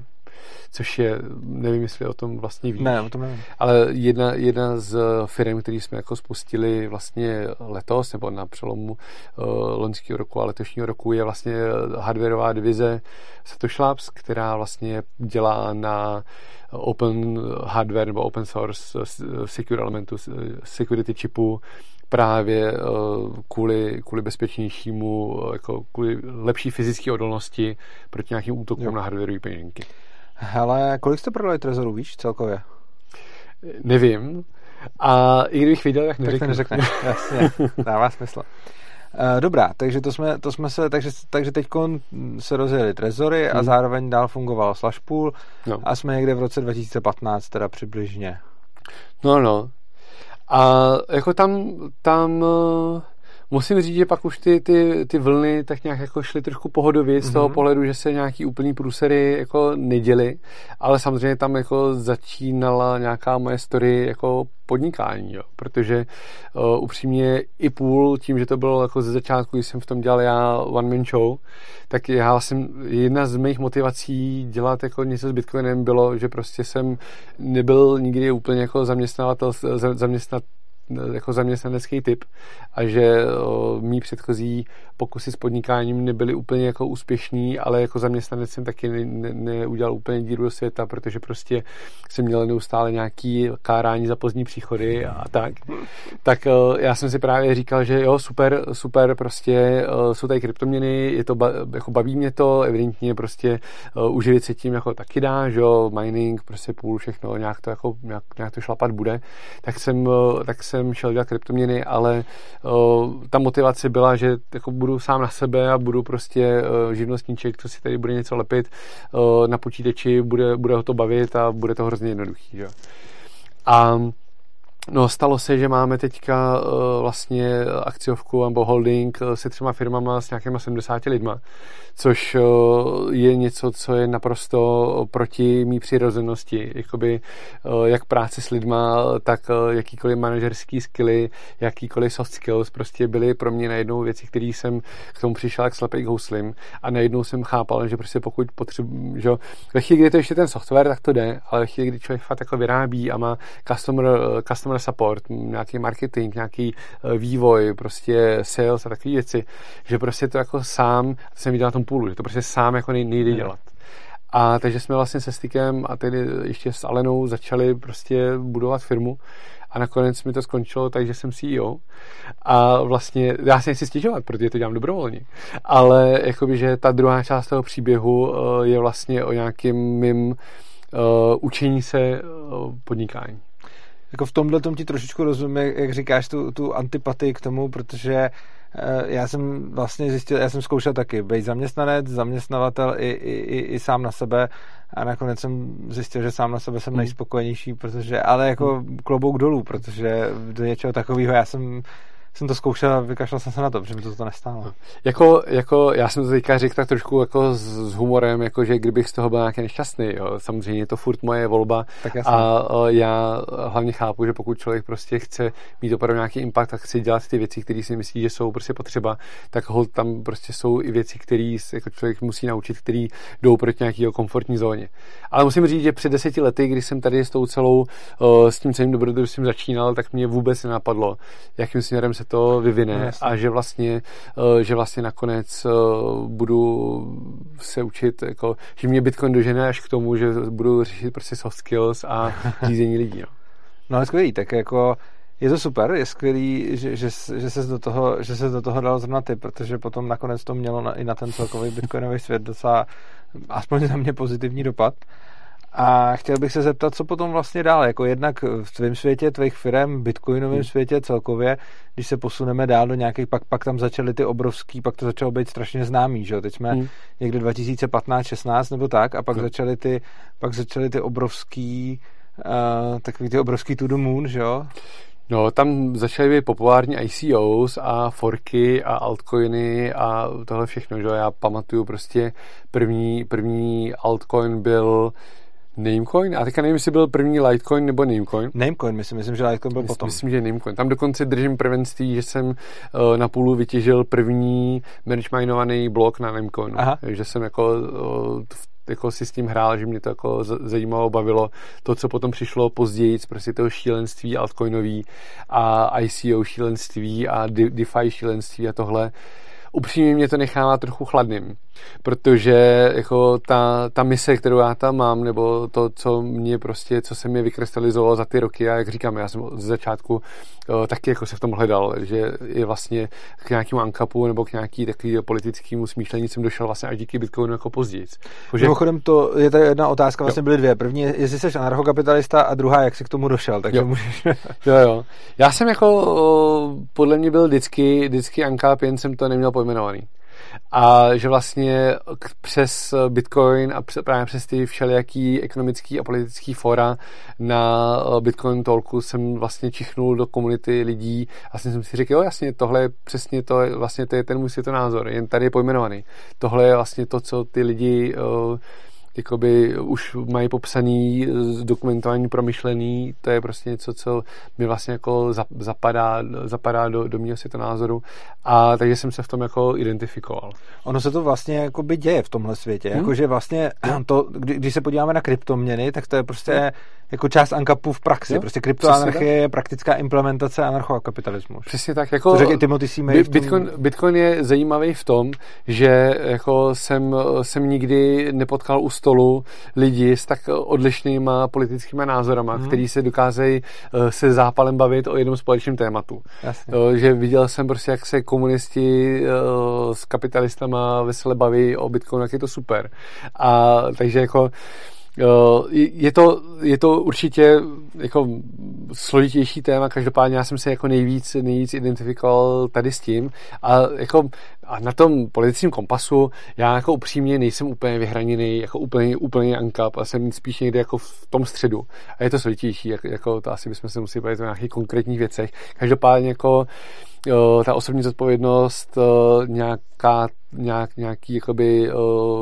což je, nevím, jestli o tom vlastně víš. Ne, o tom nevím. Ale jedna, jedna z firm, který jsme jako spustili vlastně letos, nebo na přelomu uh, loňského roku a letošního roku, je vlastně hardwareová divize Satoshi Labs, která vlastně dělá na open hardware nebo open source secure elementu, security chipu právě kvůli, kvůli bezpečnějšímu, jako kvůli lepší fyzické odolnosti proti nějakým útokům jo. na hardwareové peněženky. Hele, kolik jste prodali Trezorů, víš, celkově? Nevím. A i kdybych viděl, tak neřeknu. Tak neřekne, jasně, dává smysl. Uh, dobrá, takže to jsme, to jsme se, takže, takže teď se rozjeli trezory hmm. a zároveň dál fungoval Slashpool no. a jsme někde v roce 2015 teda přibližně. No, no. A jako tam, tam musím říct, že pak už ty, ty, ty vlny tak nějak jako šly trošku pohodově z toho mm-hmm. pohledu, že se nějaký úplný průsery jako neděli, ale samozřejmě tam jako začínala nějaká moje story jako podnikání, jo, protože uh, upřímně i půl tím, že to bylo jako ze začátku, když jsem v tom dělal já one man show, tak já jsem, jedna z mých motivací dělat jako něco s Bitcoinem bylo, že prostě jsem nebyl nikdy úplně jako zaměstnavatel, zaměstnat, jako zaměstnanecký typ a že o, mý předchozí pokusy s podnikáním nebyly úplně jako úspěšný, ale jako zaměstnanec jsem taky neudělal ne, ne úplně díru do světa, protože prostě jsem měl neustále nějaký kárání za pozdní příchody a tak. Tak o, já jsem si právě říkal, že jo, super, super, prostě o, jsou tady kryptoměny, je to, jako baví mě to, evidentně prostě o, uživit se tím jako taky dá, že jo, mining, prostě půl, všechno, nějak to jako, nějak, nějak to šlapat bude, tak jsem, tak jsem jsem šel dělat kryptoměny, ale o, ta motivace byla, že jako budu sám na sebe a budu prostě o, živnostníček, co si tady bude něco lepit o, na počítači, bude, bude ho to bavit a bude to hrozně jednoduchý. Že? A No, stalo se, že máme teďka uh, vlastně akciovku nebo holding uh, se třema firmama s nějakýma 70 lidma, což uh, je něco, co je naprosto proti mý přirozenosti. Jakoby jak práce s lidma, tak jakýkoliv manažerský skilly, jakýkoliv soft skills prostě byly pro mě najednou věci, které jsem k tomu přišel jak slepej k houslim a najednou jsem chápal, že prostě pokud potřebuji, že ve chvíli, kdy to ještě ten software, tak to jde, ale ve chvíli, kdy člověk fakt jako vyrábí a má customer, customer customer support, nějaký marketing, nějaký eh, vývoj, prostě sales a takové věci, že prostě to jako sám, to jsem viděl na tom půlu, že to prostě sám jako nejde dělat. A takže jsme vlastně se Stykem a tedy ještě s Alenou začali prostě budovat firmu a nakonec mi to skončilo takže jsem CEO a vlastně já si nechci stěžovat, protože to dělám dobrovolně, ale jakoby, že ta druhá část toho příběhu eh, je vlastně o nějakým mým uh, učení se podnikání jako v tomhle tom ti trošičku rozumím, jak, jak říkáš tu, tu antipatii k tomu, protože eh, já jsem vlastně zjistil, já jsem zkoušel taky být zaměstnanec, zaměstnavatel i, i, i, i sám na sebe a nakonec jsem zjistil, že sám na sebe jsem hmm. nejspokojenější, protože, ale jako hmm. klobouk dolů, protože do něčeho takového já jsem jsem to zkoušel a vykašlal jsem se na to, protože mi to, to nestálo. Jako, jako, já jsem to teďka řekl tak trošku jako s, s humorem, jako že kdybych z toho byl nějaký nešťastný, jo. samozřejmě je to furt moje volba tak a, a já hlavně chápu, že pokud člověk prostě chce mít opravdu nějaký impact a chce dělat ty věci, které si myslí, že jsou prostě potřeba, tak hold tam prostě jsou i věci, které jako člověk musí naučit, které jdou proti nějakého komfortní zóně. Ale musím říct, že před deseti lety, když jsem tady s tou celou, s tím celým dobrodružstvím začínal, tak mě vůbec nenapadlo, jakým směrem se to vyvine no, a že vlastně, eh, že vlastně nakonec eh, budu se učit, jako, že mě Bitcoin dožene až k tomu, že budu řešit prostě soft skills a *laughs* řízení lidí. No, no skvělý, tak jako je to super, je skvělý, že, že, že se do toho, že se do toho dal zrovna ty, protože potom nakonec to mělo na, i na ten celkový bitcoinový svět docela, aspoň za mě pozitivní dopad. A chtěl bych se zeptat, co potom vlastně dál, jako jednak v tvém světě, tvých firm, bitcoinovém hmm. světě celkově, když se posuneme dál do nějakých, pak, pak tam začaly ty obrovský, pak to začalo být strašně známý, že jo, teď jsme hmm. někde 2015, 16 nebo tak a pak hmm. začaly ty, pak začaly ty obrovský, uh, takový ty obrovský to the moon, že jo? No, tam začaly být populární ICOs a forky a altcoiny a tohle všechno, že Já pamatuju prostě první, první altcoin byl Namecoin? A teďka nevím, jestli byl první Litecoin nebo Namecoin. Namecoin, myslím, myslím, že Litecoin byl myslím, potom. Myslím, že Namecoin. Tam dokonce držím prvenství, že jsem uh, na půlu vytěžil první minovaný blok na Namecoinu. Aha. Takže jsem jako uh, jako si s tím hrál, že mě to jako zajímalo, bavilo. To, co potom přišlo později, prostě toho šílenství altcoinový a ICO šílenství a DeFi šílenství a tohle, upřímně mě to nechává trochu chladným protože jako ta, ta mise, kterou já tam mám, nebo to, co mě prostě, co se mi vykrystalizovalo za ty roky, a jak říkám, já jsem z začátku uh, taky jako se v tom hledal, že je vlastně k nějakému ankapu nebo k nějaký takový politickému smýšlení jsem došel vlastně až díky Bitcoinu jako později. Že... Mimochodem to je ta jedna otázka, vlastně jo. byly dvě. První, jestli jsi anarchokapitalista a druhá, jak jsi k tomu došel, takže jo. můžeš... *laughs* jo, jo. Já jsem jako podle mě byl vždycky, vždycky ankap, jen jsem to neměl pojmenovaný. A že vlastně přes Bitcoin a právě přes ty všelijaký ekonomický a politický fora na Bitcoin Talku jsem vlastně čichnul do komunity lidí a vlastně jsem si řekl, jo jasně, tohle je přesně to, vlastně to je ten můj světonázor, jen tady je pojmenovaný. Tohle je vlastně to, co ty lidi uh, jakoby už mají popsaný, dokumentovaný, promyšlený, to je prostě něco, co mi vlastně jako zapadá, zapadá do, do mého světonázoru a takže jsem se v tom jako identifikoval. Ono se to vlastně jako by děje v tomhle světě, hmm. jakože vlastně *clears throat* to, kdy, když se podíváme na kryptoměny, tak to je prostě hmm. jako část ANKAPu v praxi, jo? prostě kryptoanarchie je praktická implementace anarchokapitalismu. Přesně tak, jako to řekl Timothy. May Bitcoin, Bitcoin je zajímavý v tom, že jako jsem, jsem nikdy nepotkal u stolu lidi s tak odlišnýma politickými názorama, hmm. který se dokázejí eh, se zápalem bavit o jednom společném tématu. Jasně. Že viděl jsem prostě, jak se komunisti eh, s kapitalistama vesele baví o Bitcoinu, jak je to super. A takže jako je to, je to určitě jako složitější téma, každopádně já jsem se jako nejvíc, nejvíc identifikoval tady s tím a jako a na tom politickém kompasu já jako upřímně nejsem úplně vyhraněný, jako úplně, úplně ankap a jsem spíš někde jako v tom středu. A je to složitější, jako, jako to asi bychom se museli bavit o nějakých konkrétních věcech. Každopádně jako jo, ta osobní zodpovědnost, nějaká, nějak, nějaký jakoby,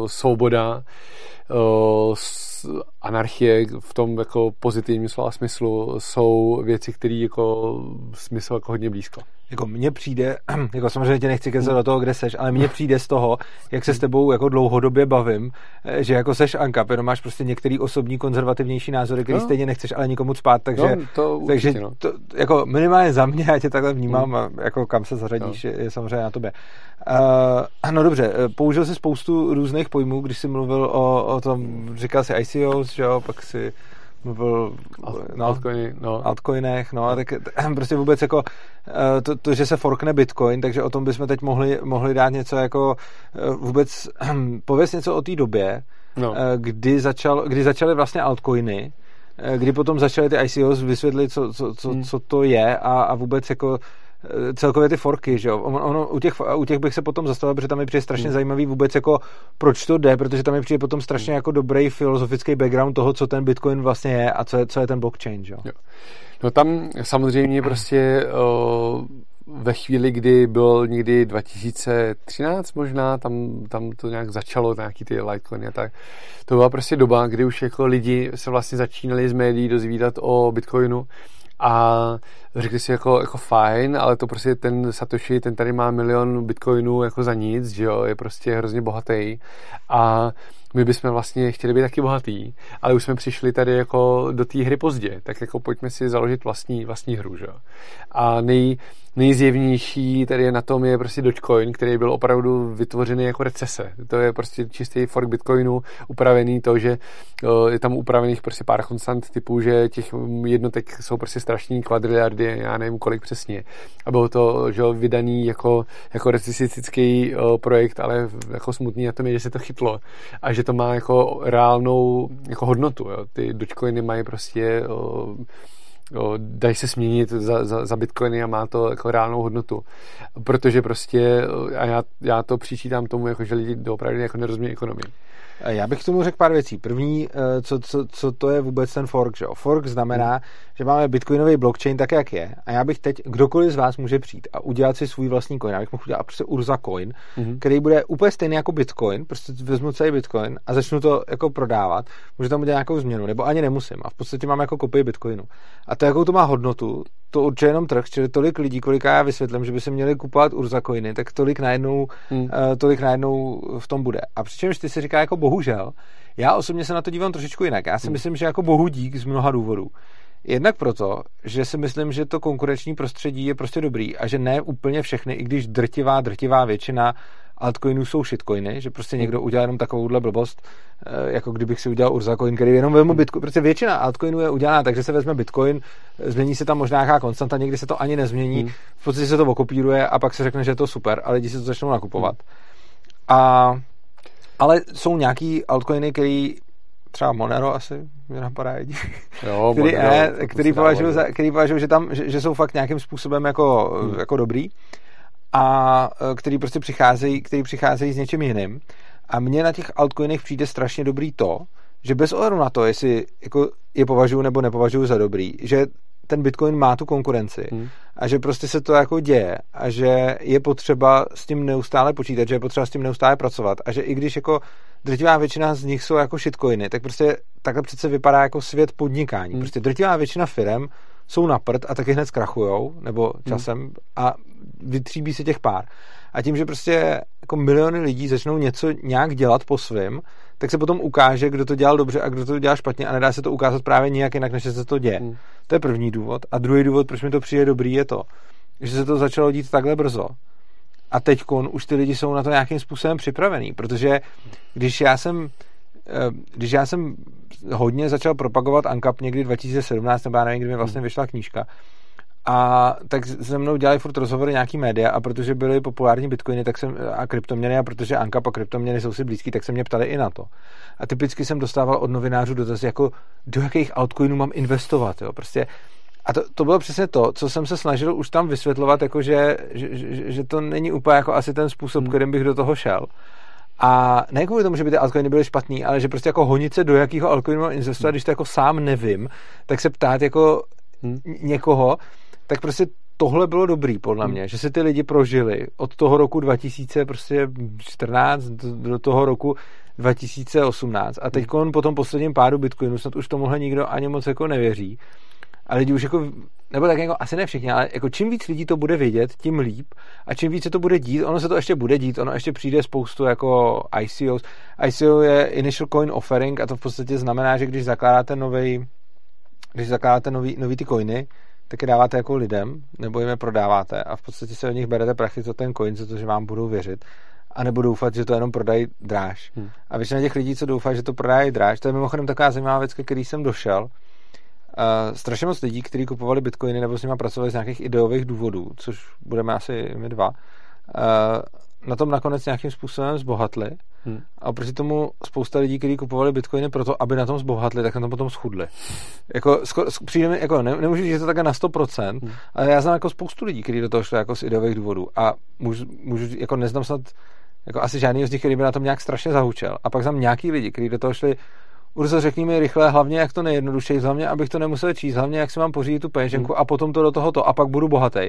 svoboda, anarchie v tom jako pozitivním slova smyslu jsou věci, které jako smysl jako hodně blízko jako mně přijde, *clears throat* jako samozřejmě tě nechci kecat do toho, kde seš, ale mně přijde z toho, jak se s tebou jako dlouhodobě bavím, eh, že jako seš Anka, jenom máš prostě některý osobní konzervativnější názory, který no. stejně nechceš ale nikomu spát, takže, no, to určitě, takže no. to, jako minimálně za mě, *laughs* já tě takhle vnímám hmm. a jako kam se zařadíš, no. je, je samozřejmě na tobě. Uh, no dobře, eh, použil jsi spoustu různých pojmů, když jsi mluvil o, o tom, říkal jsi ICOs, že jo, pak si mluvil no, altcoiny, no. altcoinech, no, tak *clears throat* prostě vůbec jako eh, to, to, že se forkne Bitcoin, takže o tom bychom teď mohli, mohli dát něco jako eh, vůbec, *clears throat* pověz něco o té době, no. Eh, kdy, začal, kdy začaly vlastně altcoiny, kdy potom začaly ty ICOs vysvětlit, co, co, co, hmm. co to je a, a vůbec jako celkově ty forky, že jo. Ono, u, těch, u těch bych se potom zastavil, protože tam mi přijde strašně hmm. zajímavý vůbec jako proč to jde, protože tam mi přijde potom strašně hmm. jako dobrý filozofický background toho, co ten Bitcoin vlastně je a co je, co je ten blockchain, že jo. No tam samozřejmě prostě o, ve chvíli, kdy byl někdy 2013 možná, tam, tam to nějak začalo, nějaký ty Litecoiny a tak. To byla prostě doba, kdy už jako lidi se vlastně začínali z médií dozvídat o Bitcoinu a řekli si jako, jako fajn, ale to prostě ten Satoshi, ten tady má milion bitcoinů jako za nic, že jo, je prostě hrozně bohatý a my bychom vlastně chtěli být taky bohatý, ale už jsme přišli tady jako do té hry pozdě, tak jako pojďme si založit vlastní, vlastní hru, že? A nej, nejzjevnější tady na tom je prostě Dogecoin, který byl opravdu vytvořený jako recese. To je prostě čistý fork Bitcoinu, upravený to, že je tam upravených prostě pár konstant typů, že těch jednotek jsou prostě strašní kvadriliardy, já nevím kolik přesně. A bylo to že vydaný jako, jako recesistický projekt, ale jako smutný na tom je, že se to chytlo a že to má jako reálnou jako hodnotu. Jo. Ty Dogecoiny mají prostě jo, dají se směnit za, za, za bitcoiny a má to jako reálnou hodnotu. Protože prostě, a já, já to přičítám tomu, jako, že lidi opravdu jako nerozumí ekonomii. Já bych k tomu řekl pár věcí. První, eh, co, co, co to je vůbec ten fork. Že? Fork znamená, hmm. že máme bitcoinový blockchain tak, jak je. A já bych teď, kdokoliv z vás může přijít a udělat si svůj vlastní coin. Já bych mohl udělat prostě Urza coin, hmm. který bude úplně stejný jako bitcoin. Prostě vezmu celý bitcoin a začnu to jako prodávat. Můžu tam udělat nějakou změnu, nebo ani nemusím. A v podstatě mám jako kopii bitcoinu. A to, jakou to má hodnotu, to určuje jenom trh, čili tolik lidí, kolika já vysvětlím, že by se měli kupovat Urza coiny, tak tolik najednou, hmm. uh, tolik najednou v tom bude. A přičemž ty si říká jako bohužel, já osobně se na to dívám trošičku jinak. Já si hmm. myslím, že jako bohu dík z mnoha důvodů. Jednak proto, že si myslím, že to konkurenční prostředí je prostě dobrý a že ne úplně všechny, i když drtivá, drtivá většina altcoinů jsou shitcoiny, že prostě někdo udělá jenom takovouhle blbost, eh, jako kdybych si udělal Urza coin, který jenom vezmu Bitcoin. Prostě většina altcoinů je udělaná takže se vezme Bitcoin, změní se tam možná nějaká konstanta, někdy se to ani nezmění, hmm. v podstatě se to okopíruje a pak se řekne, že je to super, ale lidi si to začnou nakupovat. Hmm. A, ale jsou nějaký altcoiny, který třeba Monero asi mě napadá jediný, jo, *laughs* který, Monero, ne, který, považuji za, který považuji, že tam, že, že, jsou fakt nějakým způsobem jako, hmm. jako dobrý. a který prostě přicházejí, který přicházejí s něčím jiným. A mně na těch altcoinech přijde strašně dobrý to, že bez ohledu na to, jestli jako je považuji nebo nepovažuji za dobrý, že ten Bitcoin má tu konkurenci hmm. a že prostě se to jako děje a že je potřeba s tím neustále počítat, že je potřeba s tím neustále pracovat a že i když jako drtivá většina z nich jsou jako shitcoiny, tak prostě takhle přece vypadá jako svět podnikání. Hmm. Prostě drtivá většina firm jsou na prd a taky hned zkrachujou, nebo hmm. časem hmm. a vytříbí se těch pár. A tím, že prostě jako miliony lidí začnou něco nějak dělat po svém, tak se potom ukáže, kdo to dělal dobře a kdo to dělal špatně a nedá se to ukázat právě nijak jinak, než se to děje. Hmm. To je první důvod. A druhý důvod, proč mi to přijde dobrý, je to, že se to začalo dít takhle brzo. A teď už ty lidi jsou na to nějakým způsobem připravený, protože když já jsem eh, když já jsem hodně začal propagovat ANCAP někdy 2017, nebo já nevím, kdy mi vlastně hmm. vyšla knížka, a tak se mnou dělali furt rozhovory nějaký média a protože byly populární bitcoiny tak jsem, a kryptoměny a protože Ankap a kryptoměny jsou si blízký, tak se mě ptali i na to. A typicky jsem dostával od novinářů dotaz, jako do jakých altcoinů mám investovat. Jo? Prostě a to, to bylo přesně to, co jsem se snažil už tam vysvětlovat, jako že, že, že, to není úplně jako asi ten způsob, hmm. kterým bych do toho šel. A ne kvůli tomu, že by ty altcoiny byly špatný, ale že prostě jako honit se do jakého altcoinu mám investovat, hmm. když to jako sám nevím, tak se ptát jako hmm. někoho, tak prostě tohle bylo dobrý, podle mě, hmm. že se ty lidi prožili od toho roku 2014 do, do toho roku 2018 a teď po tom posledním pádu Bitcoinu snad už tomuhle nikdo ani moc jako nevěří. A lidi už jako, nebo tak jako asi ne všichni, ale jako čím víc lidí to bude vědět, tím líp. A čím víc se to bude dít, ono se to ještě bude dít, ono ještě přijde spoustu jako ICOs. ICO je Initial Coin Offering a to v podstatě znamená, že když zakládáte nový, když zakládáte nový, nový ty coiny, tak je dáváte jako lidem, nebo jim je prodáváte a v podstatě se od nich berete prachy za ten coin, za to, že vám budou věřit a nebo doufat, že to jenom prodají dráž. Hmm. A většina těch lidí, co doufá, že to prodají dráž, to je mimochodem taková zajímavá věc, který jsem došel. Uh, strašně moc lidí, kteří kupovali bitcoiny nebo s nimi pracovali z nějakých ideových důvodů, což budeme asi my dva, uh, na tom nakonec nějakým způsobem zbohatli. Hmm. A oproti tomu spousta lidí, kteří kupovali bitcoiny proto, aby na tom zbohatli, tak na tom potom schudli. Jako, skoro, přijde mi, jako ne, nemůžu říct, že to také na 100%, hmm. ale já znám jako spoustu lidí, kteří do toho šli jako z ideových důvodů. A můžu, můžu jako neznám snad jako asi žádný z nich, který by na tom nějak strašně zahučel. A pak znám nějaký lidi, kteří do toho šli Urzo, řekni mi rychle, hlavně jak to nejjednodušeji, hlavně abych to nemusel číst, hlavně jak si mám pořídit tu peněženku hmm. a potom to do tohoto a pak budu bohatý.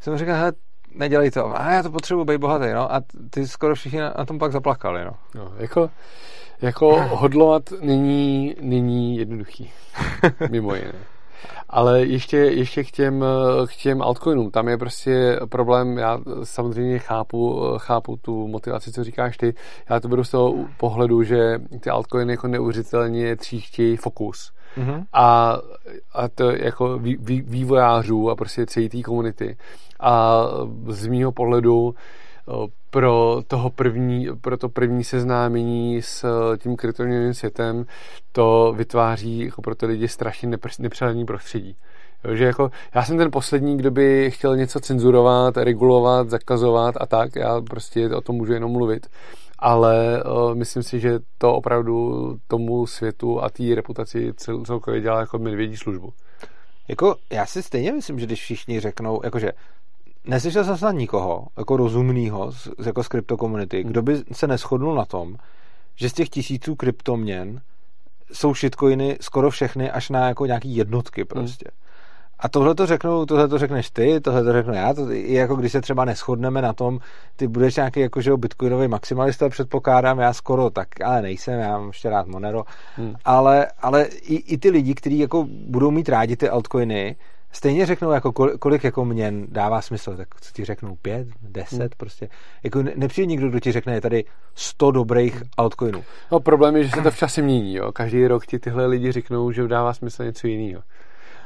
Jsem říkal, hele, nedělej to. A já to potřebuji být bohatý, no. A ty skoro všichni na, na tom pak zaplakali, no. no jako, jako hodlovat není, není jednoduchý. *laughs* Mimo jiné. Ale ještě, ještě k, těm, k těm altcoinům. Tam je prostě problém, já samozřejmě chápu, chápu tu motivaci, co říkáš ty. Já to beru z toho pohledu, že ty altcoiny jako neuvěřitelně tříchtějí fokus. Mm-hmm. A, a to jako vý, vý, vývojářů a prostě celé té komunity. A z mýho pohledu pro, toho první, pro to první seznámení s tím kryptoměnovým světem to vytváří jako pro ty lidi strašně nepřehledný prostředí. Jo, že jako, já jsem ten poslední, kdo by chtěl něco cenzurovat, regulovat, zakazovat a tak, já prostě o tom můžu jenom mluvit, ale uh, myslím si, že to opravdu tomu světu a té reputaci cel, celkově dělá jako medvědí službu. Jako, já si stejně myslím, že když všichni řeknou, jakože neslyšel jsem snad nikoho, jako rozumného, jako z kryptokomunity, kdo by se neschodnul na tom, že z těch tisíců kryptoměn jsou shitcoiny skoro všechny až na jako nějaký jednotky prostě. Hmm. A tohle to řeknu, tohle to řekneš ty, tohle to řeknu já, to je jako když se třeba neschodneme na tom, ty budeš nějaký jako, že bitcoinový maximalista, předpokládám, já skoro tak, ale nejsem, já mám ještě rád Monero, hmm. ale, ale i, i, ty lidi, kteří jako budou mít rádi ty altcoiny, stejně řeknou, jako kolik jako měn dává smysl, tak co ti řeknou, pět, deset, hmm. prostě. Jako nepřijde nikdo, kdo ti řekne, je tady sto dobrých altcoinů. No problém je, že se to v čase mění, jo. Každý rok ti tyhle lidi řeknou, že dává smysl něco jiného.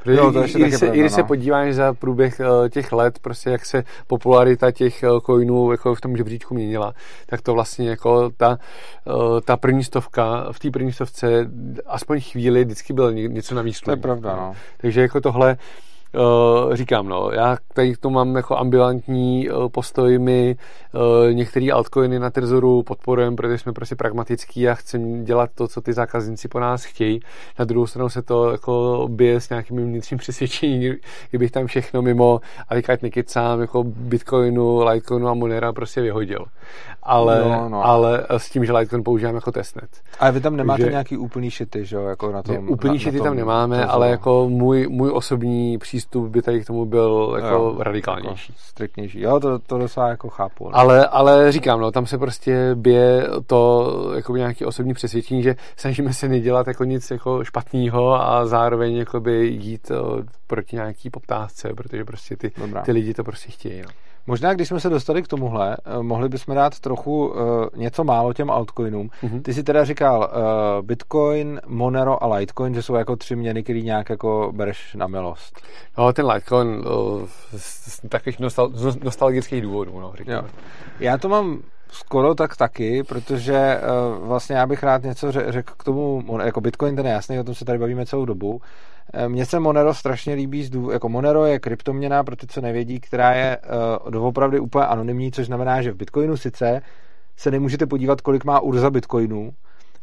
Protože jo, to i, i, se, i když se no. podíváš za průběh uh, těch let, prostě jak se popularita těch uh, coinů jako v tom žebříčku měnila, tak to vlastně jako ta, uh, ta první stovka, v té první stovce aspoň chvíli vždycky bylo něco na výsledku. To je pravda, no. Takže jako tohle Uh, říkám, no, já tady tomu mám jako ambulantní uh, postoj, my uh, některé altcoiny na Trezoru podporujeme, protože jsme prostě pragmatický a chceme dělat to, co ty zákazníci po nás chtějí. Na druhou stranu se to jako bije s nějakým vnitřním přesvědčením, kdybych tam všechno mimo a teďka nekecám, jako Bitcoinu, Litecoinu a Monera prostě vyhodil. Ale, no, no. ale s tím, že Litecoin používám jako testnet. A vy tam nemáte Takže, nějaký úplný šity, že jo, jako na tom? Úplný na, šity na tom, tam nemáme, trezoru. ale jako můj, můj osobní přístup by tady k tomu byl jako jo, radikálnější. Jako striktnější. Jo, to, to docela jako chápu. Ne? Ale, ale říkám, no, tam se prostě bije to jako nějaký osobní přesvědčení, že snažíme se nedělat jako nic jako špatného a zároveň jakoby jít o, proti nějaký poptávce, protože prostě ty, ty lidi to prostě chtějí. No. Možná, když jsme se dostali k tomuhle, eh, mohli bychom dát trochu uh, něco málo těm altcoinům. Mm-hmm. Ty si teda říkal uh, Bitcoin, Monero a Litecoin, že jsou jako tři měny, který nějak jako bereš na milost. No, ten Litecoin uh, z takových nostal- nostalgických důvodů, no, říkám. Já to mám skoro tak taky, protože uh, vlastně já bych rád něco řekl k tomu, jako Bitcoin ten je jasný, o tom se tady bavíme celou dobu. Eh, mně se Monero strašně líbí, jako Monero je kryptoměna, pro ty, co nevědí, která je uh, doopravdy úplně anonymní, což znamená, že v Bitcoinu sice se nemůžete podívat, kolik má Urza Bitcoinů,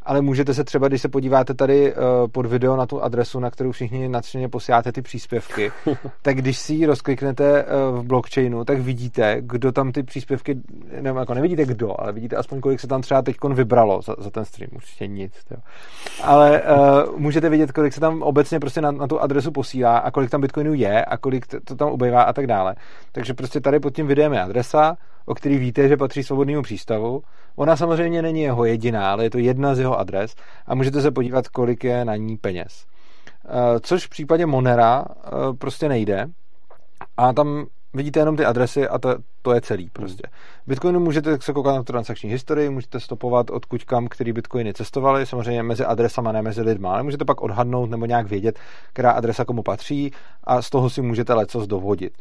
ale můžete se třeba, když se podíváte tady uh, pod video na tu adresu, na kterou všichni nadšeně posíláte ty příspěvky, *laughs* tak když si ji rozkliknete uh, v blockchainu, tak vidíte, kdo tam ty příspěvky, nebo jako nevidíte kdo, ale vidíte aspoň, kolik se tam třeba teď vybralo za, za ten stream, určitě nic. Jo. Ale uh, můžete vidět, kolik se tam obecně prostě na, na tu adresu posílá a kolik tam bitcoinů je a kolik to, to tam ubývá a tak dále. Takže prostě tady pod tím videem je adresa, o který víte, že patří svobodnému přístavu. Ona samozřejmě není jeho jediná, ale je to jedna z jeho adres a můžete se podívat, kolik je na ní peněz. Eh, což v případě Monera eh, prostě nejde. A tam vidíte jenom ty adresy a to, to je celý prostě. Bitcoinu můžete se koukat na transakční historii, můžete stopovat odkud kam, který Bitcoiny cestovaly, samozřejmě mezi adresama, ne mezi lidma, ale můžete pak odhadnout nebo nějak vědět, která adresa komu patří a z toho si můžete lecos dovodit.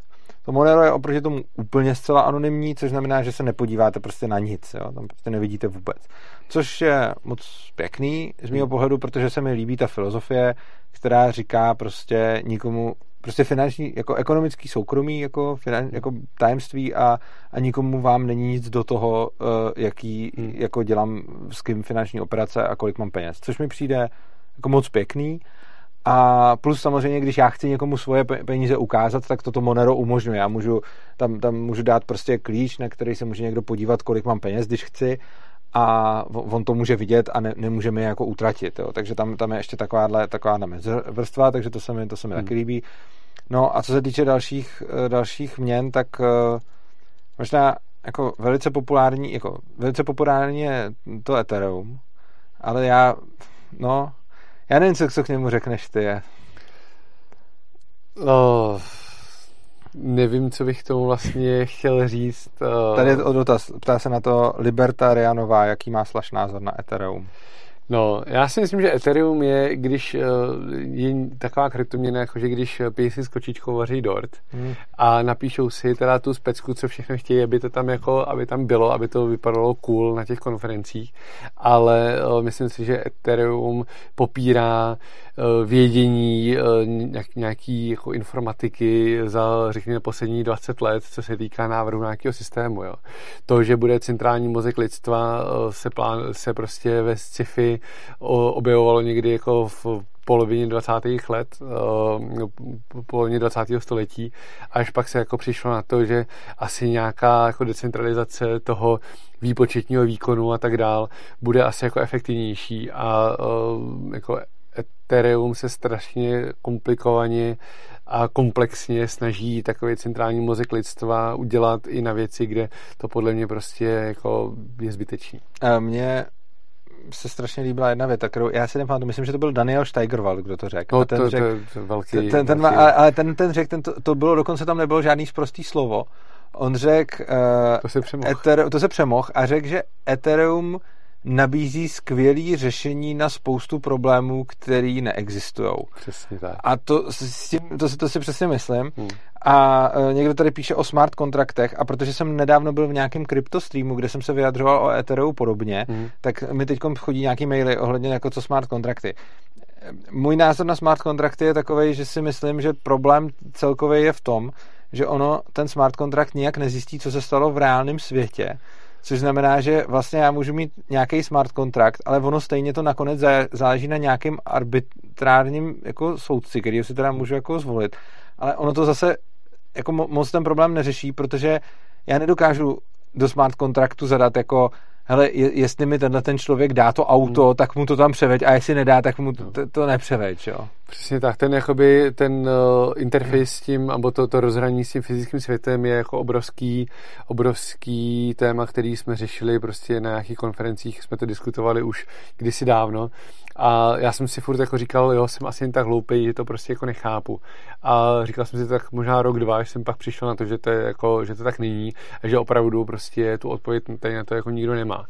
To Monero je oproti tomu úplně zcela anonymní, což znamená, že se nepodíváte prostě na nic, jo? tam prostě nevidíte vůbec. Což je moc pěkný z mého pohledu, protože se mi líbí ta filozofie, která říká prostě nikomu, prostě finanční, jako ekonomický soukromí, jako, finan, jako tajemství a, a nikomu vám není nic do toho, uh, jaký, hmm. jako dělám s kým finanční operace a kolik mám peněz. Což mi přijde jako moc pěkný a plus samozřejmě, když já chci někomu svoje peníze ukázat, tak toto Monero umožňuje. Já můžu, tam, tam můžu dát prostě klíč, na který se může někdo podívat, kolik mám peněz, když chci a on to může vidět a ne, nemůže mi jako utratit. Jo. Takže tam, tam je ještě takováhle, takováhle vrstva, takže to se mi, to se mi hmm. taky líbí. No a co se týče dalších, eh, dalších měn, tak uh, možná jako velice populární, jako velice populární je to Ethereum, ale já, no, já nevím, co, co k němu řekneš ty. Je. No, nevím, co bych tomu vlastně chtěl říct. Tady je dotaz, ptá se na to Libertarianová, jaký má slaš názor na Ethereum. No, já si myslím, že Ethereum je, když eh, je taková kryptoměna, jako že když písi s kočičkou vaří dort hmm. a napíšou si teda tu specku, co všechno chtějí, aby to tam jako, aby tam bylo, aby to vypadalo cool na těch konferencích, ale uh, myslím si, že Ethereum popírá uh, vědění nějaký jako informatiky za, řekněme, poslední 20 let, co se týká návrhu nějakého systému. Jo. To, že bude centrální mozek lidstva, se, plán, se prostě ve sci-fi objevovalo někdy jako v polovině 20. let, no, polovině 20. století, až pak se jako přišlo na to, že asi nějaká jako decentralizace toho výpočetního výkonu a tak dál bude asi jako efektivnější a jako Ethereum se strašně komplikovaně a komplexně snaží takový centrální mozek lidstva udělat i na věci, kde to podle mě prostě jako je zbytečný. Mně se strašně líbila jedna věta, kterou já si nepamatuji, myslím, že to byl Daniel Steigerwald, kdo to řekl. No, ten to, řek, to, to velký, ten, ten, velký... Ale ten, ten řekl, ten, to, to bylo, dokonce tam nebylo žádný sprostý slovo. On řekl, uh, to se přemohl. Ether, to se přemohl a řekl, že Ethereum nabízí skvělé řešení na spoustu problémů, které neexistují. Přesně tak. A to, s tím, to, si, to si přesně myslím. Hmm. A uh, někdo tady píše o smart kontraktech a protože jsem nedávno byl v nějakém kryptostreamu, kde jsem se vyjadřoval o Ethereum podobně, hmm. tak mi teď chodí nějaký maily ohledně jako co smart kontrakty. můj názor na smart kontrakty je takový, že si myslím, že problém celkově je v tom, že ono, ten smart kontrakt nijak nezjistí, co se stalo v reálném světě. Což znamená, že vlastně já můžu mít nějaký smart kontrakt, ale ono stejně to nakonec záleží na nějakým arbitrárním jako soudci, který si teda můžu jako zvolit. Ale ono to zase jako moc ten problém neřeší, protože já nedokážu do smart kontraktu zadat jako hele, jestli mi tenhle ten člověk dá to auto, hmm. tak mu to tam převeď a jestli nedá, tak mu to, to, to nepřeveď, jo. Přesně tak, ten jakoby, ten uh, interface s tím, nebo to, to rozhraní s tím fyzickým světem je jako obrovský, obrovský téma, který jsme řešili prostě na nějakých konferencích, jsme to diskutovali už kdysi dávno a já jsem si furt jako říkal, jo, jsem asi jen tak hloupý, že to prostě jako nechápu. A říkal jsem si tak možná rok, dva, až jsem pak přišel na to, že to, je jako, že to tak není a že opravdu prostě tu odpověď tady na to jako nikdo nemá.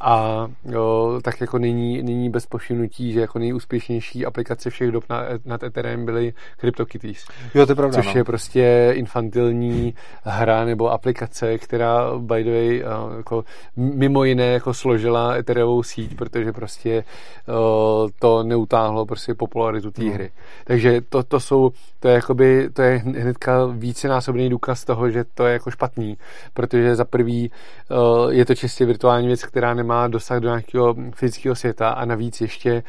A jo, tak jako není, není bez povšimnutí, že jako nejúspěšnější aplikace všech dob na, nad Ethereum byly CryptoKitties. Jo, to je pravda. Což no. je prostě infantilní hra nebo aplikace, která by the way jako mimo jiné jako složila Ethereovou síť, protože prostě to neutáhlo prostě popularitu té no. hry. Takže to, to jsou, to je jakoby, to je hnedka vícenásobný důkaz toho, že to je jako špatný, protože za prvý je to čistě virtuální věc, která nemá dosah do nějakého fyzického světa a navíc ještě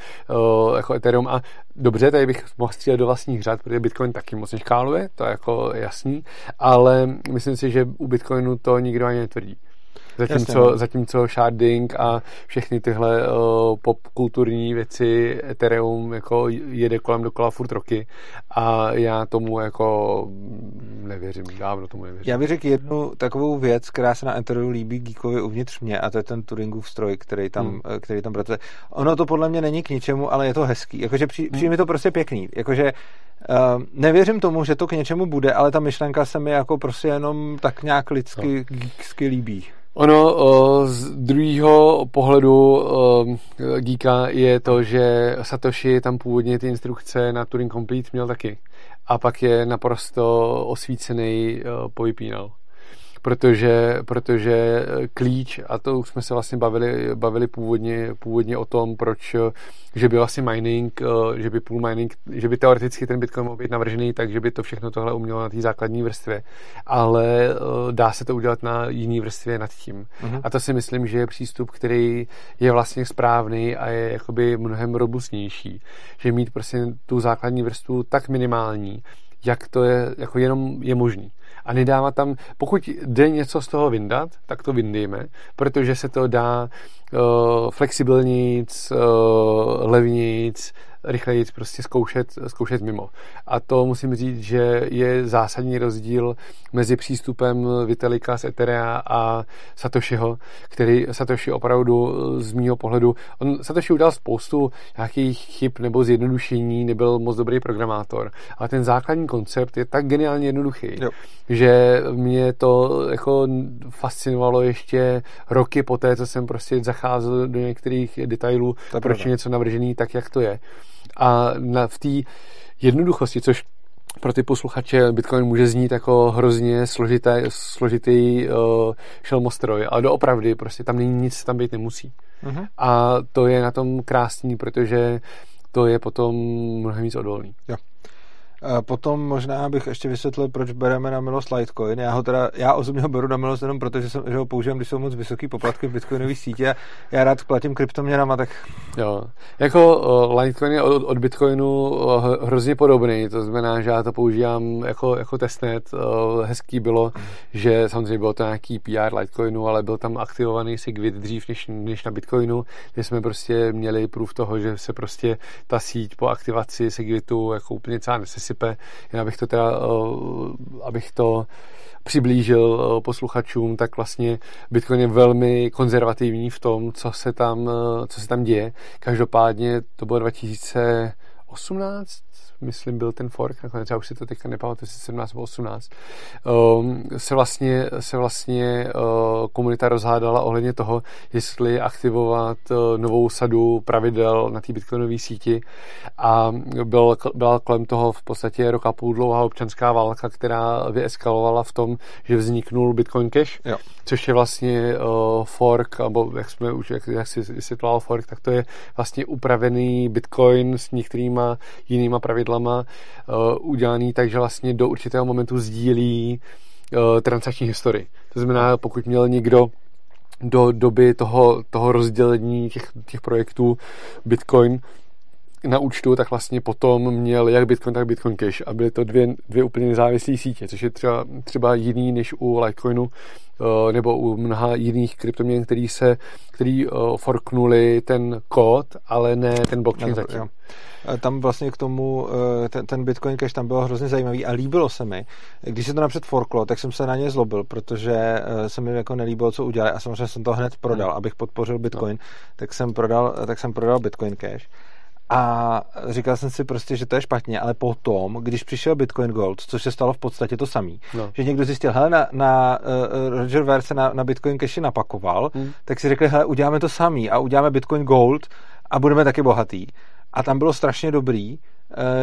jako Ethereum a dobře, tady bych mohl střílet do vlastních řad, protože Bitcoin taky moc neškáluje, to je jako jasný, ale myslím si, že u Bitcoinu to nikdo ani netvrdí. Zatímco, Jasně, no. zatímco sharding a všechny tyhle uh, popkulturní věci Ethereum jako jede kolem dokola furt roky a já tomu jako nevěřím, dávno tomu nevěřím. Já bych řekl jednu takovou věc, která se na Ethereum líbí geekovi uvnitř mě a to je ten Turingův stroj, který tam, hmm. Eh, který tam pracuje. Ono to podle mě není k ničemu, ale je to hezký. Jakože hmm. přijde mi to prostě pěkný. Jakože uh, nevěřím tomu, že to k něčemu bude, ale ta myšlenka se mi jako prostě jenom tak nějak lidsky, no. geeksky líbí. Ono z druhého pohledu geeka je to, že Satoshi tam původně ty instrukce na Turing Complete měl taky. A pak je naprosto osvícený povypínal protože, protože klíč, a to už jsme se vlastně bavili, bavili původně, původně o tom, proč, že by vlastně mining, že by pool mining, že by teoreticky ten Bitcoin mohl být navržený tak, že by to všechno tohle umělo na té základní vrstvě, ale eh, dá se to udělat na jiný vrstvě nad tím. Uh-huh. A to si myslím, že je přístup, který je vlastně správný a je jakoby mnohem robustnější. Že mít prostě tu základní vrstvu tak minimální, jak to je, jako jenom je možný a nedávat tam, pokud jde něco z toho vyndat, tak to vyndejme, protože se to dá uh, flexibilnic, uh, levnic, rychleji prostě zkoušet, zkoušet mimo. A to musím říct, že je zásadní rozdíl mezi přístupem Vitalika z Etherea a Satoshiho, který Satoshi opravdu z mýho pohledu, on Satoshi udělal spoustu nějakých chyb nebo zjednodušení, nebyl moc dobrý programátor, ale ten základní koncept je tak geniálně jednoduchý, jo. že mě to jako fascinovalo ještě roky poté, co jsem prostě zacházel do některých detailů, proč je něco navržený tak, jak to je. A na, v té jednoduchosti, což pro ty posluchače Bitcoin může znít jako hrozně složitý, složitý uh, šelmostroj, ale doopravdy prostě tam není nic, tam být nemusí. Uh-huh. A to je na tom krásný, protože to je potom mnohem víc odolný. Jo. Potom možná bych ještě vysvětlil, proč bereme na milost Litecoin. Já ho teda, já osobně ho beru na milost jenom proto, že, jsem, že ho používám, když jsou moc vysoký poplatky v bitcoinové sítě a já rád platím kryptoměnama, tak... Jo, jako Litecoin je od, od bitcoinu hrozně podobný, to znamená, že já to používám jako, jako testnet. Hezký bylo, že samozřejmě bylo to nějaký PR Litecoinu, ale byl tam aktivovaný Segwit dřív než, než na bitcoinu, kde jsme prostě měli prův toho, že se prostě ta síť po aktivaci Segwitu jako úplně celá sype, jen abych to teda, eh, abych to přiblížil eh, posluchačům, tak vlastně Bitcoin je velmi konzervativní v tom, co se tam, eh, co se tam děje. Každopádně to bylo 2018, myslím, byl ten fork, nakonec já už si to teďka nepamatuji, jestli 17 nebo 18, um, se vlastně, se vlastně uh, komunita rozhádala ohledně toho, jestli aktivovat uh, novou sadu pravidel na té bitcoinové síti. A byl, byla kolem toho v podstatě roka půl dlouhá občanská válka, která vyeskalovala v tom, že vzniknul Bitcoin Cash, jo. což je vlastně uh, fork, nebo jak jsme už, jak, jak si vysvětloval fork, tak to je vlastně upravený Bitcoin s některýma jinýma pravidlama uh, udělaný tak, že vlastně do určitého momentu sdílí uh, transakční historii. To znamená, pokud měl někdo do doby toho, toho rozdělení těch, těch projektů Bitcoin na účtu, tak vlastně potom měl jak Bitcoin, tak Bitcoin Cash a byly to dvě, dvě úplně nezávislé sítě, což je třeba, třeba jiný než u Litecoinu eh, nebo u mnoha jiných kryptoměn, který se, který uh, forknuli ten kód, ale ne ten blockchain zatím. Jo. Tam vlastně k tomu, eh, ten, ten Bitcoin Cash tam bylo hrozně zajímavý a líbilo se mi. Když se to napřed forklo, tak jsem se na ně zlobil, protože se mi jako nelíbilo, co udělali a samozřejmě jsem to hned prodal, hmm. abych podpořil Bitcoin, no. tak jsem prodal, tak jsem prodal Bitcoin Cash. A říkal jsem si prostě, že to je špatně, ale potom, když přišel Bitcoin Gold, což se stalo v podstatě to samý, no. že někdo zjistil, hele, na, na uh, Roger Ver se na, na Bitcoin Cash napakoval, hmm. tak si řekli, hele, uděláme to samý a uděláme Bitcoin Gold a budeme taky bohatý. A tam bylo strašně dobrý,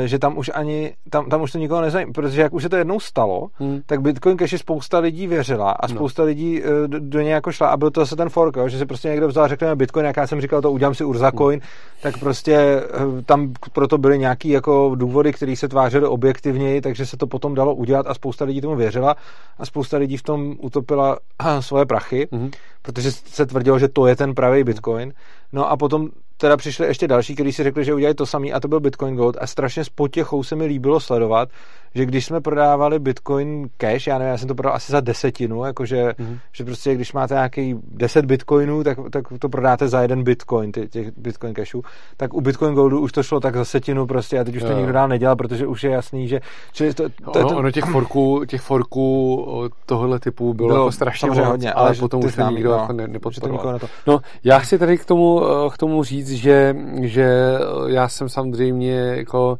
že tam už ani, tam, tam už to nikoho nezajímá, protože jak už se to jednou stalo, hmm. tak Bitcoin Cash spousta lidí věřila a no. spousta no. lidí eh, do, do něj jako šla a byl to zase ten fork, jo, že si prostě někdo vzal a řekl, Bitcoin, jak já jsem říkal, to udělám si Urza Coin, hmm. tak prostě eh, tam proto byly nějaký jako důvody, které se tvářily objektivněji, takže se to potom dalo udělat a spousta lidí tomu věřila a spousta lidí v tom utopila svoje prachy, hmm. protože se tvrdilo, že to je ten pravý Bitcoin. No a potom teda přišli ještě další, kteří si řekli, že udělají to samý a to byl Bitcoin Gold a strašně s potěchou se mi líbilo sledovat, že když jsme prodávali Bitcoin Cash, já nevím, já jsem to prodal asi za desetinu, jakože mm-hmm. že prostě když máte nějaký 10 Bitcoinů, tak, tak to prodáte za jeden Bitcoin, ty, těch Bitcoin Cashů, tak u Bitcoin Goldu už to šlo tak za setinu prostě a teď už to nikdo dál nedělal, protože už je jasný, že... Čili to, to, ono, to, ono těch forků, těch forků tohohle typu bylo, bylo jako strašně moc, hodně, ale, ale potom už to nikdo no, jako ne, nepodporoval. To... No, já chci tady k tomu, k tomu říct, že, že já jsem samozřejmě jako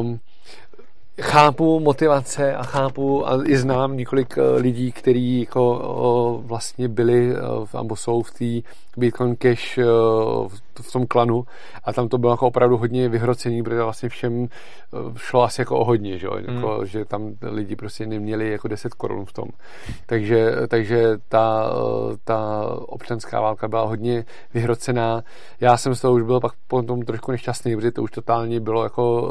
um, chápu motivace a chápu a i znám několik eh, lidí, kteří jako vlastně byli nebo jsou v té Bitcoin Cash v tom klanu a tam to bylo jako opravdu hodně vyhrocený, protože vlastně všem šlo asi jako o hodně, že, jako, hmm. že tam lidi prostě neměli jako 10 korun v tom. Takže, takže ta, ta občanská válka byla hodně vyhrocená. Já jsem z toho už byl pak potom trošku nešťastný, protože to už totálně bylo jako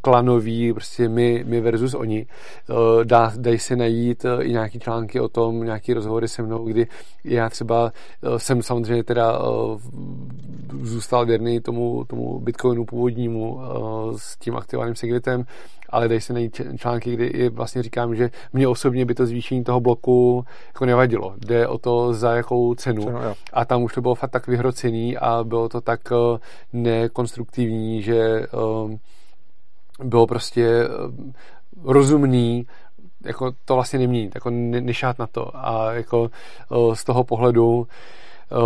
klanový, prostě my, my versus oni. Eh, dá, dají se najít eh, i nějaký články o tom, nějaký rozhovory se mnou, kdy já třeba eh, jsem samozřejmě teda zůstal věrný tomu, tomu Bitcoinu původnímu s tím aktivovaným segwitem, ale dají se najít články, kdy vlastně říkám, že mě osobně by to zvýšení toho bloku jako nevadilo. Jde o to, za jakou cenu. cenu a tam už to bylo fakt tak vyhrocený a bylo to tak nekonstruktivní, že bylo prostě eh, rozumný jako to vlastně neměnit, jako nešát na to. A jako eh, z toho pohledu eh,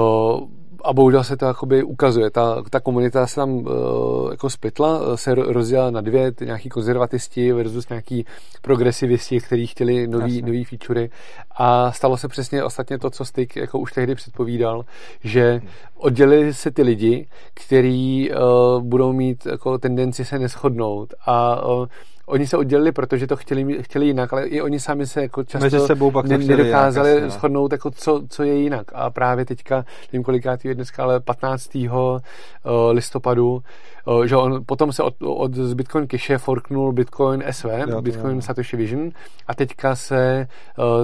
a bohužel se to jakoby ukazuje. Ta, ta komunita se tam uh, jako splitla, se rozdělila na dvě, ty nějaký konzervatisti versus nějaký progresivisti, kteří chtěli nový, nový featurey a stalo se přesně ostatně to, co Styk jako už tehdy předpovídal, že oddělili se ty lidi, kteří uh, budou mít jako tendenci se neschodnout. A uh, oni se oddělili, protože to chtěli, chtěli jinak, ale i oni sami se jako často Mezi sebou pak ne, nedokázali jinak, no. shodnout, jako co, co je jinak. A právě teďka, nevím kolikrát je dneska, ale 15. listopadu, že on potom se od, od z Bitcoin Cache forknul Bitcoin SV, jo, Bitcoin jo. Satoshi Vision a teďka se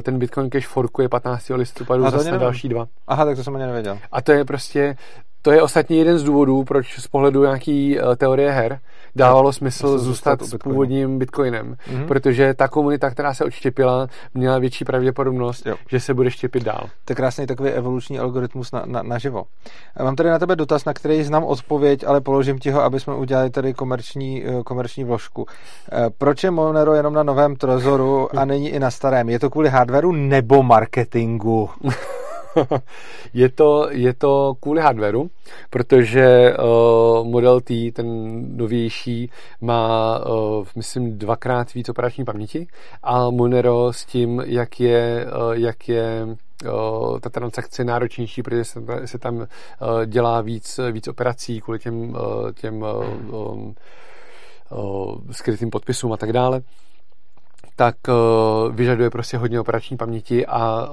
ten Bitcoin Cache forkuje 15. listopadu zase na další dva. Aha, tak to jsem ani nevěděl. A to je prostě to je ostatně jeden z důvodů, proč z pohledu nějaký teorie her dávalo smysl zůstat s původním bitcoinem, mm-hmm. protože ta komunita, která se odštěpila, měla větší pravděpodobnost, jo. že se bude štěpit dál. To je krásný takový evoluční algoritmus na, na, naživo. Mám tady na tebe dotaz, na který znám odpověď, ale položím ti ho, aby jsme udělali tady komerční, eh, komerční vložku. Eh, proč je Monero jenom na novém Trezoru a *laughs* není i na starém? Je to kvůli hardwareu nebo marketingu? *laughs* *laughs* je, to, je to kvůli hardwareu, protože uh, Model T, ten novější, má, uh, myslím, dvakrát víc operační paměti a Monero s tím, jak je, uh, jak je ta transakce náročnější, protože se, tam dělá víc, víc operací kvůli těm, těm um, skrytým podpisům a tak dále, tak vyžaduje prostě hodně operační paměti a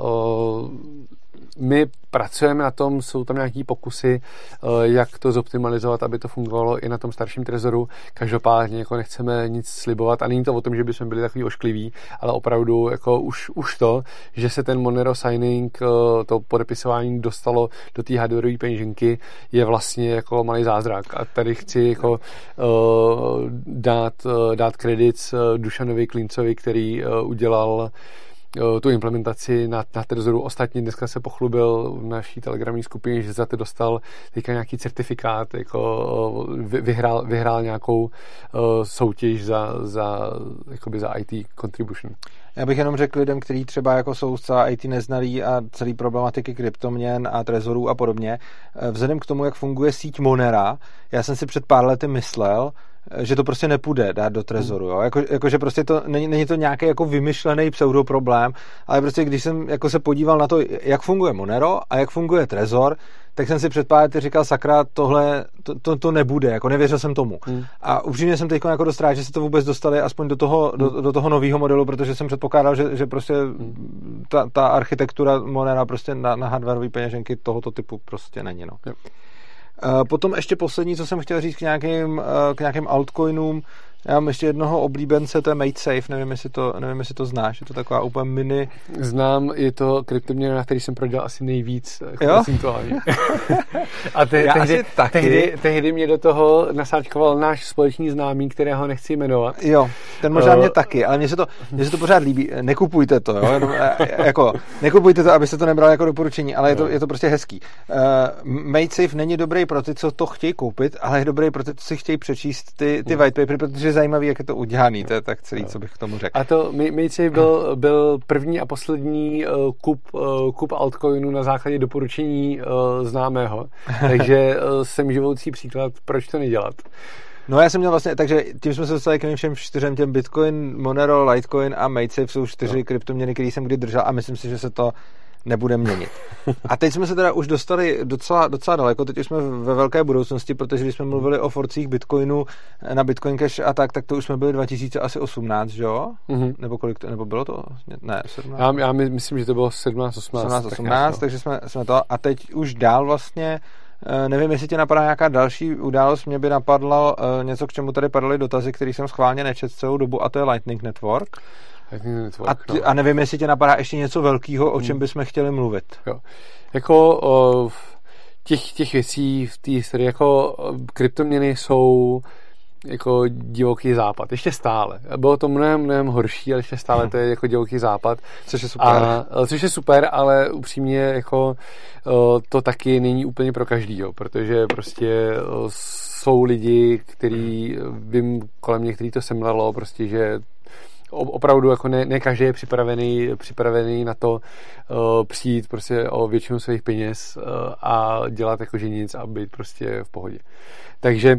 my pracujeme na tom, jsou tam nějaké pokusy, eh, jak to zoptimalizovat, aby to fungovalo i na tom starším trezoru. Každopádně jako nechceme nic slibovat a není to o tom, že bychom byli takový oškliví, ale opravdu jako už, už to, že se ten Monero signing, eh, to podepisování dostalo do té hardwareové peněženky, je vlastně jako malý zázrak. A tady chci jako uh, dát, dát kredit Dušanovi Klincovi, který udělal tu implementaci na, na Trezoru. Ostatně dneska se pochlubil v naší telegramní skupině, že za to dostal teďka nějaký certifikát, jako vyhrál, vyhrál nějakou uh, soutěž za, za, jakoby za IT contribution. Já bych jenom řekl lidem, kteří třeba jako jsou zcela IT neznalí a celý problematiky kryptoměn a trezorů a podobně, vzhledem k tomu, jak funguje síť Monera, já jsem si před pár lety myslel, že to prostě nepůjde dát do trezoru. Jo? Jako, jako, že prostě to není, není to nějaký jako vymyšlený pseudoproblém, ale prostě když jsem jako se podíval na to, jak funguje Monero a jak funguje trezor, tak jsem si před pár lety říkal, sakra, tohle, to, to, to nebude, jako nevěřil jsem tomu. Hmm. A upřímně jsem teď jako dost rád, že se to vůbec dostali aspoň do toho, hmm. do, do toho nového modelu, protože jsem předpokládal, že, že prostě hmm. ta, ta architektura Monera prostě na, na hardwareové peněženky tohoto typu prostě není. No. Yep. Eh, potom ještě poslední, co jsem chtěl říct k nějakým, eh, k nějakým altcoinům, já mám ještě jednoho oblíbence, to je MateSafe, nevím, jestli to, nevím, jestli to znáš, je to taková úplně mini... Znám, je to kryptoměna, na který jsem prodělal asi nejvíc eh, jo? *laughs* A te, Já tehdy, taky. Tehdy, tehdy mě do toho nasáčkoval náš společný známý, kterého nechci jmenovat. Jo, ten možná uh, mě taky, ale mně se, to, mně se to pořád líbí. Nekupujte to, jo? Jenom, jako, nekupujte to, abyste to nebrali jako doporučení, ale je to, je to prostě hezký. Uh, MateSafe není dobrý pro ty, co to chtějí koupit, ale je dobrý pro ty, co si chtějí přečíst ty, ty hmm. white papery, protože je zajímavý, jak je to udělaný, to je tak celý, co bych k tomu řekl. A to Mejcej byl, byl první a poslední uh, kup, uh, kup altcoinu na základě doporučení uh, známého, *laughs* takže jsem živoucí příklad, proč to nedělat. No já jsem měl vlastně, takže tím jsme se dostali k všem čtyřem těm Bitcoin, Monero, Litecoin a MateSafe jsou čtyři no. kryptoměny, které jsem kdy držel a myslím si, že se to nebude měnit. A teď jsme se teda už dostali docela, docela daleko, teď už jsme ve velké budoucnosti, protože když jsme mluvili o forcích Bitcoinu na Bitcoin Cash a tak, tak to už jsme byli 2018, že jo? Mm-hmm. Nebo kolik to, nebo bylo to? Ne, 17. Já, já myslím, že to bylo 17, 18. 17, 18, tak takže jsme, jsme to. A teď už dál vlastně eh, Nevím, jestli tě napadá nějaká další událost. Mě by napadlo uh, něco, k čemu tady padaly dotazy, který jsem schválně nečet celou dobu, a to je Lightning Network. A, no. a nevím, jestli tě napadá ještě něco velkého, o čem hmm. bychom chtěli mluvit. Jo. Jako o, těch, těch věcí v té historii, jako kryptoměny jsou jako divoký západ. Ještě stále. Bylo to mnohem, mnohem horší, ale ještě stále to je jako divoký západ. Což je super. A, což je super, ale upřímně jako to taky není úplně pro každýho, protože prostě jsou lidi, kteří vím kolem některých to semlelo, prostě, že opravdu jako ne, ne každý je připravený, připravený na to uh, přijít prostě o většinu svých peněz uh, a dělat jako že nic a být prostě v pohodě. Takže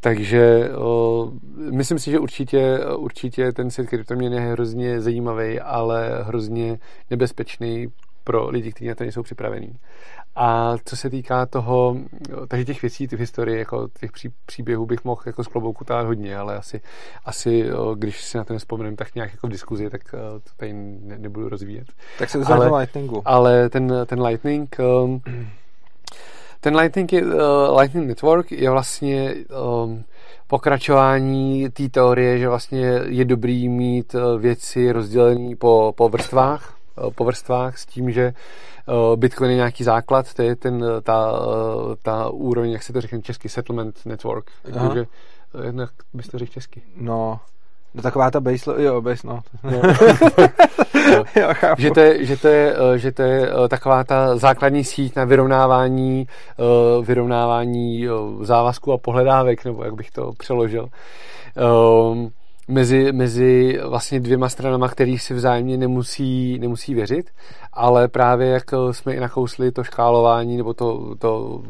takže uh, myslím si, že určitě, určitě ten svět kryptoměn je hrozně zajímavý, ale hrozně nebezpečný pro lidi, kteří na to nejsou připravení. A co se týká toho, takže těch věcí, těch historií, jako těch pří, příběhů bych mohl jako z klobouku tát hodně, ale asi, asi když si na to nespomenem tak nějak jako v diskuzi, tak to tady ne, nebudu rozvíjet. Tak se ale, Lightningu. Ale ten, ten Lightning, um, ten Lightning, je, uh, Lightning Network je vlastně um, pokračování té teorie, že vlastně je dobrý mít uh, věci rozdělené po, po vrstvách, po vrstvách s tím, že uh, Bitcoin je nějaký základ, to je ten, ta, uh, ta úroveň, jak se to řekne český, settlement network. Takže, jak bys to řekl česky? No, No taková ta base, jo, base, no. *laughs* jo. jo, chápu. Že to, je, že, to je, eh, že to je eh, taková ta základní síť na vyrovnávání, eh, vyrovnávání závazků a pohledávek, nebo jak bych to přeložil. Um, mezi, mezi vlastně dvěma stranama, který si vzájemně nemusí, nemusí věřit, ale právě jak jsme i nakousli to škálování nebo to, to,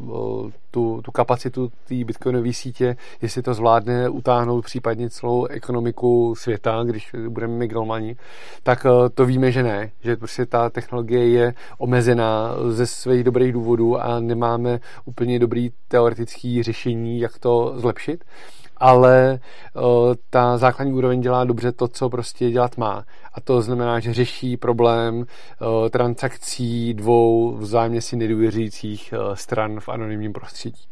tu, tu kapacitu té bitcoinové sítě, jestli to zvládne utáhnout případně celou ekonomiku světa, když budeme migromani, tak to víme, že ne, že prostě ta technologie je omezená ze svých dobrých důvodů a nemáme úplně dobrý teoretický řešení, jak to zlepšit ale uh, ta základní úroveň dělá dobře to, co prostě dělat má. A to znamená, že řeší problém uh, transakcí dvou vzájemně si nedůvěřících uh, stran v anonymním prostředí.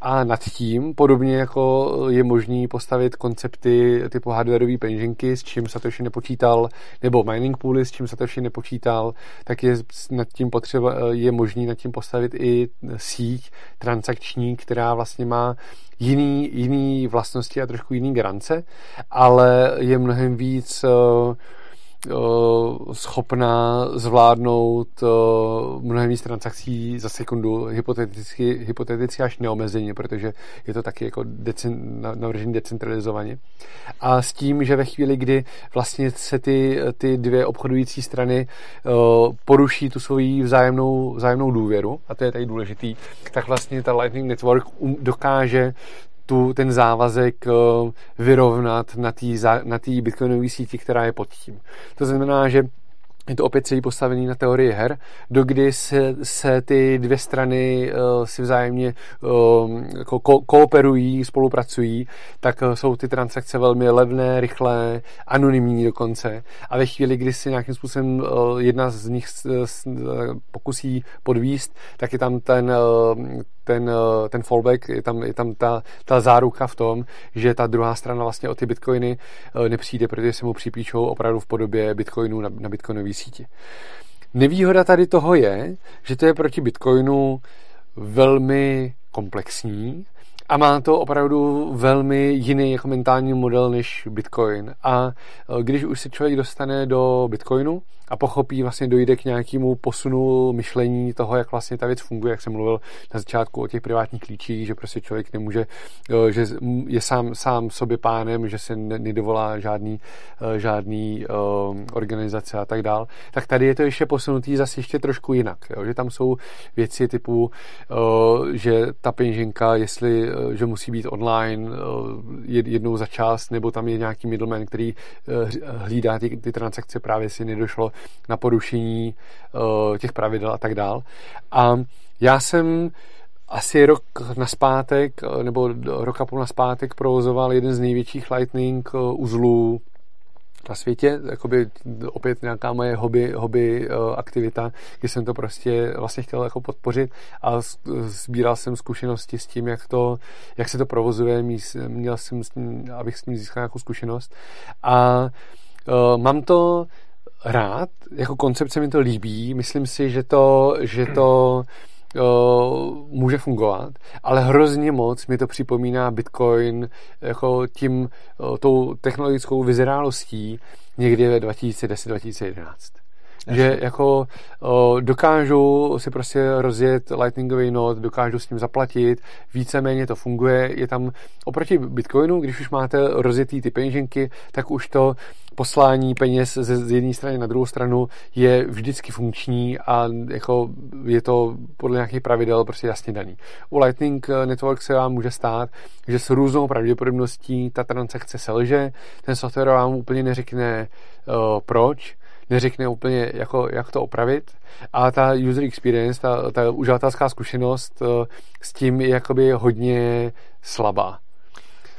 A nad tím, podobně jako je možný postavit koncepty typu hardwareové peněženky, s čím Satoshi nepočítal, nebo mining pooly, s čím Satoshi nepočítal, tak je nad tím potřeba, je možný nad tím postavit i síť transakční, která vlastně má jiný, jiný vlastnosti a trošku jiný garance, ale je mnohem víc uh, schopná zvládnout mnohem víc transakcí za sekundu, hypoteticky, hypoteticky až neomezeně, protože je to taky jako decen, navržený decentralizovaně. A s tím, že ve chvíli, kdy vlastně se ty, ty dvě obchodující strany poruší tu svoji vzájemnou, vzájemnou důvěru, a to je tady důležitý, tak vlastně ta Lightning Network um, dokáže tu, ten závazek eh, vyrovnat na té na bitcoinové síti, která je pod tím. To znamená, že je to opět celý postavený na teorii her, dokdy se, se ty dvě strany uh, si vzájemně uh, ko- ko- kooperují, spolupracují, tak uh, jsou ty transakce velmi levné, rychlé, anonymní dokonce. A ve chvíli, kdy si nějakým způsobem uh, jedna z nich uh, pokusí podvíst, tak je tam ten, uh, ten, eh, ten fallback, je tam, je tam ta, ta záruka v tom, že ta druhá strana vlastně o ty bitcoiny eh, nepřijde, protože se mu připíčou opravdu v podobě bitcoinů na, na bitcoinové síti. Nevýhoda tady toho je, že to je proti bitcoinu velmi komplexní a má to opravdu velmi jiný jako mentální model než Bitcoin. A eh, když už se člověk dostane do Bitcoinu, a pochopí, vlastně dojde k nějakému posunu myšlení toho, jak vlastně ta věc funguje, jak jsem mluvil na začátku o těch privátních klíčích, že prostě člověk nemůže, eh, že je sám, sám sobě pánem, že se nedovolá žádný, eh, žádný organizace a tak dál, tak tady je to ještě posunutý zase ještě trošku jinak, jo? že tam jsou věci typu, že ta peněženka, jestli, že musí být online jednou za čas, nebo tam je nějaký middleman, který hlídá ty, ty transakce, právě si nedošlo na porušení těch pravidel a tak dál. A já jsem asi rok naspátek, eh, nebo rok a půl naspátek provozoval jeden z největších Lightning eh, uzlů na světě, jakoby opět nějaká moje hobby, hobby aktivita, kdy jsem to prostě vlastně chtěl jako podpořit a sbíral jsem zkušenosti s tím, jak, to, jak se to provozuje, měl jsem, s tím, abych s tím získal nějakou zkušenost. A uh, mám to rád, jako koncepce mi to líbí, myslím si, že to, že to může fungovat, ale hrozně moc mi to připomíná Bitcoin jako tím, tou technologickou vyzrálostí někdy ve 2010-2011 že jako o, dokážu si prostě rozjet lightningový node, dokážu s ním zaplatit, víceméně to funguje, je tam oproti Bitcoinu, když už máte rozjetý ty peněženky, tak už to poslání peněz ze, z jedné strany na druhou stranu je vždycky funkční a jako je to podle nějakých pravidel prostě jasně daný. U Lightning Network se vám může stát, že s různou pravděpodobností ta transakce selže, ten software vám úplně neřekne uh, proč, neřekne úplně, jako, jak to opravit. A ta user experience, ta, ta uživatelská zkušenost uh, s tím je jakoby hodně slabá.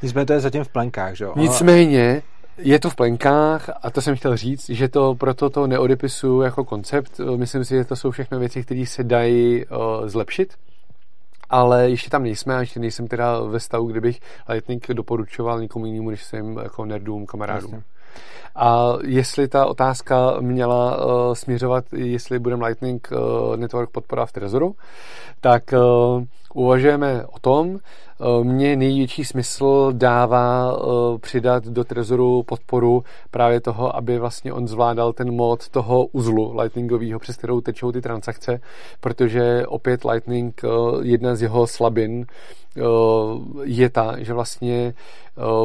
Nicméně to je zatím v plenkách, že jo? Nicméně, je to v plenkách a to jsem chtěl říct, že to proto to neodepisuju jako koncept. Myslím si, že to jsou všechno věci, které se dají uh, zlepšit ale ještě tam nejsme a ještě nejsem teda ve stavu, kdybych Lightning doporučoval někomu jinému, než svým jako nerdům, kamarádům. Jasně. A jestli ta otázka měla uh, směřovat, jestli budeme Lightning uh, Network podporovat v Trezoru, tak uh, uvažujeme o tom, eh, mně největší smysl dává eh, přidat do Trezoru podporu právě toho, aby vlastně on zvládal ten mod toho uzlu lightningového, přes kterou tečou ty transakce, protože opět Lightning, jedna z jeho slabin je ta, že vlastně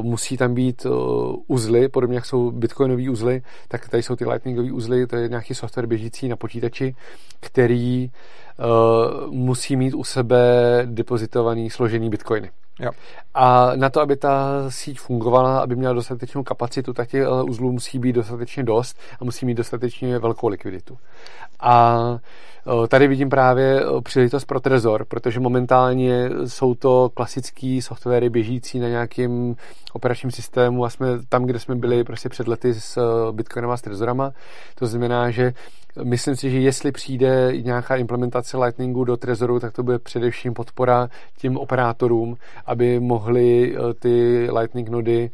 musí tam být uzly, podobně jak jsou bitcoinové uzly, tak tady jsou ty lightningové uzly, to je nějaký software běžící na počítači, který musí mít u sebe depozitovaný složený bitcoiny. Jo. A na to, aby ta síť fungovala, aby měla dostatečnou kapacitu, tak těch uzlů musí být dostatečně dost a musí mít dostatečně velkou likviditu. A tady vidím právě příležitost pro Trezor, protože momentálně jsou to klasické softwary běžící na nějakém operačním systému a jsme tam, kde jsme byli prostě před lety s Bitcoinama s Trezorama. To znamená, že myslím si, že jestli přijde nějaká implementace Lightningu do Trezoru, tak to bude především podpora tím operátorům, aby mohli ty Lightning nody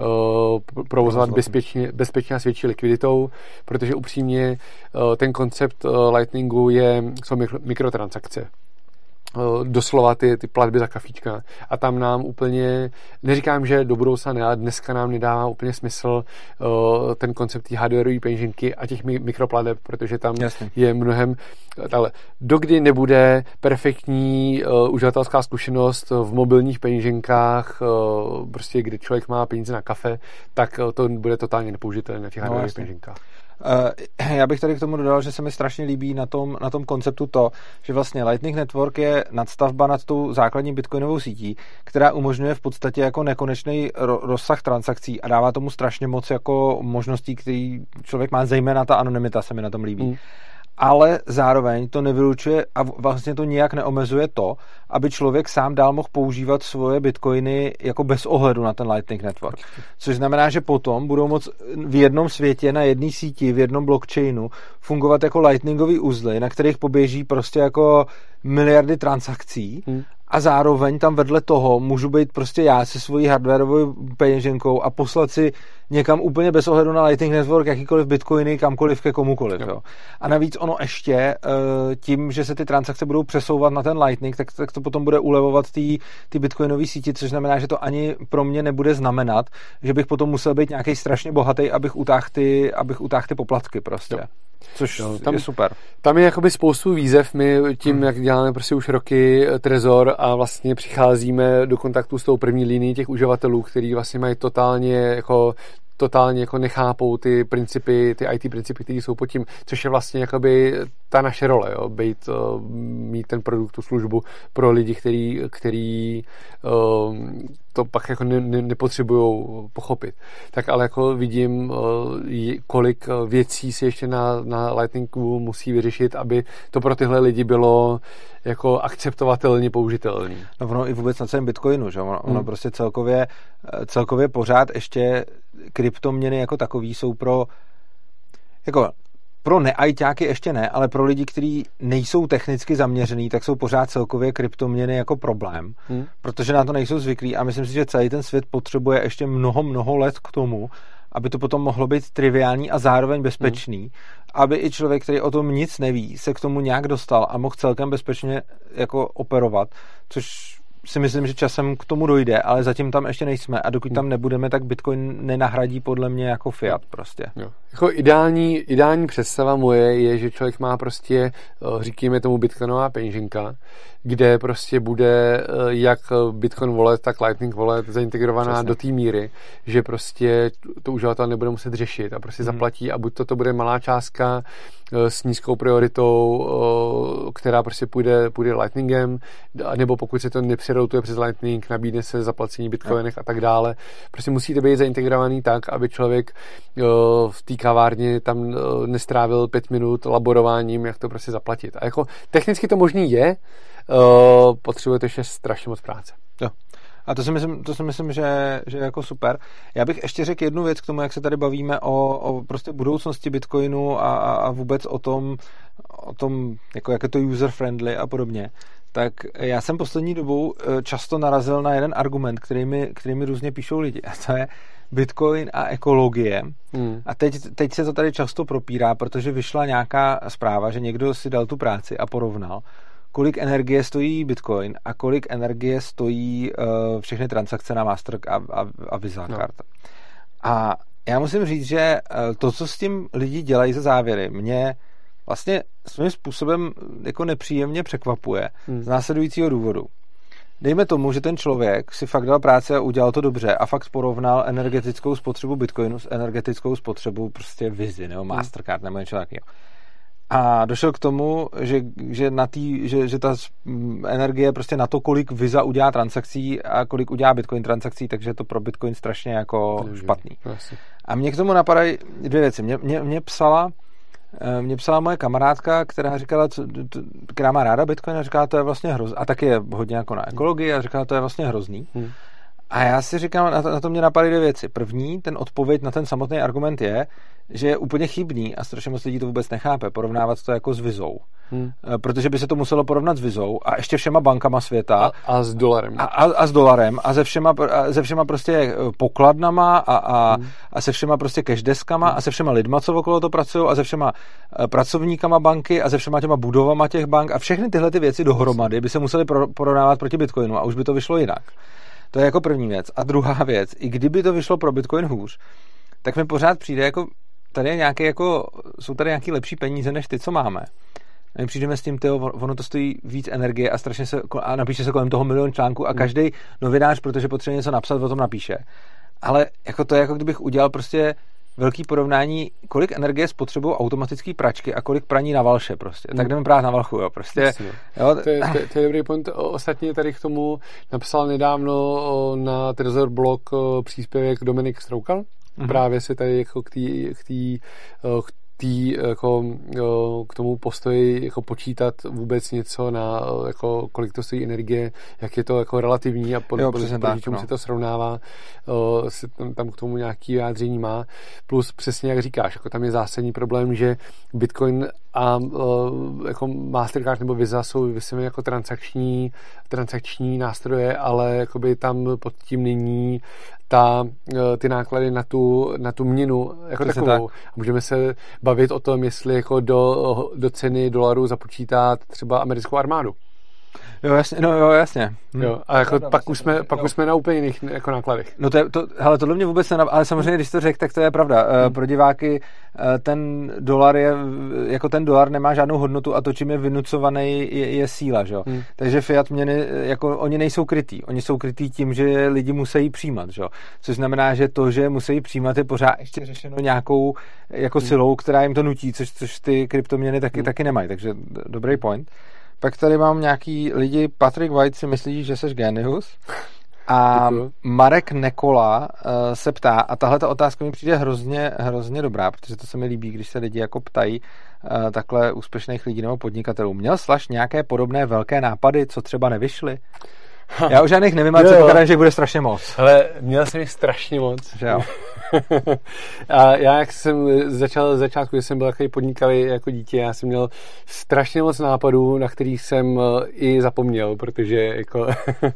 Eh, provozovat bezpečně, bezpečně a s větší likviditou, protože upřímně eh, ten koncept eh, Lightningu je, jsou mikrotransakce. Eh, doslova ty, ty platby za kafíčka a tam nám úplně, neříkám, že do budoucna ne, ale dneska nám nedává úplně smysl uh, ten koncept té hardwareové peněženky a těch mikropladeb, protože tam Jasně. je mnohem ale dokdy nebude perfektní uh, uživatelská zkušenost v mobilních peněženkách, uh, prostě kdy člověk má peníze na kafe, tak uh, to bude totálně nepoužitelné na těch no, hardwareových peněženkách. Uh, já bych tady k tomu dodal, že se mi strašně líbí na tom, na tom konceptu to, že vlastně Lightning Network je nadstavba nad tou základní bitcoinovou sítí, která umožňuje v podstatě jako nekonečný ro- rozsah transakcí a dává tomu strašně moc jako možností, který člověk má, zejména ta anonymita se mi na tom líbí. Mm ale zároveň to nevylučuje a vlastně to nijak neomezuje to, aby člověk sám dál mohl používat svoje bitcoiny jako bez ohledu na ten Lightning Network. Což znamená, že potom budou moc v jednom světě, na jedné síti, v jednom blockchainu fungovat jako lightningový uzly, na kterých poběží prostě jako miliardy transakcí hmm a zároveň tam vedle toho můžu být prostě já se svojí hardwareovou peněženkou a poslat si někam úplně bez ohledu na Lightning Network jakýkoliv bitcoiny kamkoliv ke komukoliv. Jo. Jo. A navíc ono ještě eh, tím, že se ty transakce budou přesouvat na ten Lightning, tak, tak to potom bude ulevovat ty, ty bitcoinové síti, což znamená, že to ani pro mě nebude znamenat, že bych potom musel být nějaký strašně bohatý, abych utáhl ty, abych utáhl ty poplatky prostě. Jo. Což jo, tam, je super. Tam je jakoby spoustu výzev. My tím, hmm. jak děláme prostě už roky eh, Trezor a vlastně přicházíme do kontaktu s tou první linií těch uživatelů, který vlastně mají totálně jako totálně jako nechápou ty principy, ty IT principy, které jsou pod tím, což je vlastně jakoby ta naše role, jo, být, uh, mít ten produkt, tu službu pro lidi, který, který uh, to pak jako ne, ne, nepotřebují pochopit. Tak ale jako vidím, uh, kolik věcí si ještě na, na Lightningu musí vyřešit, aby to pro tyhle lidi bylo jako akceptovatelně použitelný. No ono i vůbec na celém Bitcoinu, že? Ono, hmm. ono prostě celkově, celkově pořád ještě kryptoměny jako takový jsou pro jako pro neajťáky ještě ne, ale pro lidi, kteří nejsou technicky zaměřený, tak jsou pořád celkově kryptoměny jako problém, hmm. protože na to nejsou zvyklí a myslím si, že celý ten svět potřebuje ještě mnoho, mnoho let k tomu, aby to potom mohlo být triviální a zároveň bezpečný, hmm. aby i člověk, který o tom nic neví, se k tomu nějak dostal a mohl celkem bezpečně jako operovat, což si myslím, že časem k tomu dojde, ale zatím tam ještě nejsme a dokud tam nebudeme, tak Bitcoin nenahradí podle mě jako fiat prostě. Jo. Jako ideální, ideální představa moje je, že člověk má prostě, eh, říkáme tomu Bitcoinová peněženka, kde prostě bude eh, jak Bitcoin wallet, tak Lightning wallet zaintegrovaná Přesně. do té míry, že prostě to uživatel nebude muset řešit a prostě hmm. zaplatí a buď to, to bude malá částka eh, s nízkou prioritou, která prostě půjde, půjde Lightningem, nebo pokud se to nepřeroutuje přes Lightning, nabídne se zaplacení Bitcoinech a tak dále. Prostě musíte být zaintegrovaný tak, aby člověk v té kavárně tam eh, nestrávil pět minut laborováním, jak to prostě zaplatit. A jako technicky to možný je, eh, potřebujete ještě strašně moc práce. Jo. A to si myslím, to si myslím že, že je jako super. Já bych ještě řekl jednu věc k tomu, jak se tady bavíme o, o prostě budoucnosti Bitcoinu a, a, a vůbec o tom, o tom jako jak je to user-friendly a podobně. Tak já jsem poslední dobou eh, často narazil na jeden argument, který mi, který mi různě píšou lidi. A to je, Bitcoin a ekologie. Hmm. A teď, teď se to tady často propírá, protože vyšla nějaká zpráva, že někdo si dal tu práci a porovnal, kolik energie stojí Bitcoin a kolik energie stojí uh, všechny transakce na Master a, a, a Visa no. karta. A já musím říct, že uh, to, co s tím lidi dělají ze závěry, mě vlastně svým způsobem jako nepříjemně překvapuje hmm. z následujícího důvodu. Dejme tomu, že ten člověk si fakt dal práce a udělal to dobře a fakt porovnal energetickou spotřebu Bitcoinu s energetickou spotřebou prostě Vizi nebo hmm. Mastercard nebo něco takového. A došel k tomu, že, že, na tý, že, že ta energie prostě na to, kolik Visa udělá transakcí a kolik udělá Bitcoin transakcí, takže je to pro Bitcoin strašně jako špatný. A mě k tomu napadají dvě věci. Mě, mě, mě psala Eh, mě psala moje kamarádka, která říkala, co, která má ráda Bitcoin a říkala, to je vlastně hrozný. A taky je hodně jako na ekologii a říkala, to je vlastně hrozný. Hmm. A já si říkám, na to, na to mě napadaly dvě věci. První, ten odpověď na ten samotný argument je, že je úplně chybný a strašně moc lidí to vůbec nechápe, porovnávat to jako s vizou. Hmm. Eh, protože by se to muselo porovnat s vizou a ještě všema bankama světa. A, a s dolarem. A, a, a s dolarem a se všema, a se všema prostě eh, pokladnama a, a, hmm. a se všema prostě cashdeskama hmm. a se všema lidma, co okolo to pracují a se všema eh, pracovníkama banky a se všema těma budovama těch bank a všechny tyhle ty věci dohromady by se museli porovnávat proti Bitcoinu a už by to vyšlo jinak. To je jako první věc. A druhá věc, i kdyby to vyšlo pro Bitcoin hůř, tak mi pořád přijde jako, tady je nějaké jako, jsou tady nějaké lepší peníze než ty, co máme. A my přijdeme s tím, tyjo, ono to stojí víc energie a strašně se, a napíše se kolem toho milion článků a hmm. každý novinář, protože potřebuje něco napsat, o tom napíše. Ale jako to je jako kdybych udělal prostě velký porovnání, kolik energie spotřebují automatické pračky a kolik praní na valše prostě. Hmm. Tak jdeme právě na valchu, jo. Prostě, jo. To, je, to, to, je dobrý point. Ostatně tady k tomu napsal nedávno na Trezor blog příspěvek Dominik Stroukal, Mm-hmm. Právě se tady jako k té k tý, k tý, jako, k tomu postoji jako počítat vůbec něco na jako, kolik to stojí energie, jak je to jako relativní a pod, jo, pod, proti čemu no. se to srovnává, se tam, tam k tomu nějaký vyjádření má. Plus přesně jak říkáš, jako tam je zásadní problém, že Bitcoin a jako Mastercard nebo Visa jsou vysvětleny jako transakční, transakční nástroje, ale jakoby tam pod tím není ta, ty náklady na tu, na tu měnu jako Přesně takovou. Tak. Můžeme se bavit o tom, jestli jako do, do ceny dolarů započítat třeba americkou armádu. Jo, jasně, no jo, jasně. Hm. Jo, a jako pak, už jsme, pak už jsme na úplně jiných jako nákladech. No to, je, to hele, tohle mě vůbec nenav... ale samozřejmě, když to řekl, tak to je pravda. Hmm. Pro diváky eh, ten dolar je, jako ten dolar nemá žádnou hodnotu a to, čím je vynucovaný, je, je síla, že jo. Hmm. Takže fiat měny, jako oni nejsou krytý. Oni jsou krytý tím, že lidi musí přijímat, že jo. Což znamená, že to, že musí přijímat, je pořád ještě řešeno nějakou jako hmm. silou, která jim to nutí, což, což ty kryptoměny taky, hmm. taky nemají. Takže dobrý point. Pak tady mám nějaký lidi, Patrick White si myslí, že jsi genius. A Marek Nekola uh, se ptá, a tahle ta otázka mi přijde hrozně, hrozně dobrá, protože to se mi líbí, když se lidi jako ptají uh, takhle úspěšných lidí nebo podnikatelů. Měl Slaš nějaké podobné velké nápady, co třeba nevyšly? Já už žádných nevím, ale předpokládám, že bude strašně moc. Ale měl jsem jich strašně moc. Že jo. *laughs* a já, jak jsem začal z začátku, když jsem byl takový podnikavý jako dítě, já jsem měl strašně moc nápadů, na kterých jsem eh, i zapomněl, protože jako,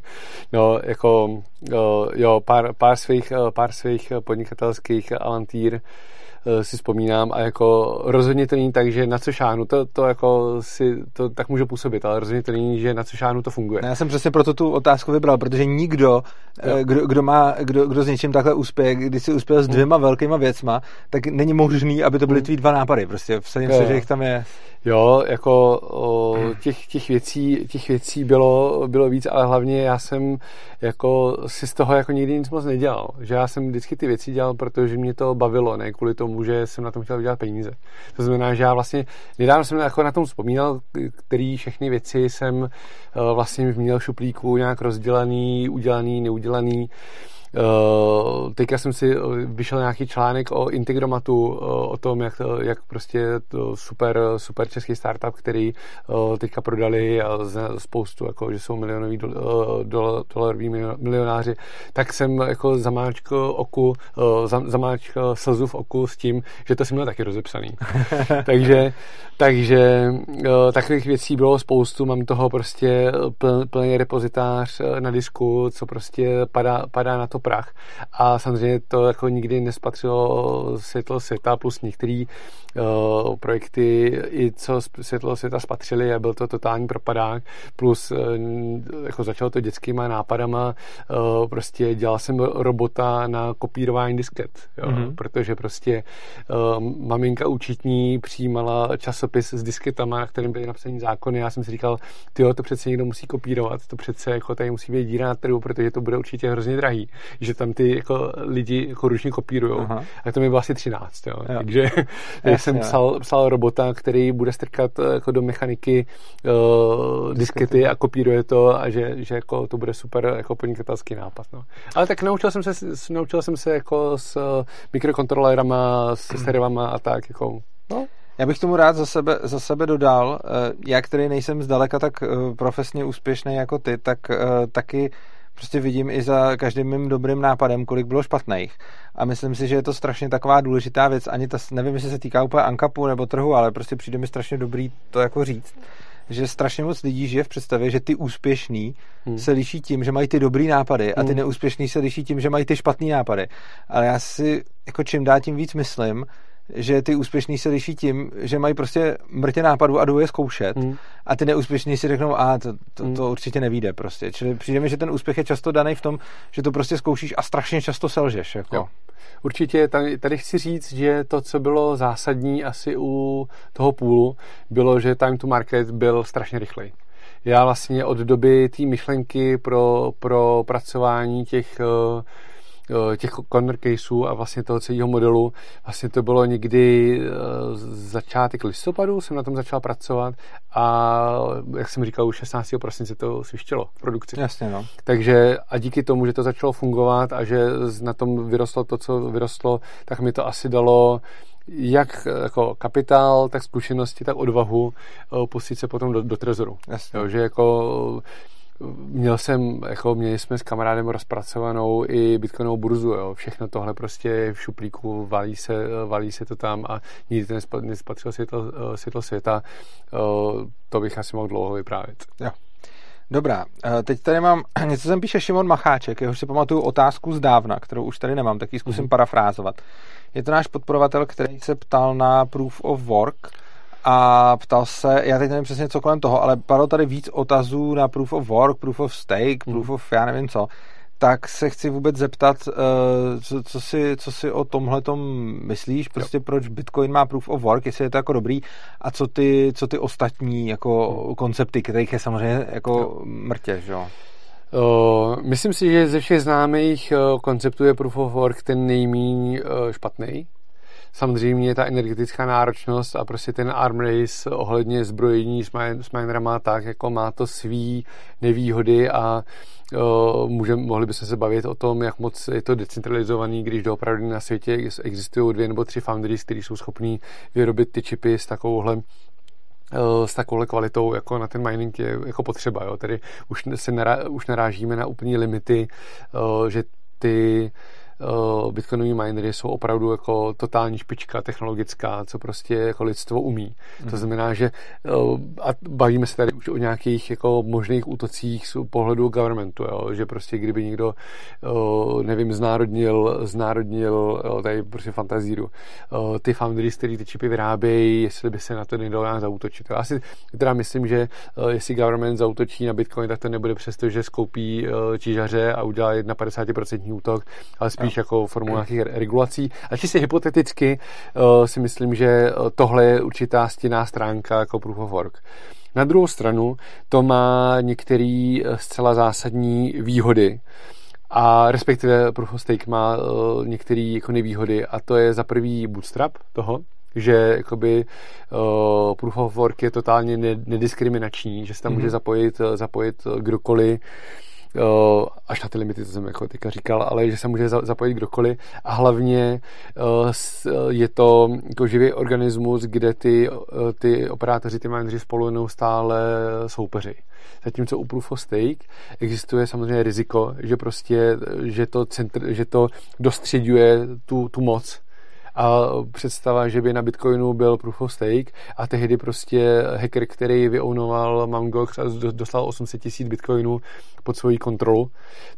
*laughs* no, jako, eh, jo, pár, pár, svých, eh, pár svých podnikatelských avantýr si vzpomínám a jako rozhodně to není tak, že na co šánu, to, to jako si, to tak může působit, ale rozhodně to není, že na co šánu to funguje. Já jsem přesně proto tu otázku vybral, protože nikdo, eh, kdo, kdo, má, kdo, kdo s něčím takhle uspěje, když si uspěl s dvěma velkýma věcma, tak není možný, aby to byly mm. tvý dva nápady, prostě vsadím se, že jich tam je Jo, jako o, těch, těch, věcí, těch věcí bylo, bylo víc, ale hlavně já jsem jako si z toho jako nikdy nic moc nedělal. Že já jsem vždycky ty věci dělal, protože mě to bavilo, ne kvůli tomu, že jsem na tom chtěl vydělat peníze. To znamená, že já vlastně, nedávno jsem jako na tom vzpomínal, který všechny věci jsem vlastně měl šuplíku nějak rozdělaný, udělaný, neudělaný. Uh, teďka jsem si eh, vyšel nějaký článek o Integromatu, uh, o tom, jak, jak prostě to super, super český startup, který teďka prodali a spoustu, jako, že jsou milionoví do, do, dolaroví milionáři, tak jsem jako zamáčkl oku, zamáčkl slzu v oku s tím, že to jsem měl taky rozepsaný. *laughs* takže takže takových věcí bylo spoustu, mám toho prostě plný repozitář na disku, co prostě padá, padá na to prach. A samozřejmě to jako nikdy nespatřilo světlo světa, plus některé uh, projekty, i co světlo světa spatřili a byl to totální propadák, plus uh, jako začalo to dětskýma nápadama, uh, prostě dělal jsem robota na kopírování disket, jo, mm-hmm. protože prostě uh, maminka účetní přijímala časopis s disketama, na kterým byly napsané zákony. Já jsem si říkal, ty to přece někdo musí kopírovat, to přece jako tady musí být díra na trhu, protože to bude určitě hrozně drahý, že tam ty jako lidi jako ručně kopírují. A to mi bylo asi 13, jo. jo. takže *laughs* jsem psal, psal robota, který bude strkat jako do mechaniky uh, diskety a kopíruje to a že, že jako to bude super jako podnikatelský nápad. No. Ale tak naučil jsem se, naučil jsem se jako s mikrokontrolerama, s *clears throat* servama a tak jako, no, já bych tomu rád za sebe, za sebe dodal, eh, já, který nejsem zdaleka tak eh, profesně úspěšný jako ty, tak eh, taky prostě vidím i za každým mým dobrým nápadem, kolik bylo špatných. A myslím si, že je to strašně taková důležitá věc. Ani ta, nevím, jestli se týká úplně ankapu nebo trhu, ale prostě přijde mi strašně dobrý to jako říct že strašně moc lidí žije v představě, že ty úspěšní hmm. se liší tím, že mají ty dobrý nápady a ty hmm. neúspěšní se liší tím, že mají ty špatný nápady. Ale já si jako čím dál tím víc myslím, že ty úspěšní se liší tím, že mají prostě mrtě nápadů a jdou je zkoušet hmm. a ty neúspěšní si řeknou, a to, to, hmm. to určitě nevíde prostě. Čili přijde mi, že ten úspěch je často daný v tom, že to prostě zkoušíš a strašně často selžeš. Jako. Jo. Určitě tady, tady chci říct, že to, co bylo zásadní asi u toho půlu, bylo, že time to market byl strašně rychlej. Já vlastně od doby té myšlenky pro, pro pracování těch uh, těch corner caseů a vlastně toho celého modelu. Vlastně to bylo někdy eh, začátek listopadu, jsem na tom začal pracovat a jak jsem říkal, už 16. prosince to svištělo v produkci. Jasně, no. Takže a díky tomu, že to začalo fungovat a že na tom vyrostlo to, co vyrostlo, tak mi to asi dalo jak jako kapitál, tak zkušenosti, tak odvahu eh, pustit se potom do, do trezoru. Jasně. Jo, že jako měl jsem, jako měli jsme s kamarádem rozpracovanou i bitcoinovou burzu, jo. všechno tohle prostě v šuplíku, valí se, valí se to tam a nikdy to nespatřil světlo, světlo světa, to bych asi mohl dlouho vyprávět. Jo. Dobrá, teď tady mám, *clears throat* něco jsem píše Šimon Macháček, jehož si pamatuju otázku z dávna, kterou už tady nemám, tak ji zkusím mm-hmm. parafrázovat. Je to náš podporovatel, který se ptal na Proof of Work, a ptal se, já teď nevím přesně co kolem toho, ale padlo tady víc otazů na proof of work, proof of stake, proof of já nevím co, tak se chci vůbec zeptat, uh, co, co, si, co si o tomhle myslíš, prostě jo. proč Bitcoin má proof of work, jestli je to jako dobrý a co ty, co ty ostatní jako hmm. koncepty, kterých je samozřejmě jako jo. mrtě, že jo? Myslím si, že ze všech známých uh, konceptů je Proof of Work ten nejméně uh, špatný. Samozřejmě ta energetická náročnost a prostě ten arm race ohledně zbrojení s, minerama tak jako má to svý nevýhody a uh, můžem, mohli bychom se bavit o tom, jak moc je to decentralizovaný, když doopravdy na světě existují dvě nebo tři foundries, které jsou schopní vyrobit ty čipy s takovouhle s takovou kvalitou jako na ten mining je jako potřeba. Jo? Tedy už, se nará, už narážíme na úplní limity, že ty uh, bitcoinový minery jsou opravdu jako totální špička technologická, co prostě jako lidstvo umí. Mm. To mhm. znamená, že uh, a bavíme se tady už o nějakých jako možných útocích z pohledu governmentu, jo? že prostě kdyby někdo, uh, nevím, znárodnil, znárodnil tady prostě fantazíru, uh, ty foundries, který ty čipy vyrábějí, jestli by se na to nedalo nějak zautočit. Já si teda myslím, že uh, jestli government zautočí na Bitcoin, tak to nebude přesto, že skoupí uh, čížaře a udělá 51% útok, ale spíš spíš jako formou nějakých regulací. A čistě hypoteticky uh, si myslím, že eh, tohle je určitá stinná stránka jako proof of work. Na druhou stranu to má některé eh, zcela zásadní výhody, a respektive Proof of Stake má uh, některé jako nevýhody a to je za prvý bootstrap toho, že jakoby uh, Proof of Work je totálně nediskriminační, že se tam mm-hmm. může zapojit, zapojit kdokoliv, až na ty limity, to jsem jako teďka říkal, ale že se může zapojit kdokoliv a hlavně je to jako živý organismus, kde ty, ty operátoři, ty manažeři spolu neustále soupeři. Zatímco u Proof of Stake existuje samozřejmě riziko, že prostě, že to, centr, že to dostředuje tu, tu moc a představa, že by na Bitcoinu byl proof of stake a tehdy prostě hacker, který vyounoval Mt. Gox a dostal 800 tisíc Bitcoinů pod svoji kontrolu,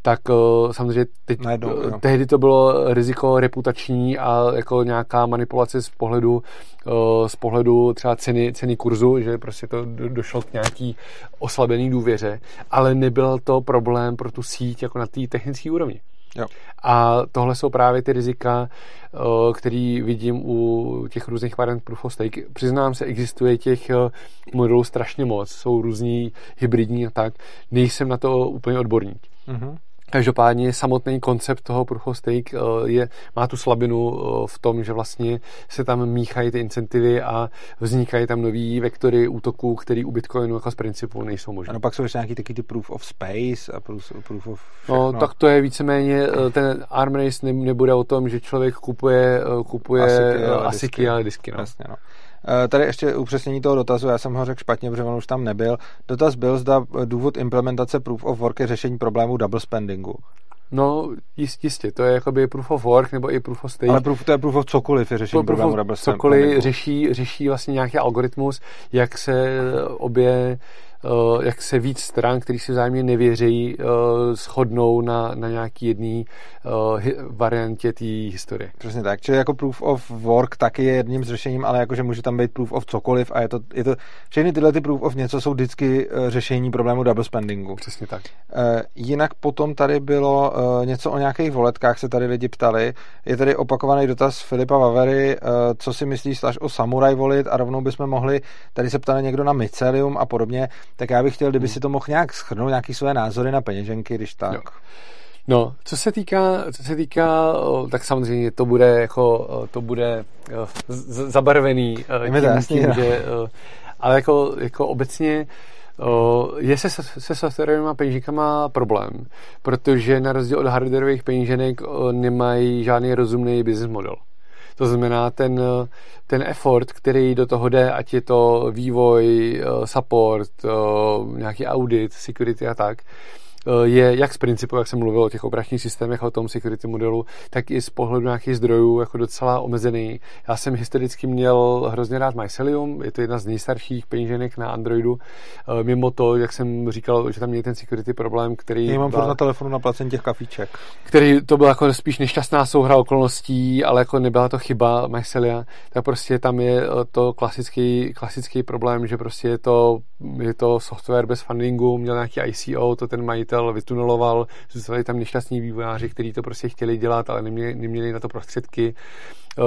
tak uh, samozřejmě teď, Najednou, uh, tehdy to bylo riziko reputační a jako nějaká manipulace z pohledu uh, z pohledu třeba ceny, ceny kurzu, že prostě to došlo k nějaký oslabený důvěře, ale nebyl to problém pro tu síť jako na té technické úrovni. Jo. A tohle jsou právě ty rizika, který vidím u těch různých variant proof of stake. Přiznám se, existuje těch modelů strašně moc, jsou různí hybridní a tak. Nejsem na to úplně odborník. Mm-hmm. Každopádně samotný koncept toho proof of stake eh, je, má tu slabinu eh, v tom, že vlastně se tam míchají ty incentivy a vznikají tam nový vektory útoků, které u Bitcoinu jako z principu nejsou možné. Ano, pak jsou ještě nějaký taky ty proof of space a proof, proof of všechno. No, tak to je víceméně, eh, ten arm race nebude o tom, že člověk kupuje, kupuje asiky, ale disky. No. Jasně, no. Eh, tady ještě upřesnění toho dotazu, já jsem ho řekl špatně, protože on už tam nebyl. Dotaz byl, zda důvod implementace Proof of Work je řešení problému double spendingu. No, jist, jistě, to je jakoby proof of work nebo i proof of stake. Ale proof, to je proof of cokoliv, je řešení proof problému double spendingu. Cokoliv řeší, řeší vlastně nějaký algoritmus, jak se obě Eh, jak se víc stran, který si vzájemně nevěří, eh, shodnou na, na nějaký jedný eh, variantě té historie. Přesně tak. Čili jako proof of work taky je jedním z řešením, ale jakože může tam být proof of cokoliv a je to, je to všechny tyhle ty proof of něco jsou vždycky řešení problému double spendingu. Přesně tak. Jinak potom tady bylo něco o nějakých voletkách, se tady lidi ptali. Je tady opakovaný dotaz Filipa Vavery, co si myslíš o Samurai volit a rovnou bychom mohli, tady se ptali někdo na Mycelium a podobně tak já bych chtěl, kdyby hmm. si to mohl nějak schrnout, nějaký své názory na peněženky, když tak. Jo. No, co se týká, co se týká, tak samozřejmě to bude jako, to bude zabarvený tím, jasný, tím, že, ale jako, jako obecně je se, se softwarovými peněženkama problém, protože na rozdíl od hardwareových peněženek nemají žádný rozumný business model. To znamená, ten, ten effort, který do toho jde, ať je to vývoj, eh, support, eh, nějaký audit, security a tak, je jak z principu, jak jsem mluvil o těch operačních systémech a o tom security modelu, tak i z pohledu nějakých zdrojů jako docela omezený. Já jsem historicky měl hrozně rád Mycelium, je to jedna z nejstarších peníženek na Androidu. Eh, mimo to, jak jsem říkal, že tam měl ten security problém, který... Já mám byl, na telefonu na placení těch kafiček. Který to byl jako spíš nešťastná souhra okolností, ale jako nebyla to chyba Mycelia, tak prostě tam je eh, to klasický, klasický problém, že prostě je to, je to software bez fundingu, měl nějaký ICO, to ten majitel majitel vytuneloval, zůstali tam nešťastní vývojáři, kteří to prostě chtěli dělat, ale neměli, neměli na to prostředky. Uh,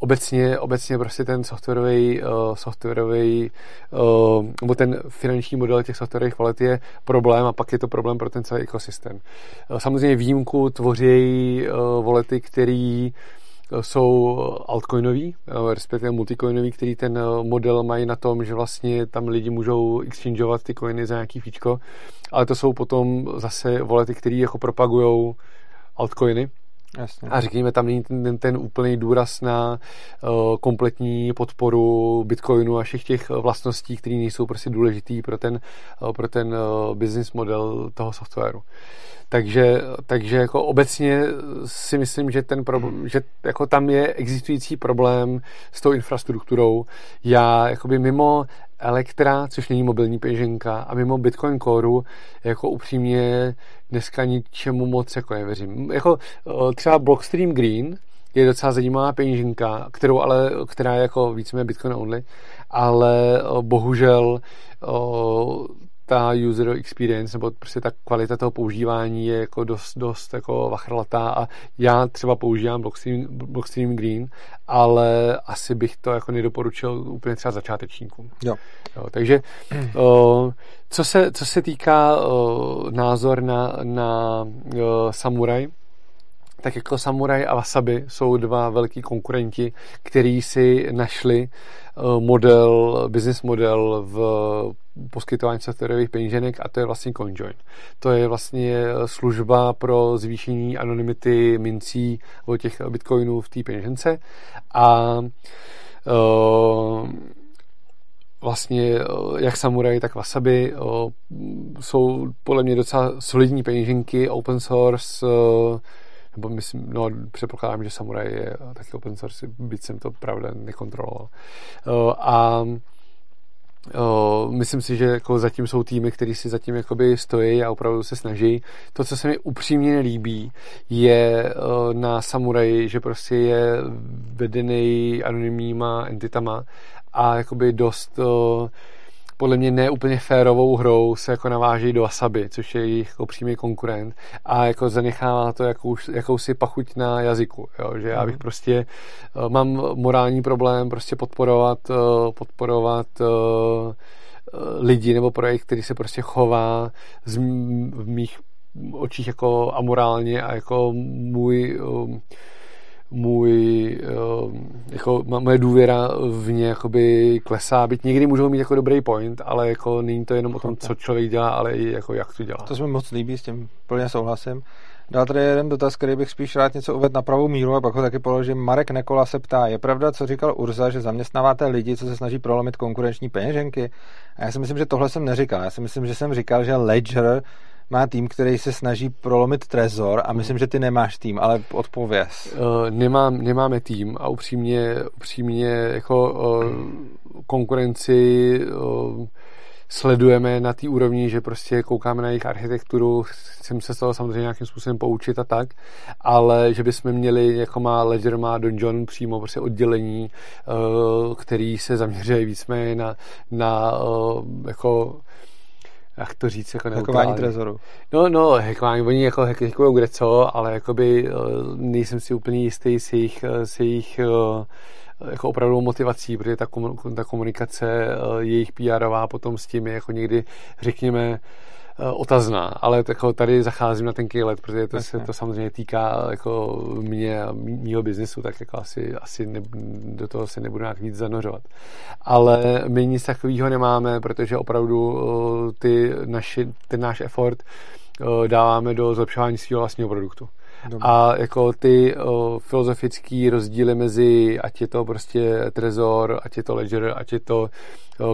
obecně, obecně prostě ten softwarový, uh, softwarový uh, nebo ten finanční model těch softwarových valet je problém a pak je to problém pro ten celý ekosystém. Uh, samozřejmě výjimku tvoří uh, volety, který jsou altcoinový, respektive multicoinový, který ten model mají na tom, že vlastně tam lidi můžou exchangeovat ty coiny za nějaký fíčko, ale to jsou potom zase volety, které jako propagují altcoiny, Jasně. A řekněme, tam není ten, ten úplný důraz na uh, kompletní podporu Bitcoinu a všech těch vlastností, které nejsou prostě důležitý pro ten, uh, pro ten uh, business model toho softwaru. Takže, takže jako obecně si myslím, že, ten problém, že jako tam je existující problém s tou infrastrukturou. Já jakoby mimo Elektra, což není mobilní peněženka, a mimo Bitcoin Core, jako upřímně dneska ničemu moc jako nevěřím. Jako třeba Blockstream Green je docela zajímavá peněženka, kterou ale, která je jako víceméně Bitcoin only, ale bohužel ta user experience nebo prostě ta kvalita toho používání je jako dost, dost jako vachrlatá a já třeba používám Blockstream, Blockstream Green, ale asi bych to jako nedoporučil úplně třeba začátečníkům. Jo. jo takže o, co, se, co se týká o, názor na, na o, Samurai, tak jako Samurai a Wasabi jsou dva velký konkurenti, který si našli eh, model, business model v poskytování softwarových peníženek a to je vlastně CoinJoin. To je vlastně služba pro zvýšení anonymity mincí o těch bitcoinů v té peněžence a uh, vlastně jak Samurai, tak Wasabi jsou podle mě docela solidní peněženky, open source, nebo myslím, no předpokládám, že Samurai je taky open source, byť jsem to pravda nekontroloval. Uh, a Uh, myslím si, že jako zatím jsou týmy, které si zatím jakoby stojí a opravdu se snaží. To, co se mi upřímně nelíbí, je na Samurai, že prostě je vedený anonymníma entitama a jakoby dost uh, podle mě neúplně férovou hrou se jako naváží do Asaby, což je jejich jako přímý konkurent a jako zanechává to jakou, jakousi pachuť na jazyku, jo? že já bych mhm. prostě uh, mám morální problém prostě podporovat uh, podporovat uh, lidi nebo projekt, který se prostě chová z v mých očích jako amorálně a jako můj můj, ehm, jako moje důvěra v ně jakoby klesá, byť někdy můžou mít jako dobrý point, ale jako není to jenom o tom, co člověk dělá, ale i jako jak to dělá. To se mi moc líbí, s tím plně souhlasím. Dál tady jeden dotaz, který bych spíš rád něco uvedl na pravou míru a pak ho taky položím. Marek Nekola se ptá, je pravda, co říkal Urza, že zaměstnáváte lidi, co se snaží prolomit konkurenční peněženky? A já si myslím, že tohle jsem neříkal. Já si myslím, že jsem říkal, že Ledger má tým, který se snaží prolomit trezor a myslím, že ty nemáš tým, ale odpověz. Uh, nemám, nemáme tým a upřímně, upřímně jako uh, konkurenci uh, sledujeme na té úrovni, že prostě koukáme na jejich architekturu, chceme se z toho samozřejmě nějakým způsobem poučit a tak, ale že bychom měli, jako má Ledger, má Donjon přímo prostě oddělení, který se zaměřuje víceméně na, na jako jak to říct, jako Hackování trezoru. No, no, hackování, oni jako hackují kde co, ale jakoby eh, nejsem si úplně jistý s jejich, eh, s jejich eh, jako opravdu motivací, protože ta, komunikace jejich PRová potom s tím je jako někdy, řekněme, otazná, ale jako tady zacházím na ten let, protože to se to samozřejmě týká jako mě a mýho biznesu, tak jako asi, asi ne, do toho se nebudu nějak víc zanořovat. Ale my nic takového nemáme, protože opravdu eh, ty naši, ten náš effort eh, dáváme do zlepšování svého vlastního produktu. Dobře. A jako ty o, filozofické rozdíly mezi, ať je to prostě Trezor, ať je to Ledger, ať je to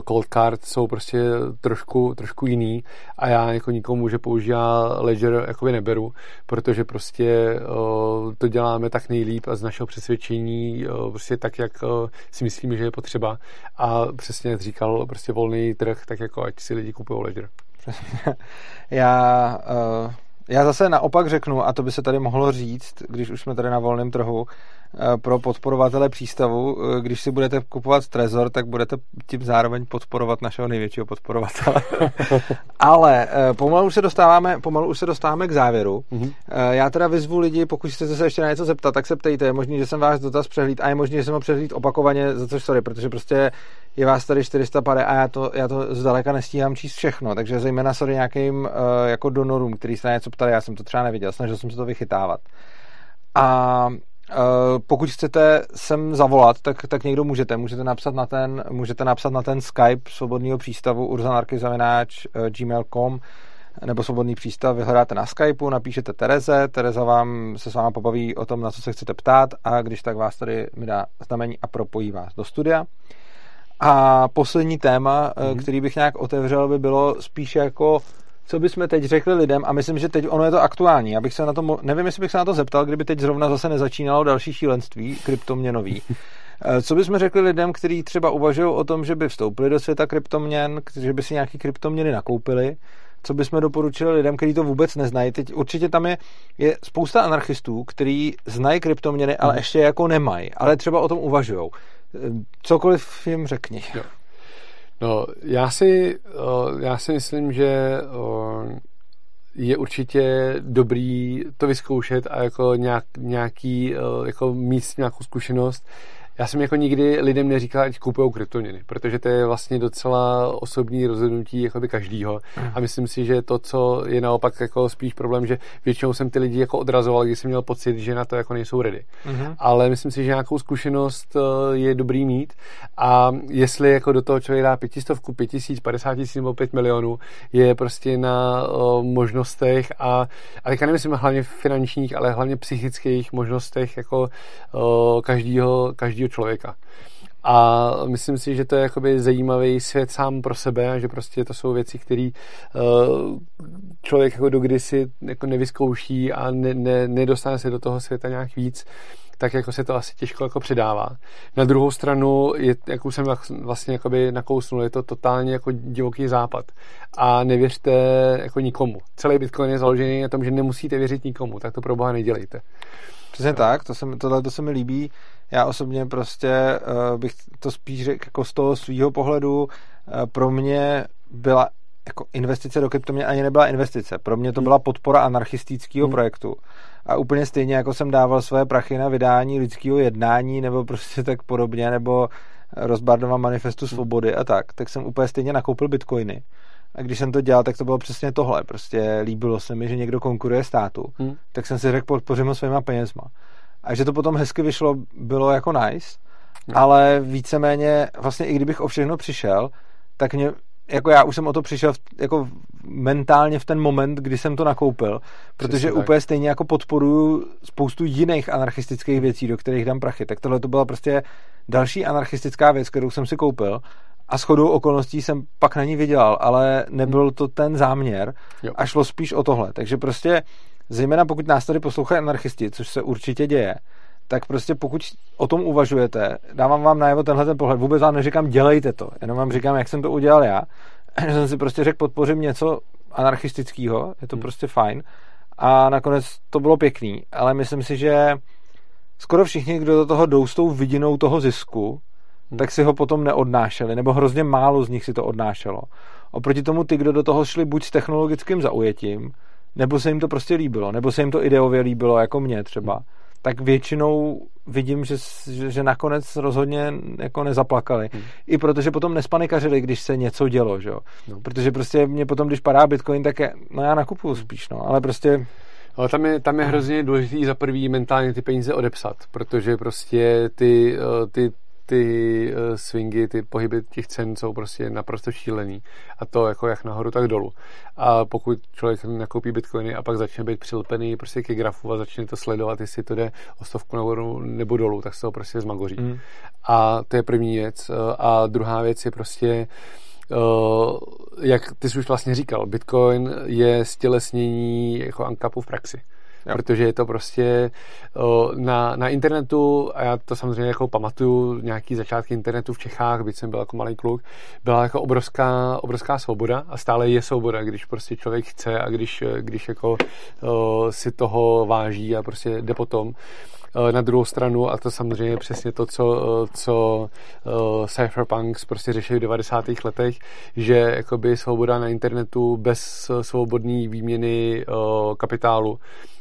Cold Card, jsou prostě trošku, trošku jiný a já jako nikomu, že používá Ledger, jakoby neberu, protože prostě to děláme tak nejlíp a z našeho přesvědčení prostě tak, jak si myslíme, že je potřeba a přesně jak říkal, prostě volný trh, tak jako ať si lidi kupují Ledger. *laughs* já uh já zase naopak řeknu, a to by se tady mohlo říct, když už jsme tady na volném trhu, eh, pro podporovatele přístavu, eh, když si budete kupovat Trezor, tak budete tím zároveň podporovat našeho největšího podporovatele. *laughs* Ale eh, pomalu už se dostáváme, pomalu už se dostáváme k závěru. Mm-hmm. Já teda vyzvu lidi, pokud chcete se ještě na něco zeptat, tak se ptejte. Je možný, že jsem váš dotaz přehlíd a je možný, že jsem ho přehlíd opakovaně, za což sorry, protože prostě je vás tady 400 pade a já to, já to zdaleka nestíhám číst všechno, takže zejména sorry nějakým uh, jako donorům, který se na něco ptali, já jsem to třeba neviděl, snažil jsem se to vychytávat. A uh, pokud chcete sem zavolat, tak, tak někdo můžete. Můžete napsat na ten, můžete napsat na ten Skype svobodného přístavu urzanarky.gmail.com uh, gmail.com nebo svobodný přístav vyhledáte na Skypeu, napíšete Tereze, Tereza vám se s váma pobaví o tom, na co se chcete ptát a když tak vás tady mi dá znamení a propojí vás do studia. A poslední téma, mm-hmm. který bych nějak otevřel, by bylo spíš jako co bychom teď řekli lidem a myslím, že teď ono je to aktuální. Já bych se na to, nevím, jestli bych se na to zeptal, kdyby teď zrovna zase nezačínalo další šílenství kryptoměnový. *laughs* Eh, co bychom řekli lidem, kteří třeba uvažují o tom, že by vstoupili do světa kryptoměn, že by si nějaký kryptoměny nakoupili, co bychom doporučili lidem, kteří to vůbec neznají. Teď určitě tam je, je spousta anarchistů, kteří znají kryptoměny, ale mm. ještě jako nemají, ale třeba o tom uvažují. Cokoliv jim řekni. Jo. No, já si, já si myslím, že je určitě dobrý to vyzkoušet a jako nějak, nějaký, jako mít nějakou zkušenost já jsem jako nikdy lidem neříkal, ať kupují kryptoměny, protože to je vlastně docela osobní rozhodnutí jakoby každýho. A myslím si, že to, co je naopak jako spíš problém, že většinou jsem ty lidi jako odrazoval, když jsem měl pocit, že na to jako nejsou ready. Mm-hmm. Ale myslím si, že nějakou zkušenost eh, je dobrý mít a jestli jako do toho člověk dá pětistovku, pět tisíc, padesát tisíc nebo pět milionů, je prostě na eh, možnostech a, a teďka nemyslím hlavně finančních, ale hlavně psychických možnostech jako o, eh, každýho, každýho člověka. A myslím si, že to je jakoby zajímavý svět sám pro sebe a že prostě to jsou věci, které uh, člověk jako do si jako nevyzkouší a ne, ne, nedostane se do toho světa nějak víc tak jako se to asi těžko jako předává. Na druhou stranu, je, jak už jsem vlastně jakoby nakousnul, je to totálně jako divoký západ. A nevěřte jako nikomu. Celý Bitcoin je založený na tom, že nemusíte věřit nikomu, tak to pro boha nedělejte. Přesně tak, to se, tohle to se mi líbí. Já osobně prostě uh, bych to spíš řekl jako z toho svého pohledu. Uh, pro mě byla jako investice do krypto mě ani nebyla investice. Pro mě to hmm. byla podpora anarchistického hmm. projektu. A úplně stejně, jako jsem dával své prachy na vydání lidského jednání nebo prostě tak podobně, nebo rozbardova manifestu hmm. svobody a tak, tak jsem úplně stejně nakoupil bitcoiny. A když jsem to dělal, tak to bylo přesně tohle. Prostě líbilo se mi, že někdo konkuruje státu. Hmm. Tak jsem si řekl, podpořím ho svýma penězma. A že to potom hezky vyšlo, bylo jako nice, no. ale víceméně, vlastně i kdybych o všechno přišel, tak mě jako já už jsem o to přišel v, jako mentálně v ten moment, kdy jsem to nakoupil, protože Přesně úplně tak. stejně jako podporuju spoustu jiných anarchistických věcí, do kterých dám prachy, tak tohle to byla prostě další anarchistická věc, kterou jsem si koupil a shodou okolností jsem pak na ní vydělal, ale nebyl to ten záměr jo. a šlo spíš o tohle. Takže prostě, zejména pokud nás tady poslouchají anarchisti, což se určitě děje, tak prostě pokud o tom uvažujete, dávám vám najevo tenhle ten pohled, vůbec vám neříkám dělejte to, jenom vám říkám, jak jsem to udělal já, *clears throat* že jsem si prostě řekl, podpořím něco anarchistického, je to hmm. prostě fajn a nakonec to bylo pěkný, ale myslím si, že skoro všichni, kdo do toho jdou s tou vidinou toho zisku. Tak si ho potom neodnášeli, nebo hrozně málo z nich si to odnášelo. Oproti tomu ty, kdo do toho šli buď s technologickým zaujetím, nebo se jim to prostě líbilo, nebo se jim to ideově líbilo, jako mě třeba, hmm tak většinou vidím, že, že, že nakonec rozhodně jako nezaplakali. Hmm. I protože potom nespanikařili, když se něco dělo, že jo. No. Protože prostě mě potom, když padá Bitcoin, tak je, no já nakupuju spíš, no, ale prostě... Ale tam je, tam je hrozně důležitý za prvý mentálně ty peníze odepsat, protože prostě ty, eh, ty ty uh, swingy, ty pohyby těch cen jsou prostě naprosto šílený. A to jako jak nahoru, tak dolů. A pokud člověk nakoupí bitcoiny a pak začne být přilepený prostě ke grafu a začne to sledovat, jestli to jde o stovku nahoru nebo dolů, tak se to prostě zmagoří. Mm. A to je první věc. Eh, a druhá věc je prostě Uh, jak ty jsi už vlastně říkal, Bitcoin je stělesnění jako ankapu v praxi. Jo. protože je to prostě na, na internetu, a já to samozřejmě jako pamatuju, nějaký začátky internetu v Čechách, byť jsem byl jako malý kluk, byla jako obrovská, obrovská svoboda a stále je svoboda, když prostě člověk chce a když, když jako si toho váží a prostě jde potom na druhou stranu, a to samozřejmě přesně to, co, co cypherpunks prostě řešili v 90. letech, že jakoby svoboda na internetu bez svobodné výměny kapitálu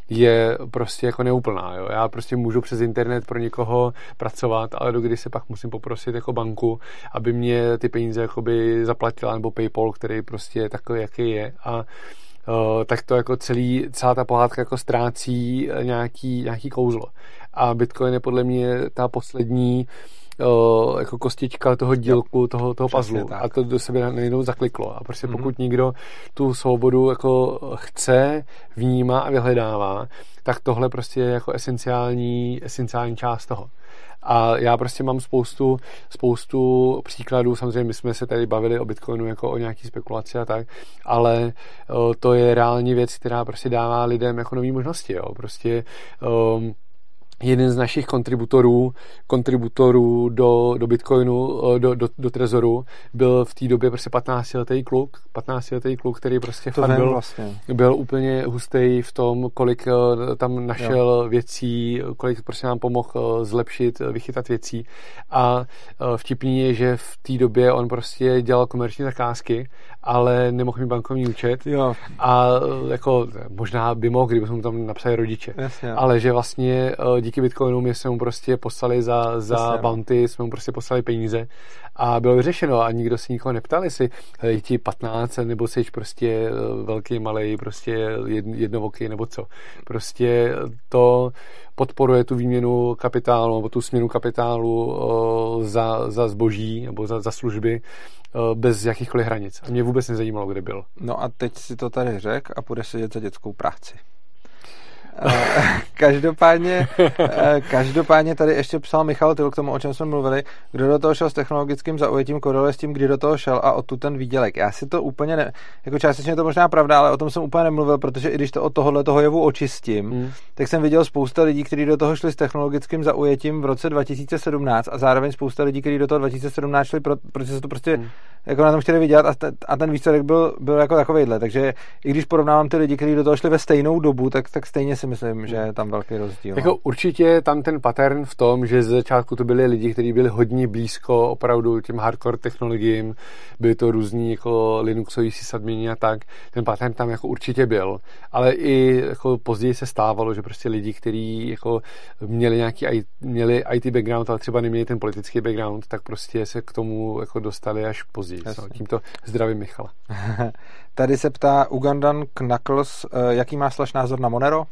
je prostě jako neúplná. Jo. Já prostě můžu přes internet pro někoho pracovat, ale do kdy se pak musím poprosit jako banku, aby mě ty peníze jakoby zaplatila, nebo PayPal, který prostě je takový, jaký je. A Uh, tak to jako celý, celá ta pohádka jako ztrácí nějaký, nějaký kouzlo. A Bitcoin je podle mě ta poslední o, jako kostička toho dílku, toho, toho puzzle. A to do sebe najednou zakliklo. A prostě mm-hmm. pokud někdo tu svobodu jako chce, vnímá a vyhledává, tak tohle prostě je jako esenciální, esenciální část toho. A já prostě mám spoustu, spoustu příkladů, samozřejmě my jsme se tady bavili o Bitcoinu jako o nějaký spekulaci a tak, ale o, to je reálně věc, která prostě dává lidem jako nové možnosti, jo. Prostě um, jeden z našich kontributorů, kontributorů do, do Bitcoinu, eh, do, do, do Trezoru, byl v té době prostě 15-letý kluk, 15-letý kluk, který prostě to fakt byl, vlastně. byl úplně hustý v tom, kolik eh, tam našel jo. věcí, kolik prostě nám pomohl eh, zlepšit, vychytat věcí a vtipný je, že v té době on prostě dělal komerční zakázky, ale nemohl mít bankovní účet jo. a jako možná by mohl, kdyby mu tam napsali rodiče, Jasně. ale že vlastně díky Bitcoinu my jsme mu prostě poslali za, za Jasně. bounty, jsme mu prostě poslali peníze a bylo vyřešeno a nikdo si nikoho neptal, jestli je ti 15 nebo jsi prostě eh, velký, malý, prostě jednovoký nebo co. Prostě to podporuje tu výměnu kapitálu nebo tu směnu kapitálu eh, za, za zboží nebo za, za služby eh, bez jakýchkoliv hranic. A mě vůbec nezajímalo, kde byl. No a teď si to tady řek a půjde sedět za dětskou práci. *laughs* každopádně, každopádně tady ještě psal Michal Tyl k tomu, o čem jsme mluvili, kdo do toho šel s technologickým zaujetím, koreluje s tím, kdy do toho šel a o tu ten výdělek. Já si to úplně ne, jako částečně je to možná pravda, ale o tom jsem úplně nemluvil, protože i když to od tohohle toho jevu očistím, hmm. tak jsem viděl spousta lidí, kteří do toho šli s technologickým zaujetím v roce 2017 a zároveň spousta lidí, kteří do toho 2017 šli, pro, protože se to prostě hmm. jako na tom chtěli vidět a, te, a ten výsledek byl, byl jako takovejhle. Takže i když porovnávám ty lidi, kteří do toho šli ve stejnou dobu, tak, tak stejně si myslím, že je tam velký rozdíl. Jako no. určitě tam ten pattern v tom, že z začátku to byli lidi, kteří byli hodně blízko opravdu těm hardcore technologiím, byli to různí jako Linuxoví sysadmini a tak, ten pattern tam jako určitě byl, ale i jako později se stávalo, že prostě lidi, kteří jako měli nějaký měli IT background, ale třeba neměli ten politický background, tak prostě se k tomu jako dostali až později. No, tímto zdravím Michala. *laughs* Tady se ptá Ugandan Knuckles, eh, jaký má slash názor na Monero?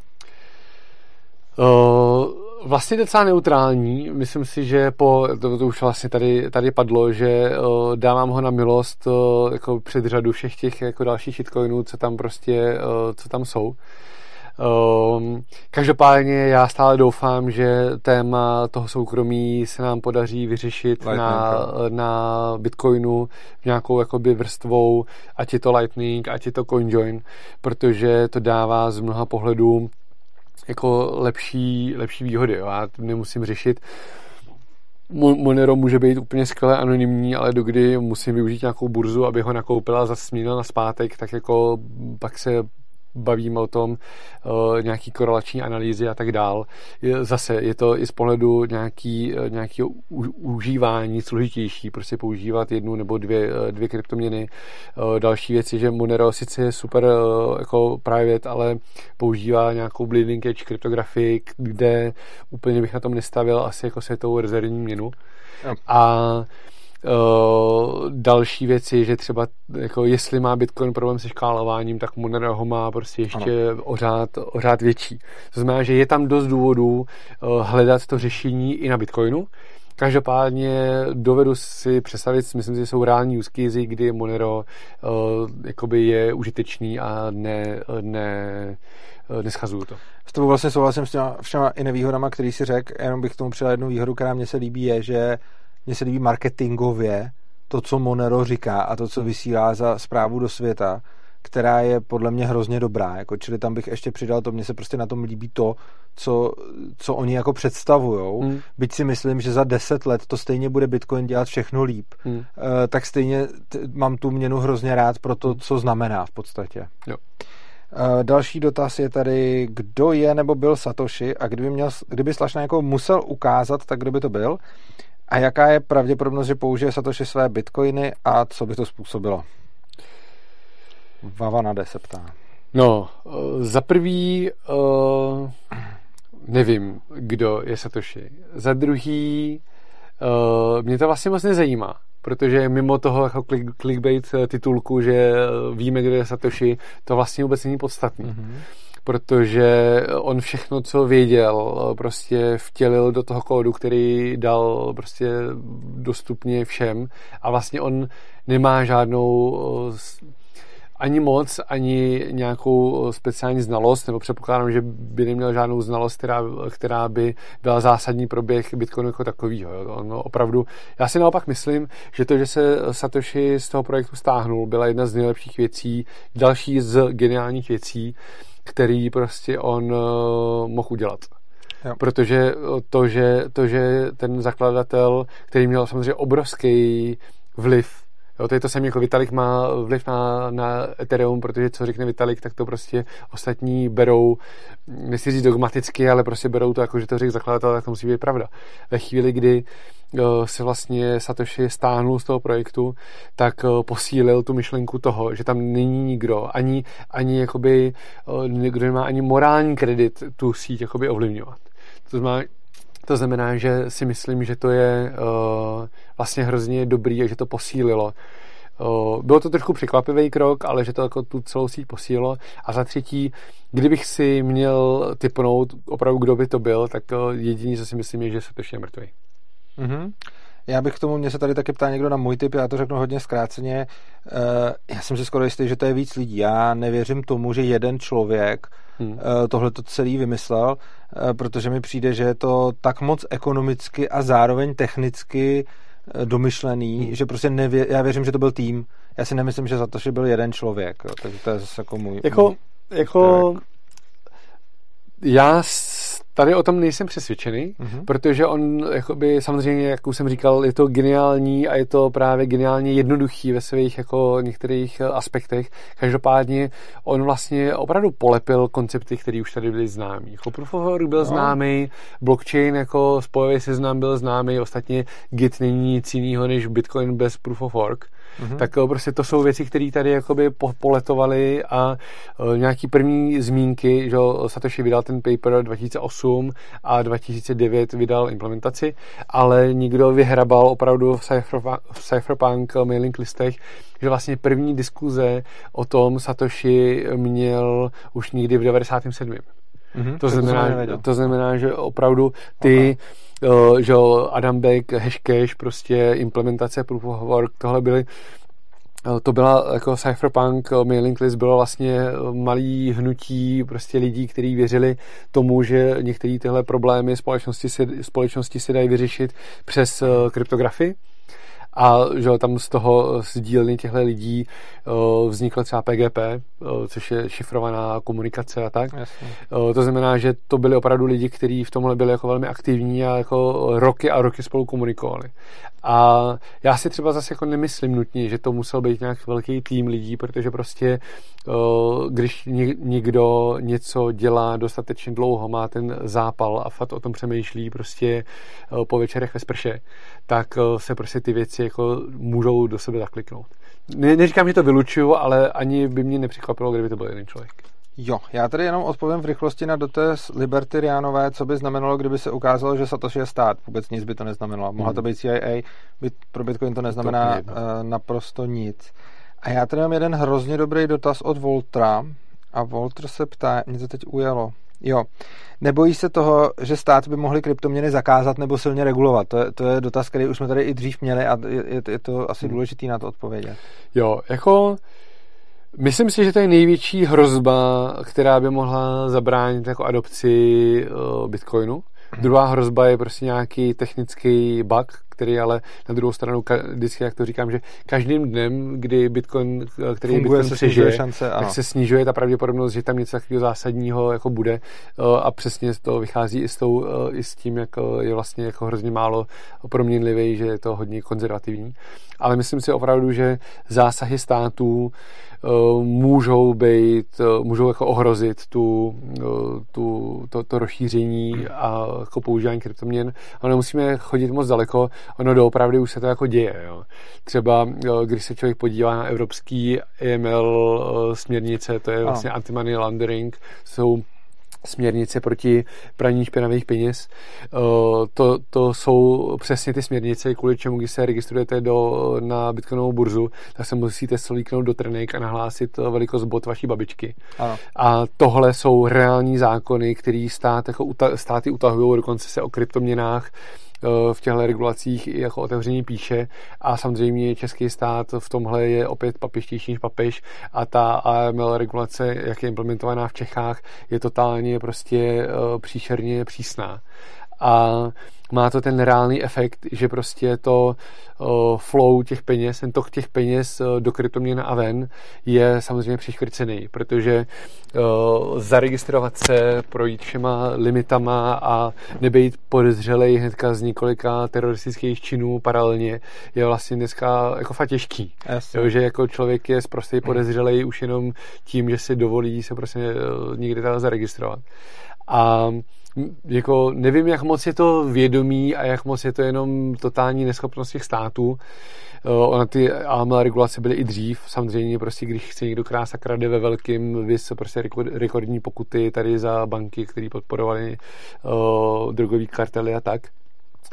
Uh, vlastně docela neutrální. Myslím si, že po, to, to už vlastně tady, tady padlo, že uh, dávám ho na milost uh, jako před řadu všech těch jako dalších shitcoinů, co tam prostě, uh, co tam jsou. Um, každopádně já stále doufám, že téma toho soukromí se nám podaří vyřešit na, na Bitcoinu nějakou jakoby vrstvou, ať je to Lightning, ať je to CoinJoin, protože to dává z mnoha pohledů jako lepší, lepší výhody. Jo. Já nemusím řešit. Monero může být úplně skvěle anonymní, ale dokdy musím využít nějakou burzu, aby ho nakoupila a zase na zpátek, tak jako pak se bavíme o tom, uh, nějaký korelační analýzy a tak dál. Zase je to i z pohledu nějaký, uh, nějakého užívání složitější, prostě používat jednu nebo dvě, uh, dvě kryptoměny. Další věc je, že Monero sice je super jako private, ale používá nějakou bleeding edge kryptografii, kde úplně bych na tom nestavil asi jako světovou rezervní měnu. A Uh, další věci, že třeba jako jestli má Bitcoin problém se škálováním, tak Monero ho má prostě ještě ano. ořád, ořád větší. To znamená, že je tam dost důvodů uh, hledat to řešení i na Bitcoinu. Každopádně dovedu si představit, myslím si, že jsou reální use case, kdy Monero uh, jakoby je užitečný a ne, ne, neschazuju to. S tebou vlastně souhlasím s těma všema i nevýhodama, který si řekl, jenom bych k tomu přidal jednu výhodu, která mě se líbí, je, že mně se líbí marketingově to, co Monero říká a to, co vysílá za zprávu do světa, která je podle mě hrozně dobrá. Jako, čili tam bych ještě přidal to, mně se prostě na tom líbí to, co, co oni jako představujou. Hmm. Byť si myslím, že za deset let to stejně bude Bitcoin dělat všechno líp, hmm. uh, tak stejně t- mám tu měnu hrozně rád pro to, co znamená v podstatě. Jo. Uh, další dotaz je tady, kdo je nebo byl Satoshi a kdyby, měl, kdyby Slašna jako musel ukázat, tak kdo by to byl? A jaká je pravděpodobnost, že použije Satoshi své bitcoiny a co by to způsobilo? Vava na se ptá. No, eh, za prvý uh, nevím, kdo je Satoshi. Za druhý uh, mě to vlastně moc nezajímá, protože mimo toho jako clickbait titulku, že víme, kdo je Satoshi, to vlastně vůbec není podstatný. Mm-hmm protože on všechno, co věděl, prostě vtělil do toho kódu, který dal prostě dostupně všem a vlastně on nemá žádnou ani moc, ani nějakou speciální znalost, nebo předpokládám, že by neměl žádnou znalost, která, která by byla zásadní pro běh Bitcoinu jako takovýho. On opravdu, já si naopak myslím, že to, že se Satoshi z toho projektu stáhnul, byla jedna z nejlepších věcí, další z geniálních věcí, který prostě on uh, mohl udělat. Jo. Protože to že, to, že ten zakladatel, který měl samozřejmě obrovský vliv Jo, to je to samé, jako Vitalik má vliv na, na Ethereum, protože co řekne Vitalik, tak to prostě ostatní berou, nechci říct dogmaticky, ale prostě berou to jako, že to řekl zakladatel, tak to musí být pravda. Ve chvíli, kdy se vlastně Satoshi stáhnul z toho projektu, tak posílil tu myšlenku toho, že tam není nikdo, ani, ani jakoby, kdo nemá ani morální kredit tu síť jakoby ovlivňovat. To znamená, to znamená, že si myslím, že to je uh, vlastně hrozně dobrý a že to posílilo. Uh, bylo to trošku překvapivý krok, ale že to jako tu celou síť posílilo. A za třetí, kdybych si měl typnout opravdu, kdo by to byl, tak uh, jediný, co si myslím, je, že se to je mrtvý. Mm-hmm. Já bych k tomu, mě se tady taky ptá někdo na můj typ, já to řeknu hodně zkráceně. Eh, já jsem si skoro jistý, že to je víc lidí. Já nevěřím tomu, že jeden člověk hmm. Eh, tohle to celý vymyslel, eh, protože mi přijde, že je to tak moc ekonomicky a zároveň technicky domyšlený, hmm. že prostě nevě, já věřím, že to byl tým. Já si nemyslím, že za to, že byl jeden člověk. Jo. Takže to je zase jako můj... Jako, můj jako já tady o tom nejsem přesvědčený, mm-hmm. protože on, jakoby, samozřejmě, jak už jsem říkal, je to geniální a je to právě geniálně jednoduchý ve svých jako některých eh, aspektech. Každopádně on vlastně opravdu polepil koncepty, které už tady byly známý. Jako Proof of Work byl no. známý, blockchain jako spojový seznam byl známý, ostatně Git není nic jiného než Bitcoin bez Proof of Work mm-hmm. tak eh, prostě to jsou věci, které tady jakoby poletovaly a uh, nějaký první zmínky, že Satoshi vydal ten paper 2008 a 2009 vydal implementaci, ale nikdo vyhrabal opravdu v, Cypherpunk, v Cypherpunk mailing listech, že vlastně první diskuze o tom Satoshi měl už někdy v 97. Mm-hmm, to, znamená, to znamená, že opravdu ty okay. Že Adam Beck, Hashcash, prostě implementace Proof of Work, tohle byly to byla jako cypherpunk, mailing list bylo vlastně malý hnutí prostě lidí, kteří věřili tomu, že některé tyhle problémy společnosti se, společnosti se dají vyřešit přes kryptografii a že tam z toho z dílny těchto lidí uh, vzniklo třeba PGP, uh, což je šifrovaná komunikace a tak. Uh, to znamená, že to byli opravdu lidi, kteří v tomhle byli jako velmi aktivní a jako roky a roky spolu komunikovali. A já si třeba zase jako nemyslím nutně, že to musel být nějak velký tým lidí, protože prostě když někdo něco dělá dostatečně dlouho, má ten zápal a fakt o tom přemýšlí prostě po večerech ve sprše, tak se prostě ty věci jako můžou do sebe zakliknout. Ne, neříkám, že to vylučuju, ale ani by mě nepřekvapilo, kdyby to byl jeden člověk. Jo, já tady jenom odpovím v rychlosti na dotaz Liberty Rianové, co by znamenalo, kdyby se ukázalo, že Satoshi je stát. Vůbec nic by to neznamenalo. Mohla to hmm. být CIA, by, pro Bitcoin to neznamená to uh, naprosto nic. A já tady mám jeden hrozně dobrý dotaz od Voltra. A Voltr se ptá, mě to teď ujelo. Jo. Nebojí se toho, že stát by mohly kryptoměny zakázat nebo silně regulovat? To je, to je dotaz, který už jsme tady i dřív měli a je, je to asi hmm. důležitý na to odpovědět. Jo, jako myslím si, že to je největší hrozba, která by mohla zabránit jako adopci uh, Bitcoinu. Druhá hrozba je prostě nějaký technický bug, který ale na druhou stranu, vždycky, jak to říkám, že každým dnem, kdy Bitcoin, který Funguje, Bitcoin přežije, šance, tak se snižuje ta pravděpodobnost, že tam něco takového zásadního jako bude a přesně to vychází i s, tou, i s tím, jak je vlastně jako hrozně málo proměnlivý, že je to hodně konzervativní. Ale myslím si opravdu, že zásahy států můžou být, můžou jako ohrozit tu, tu, to, to rozšíření a jako používání kryptoměn. Ale nemusíme chodit moc daleko, ono doopravdy už se to jako děje. Jo. Třeba když se člověk podívá na evropský EML směrnice, to je vlastně anti-money laundering, jsou směrnice proti praní špinavých peněz. Eh, to, to jsou přesně ty směrnice, kvůli čemu, když se registrujete do, na Bitcoinovou burzu, tak se musíte slíknout do trenek a nahlásit velikost bot vaší babičky. Ano. A tohle jsou reální zákony, které stát, jako, státy utahují, dokonce se o kryptoměnách v těchto regulacích i jako otevření píše a samozřejmě český stát v tomhle je opět papištější než papež a ta AML regulace, jak je implementovaná v Čechách, je totálně prostě eh, příšerně přísná. A má to ten reálný efekt, že prostě to flow těch peněz, ten tok těch peněz do kryptoměn a ven je samozřejmě přiškrcený, protože zaregistrovat se, projít všema limitama a nebejt podezřelej hnedka z několika teroristických činů paralelně je vlastně dneska jako fakt těžký. Jo, že jako člověk je prostě podezřelej už jenom tím, že si dovolí se prostě někde tam zaregistrovat. A jako nevím, jak moc je to vědomí a jak moc je to jenom totální neschopnost těch států. Eh, ona ty AML regulace byly i dřív, samozřejmě prostě, když chce někdo krása krade ve velkým, vys prostě rekordní pokuty tady za banky, které podporovaly uh, drogový kartely a tak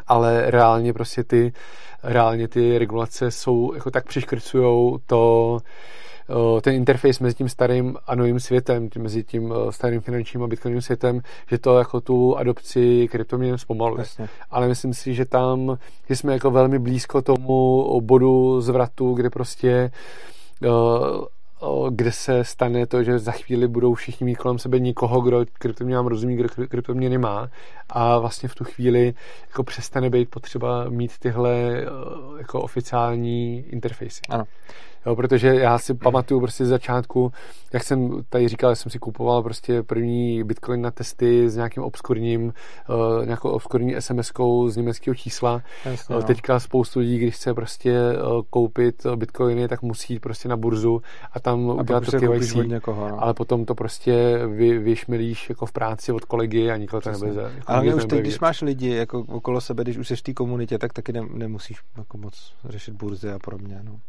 ale reálně prostě ty, reálně ty regulace jsou, jako tak přiškrcujou to, ten interface mezi tím starým a novým světem, mezi tím starým finančním a bitcoinovým světem, že to jako tu adopci kryptoměn zpomaluje. Jasně. Ale myslím si, že tam že jsme jako velmi blízko tomu bodu zvratu, kde prostě kde se stane to, že za chvíli budou všichni mít kolem sebe nikoho, kdo kryptoměnám rozumí, kdo kryptoměny má a vlastně v tu chvíli jako přestane být potřeba mít tyhle jako oficiální interfejsy. Ano. Jo, protože já si pamatuju prostě z začátku, jak jsem tady říkal, jsem si kupoval prostě první bitcoin na testy s nějakým obskurním, uh, nějakou obskurní SMS-kou z německého čísla. Jasně, uh, Teďka spoustu lidí, když chce prostě uh, koupit bitcoiny, tak musí jít prostě na burzu a tam a udělat to KYC. Někoho, no. Ale potom to prostě vy, vyšmilíš jako v práci od kolegy a nikoho to nebude. Jako ale už teď, když máš lidi jako okolo sebe, když už jsi v té komunitě, tak taky ne, nemusíš jako moc řešit burzy a podobně. No.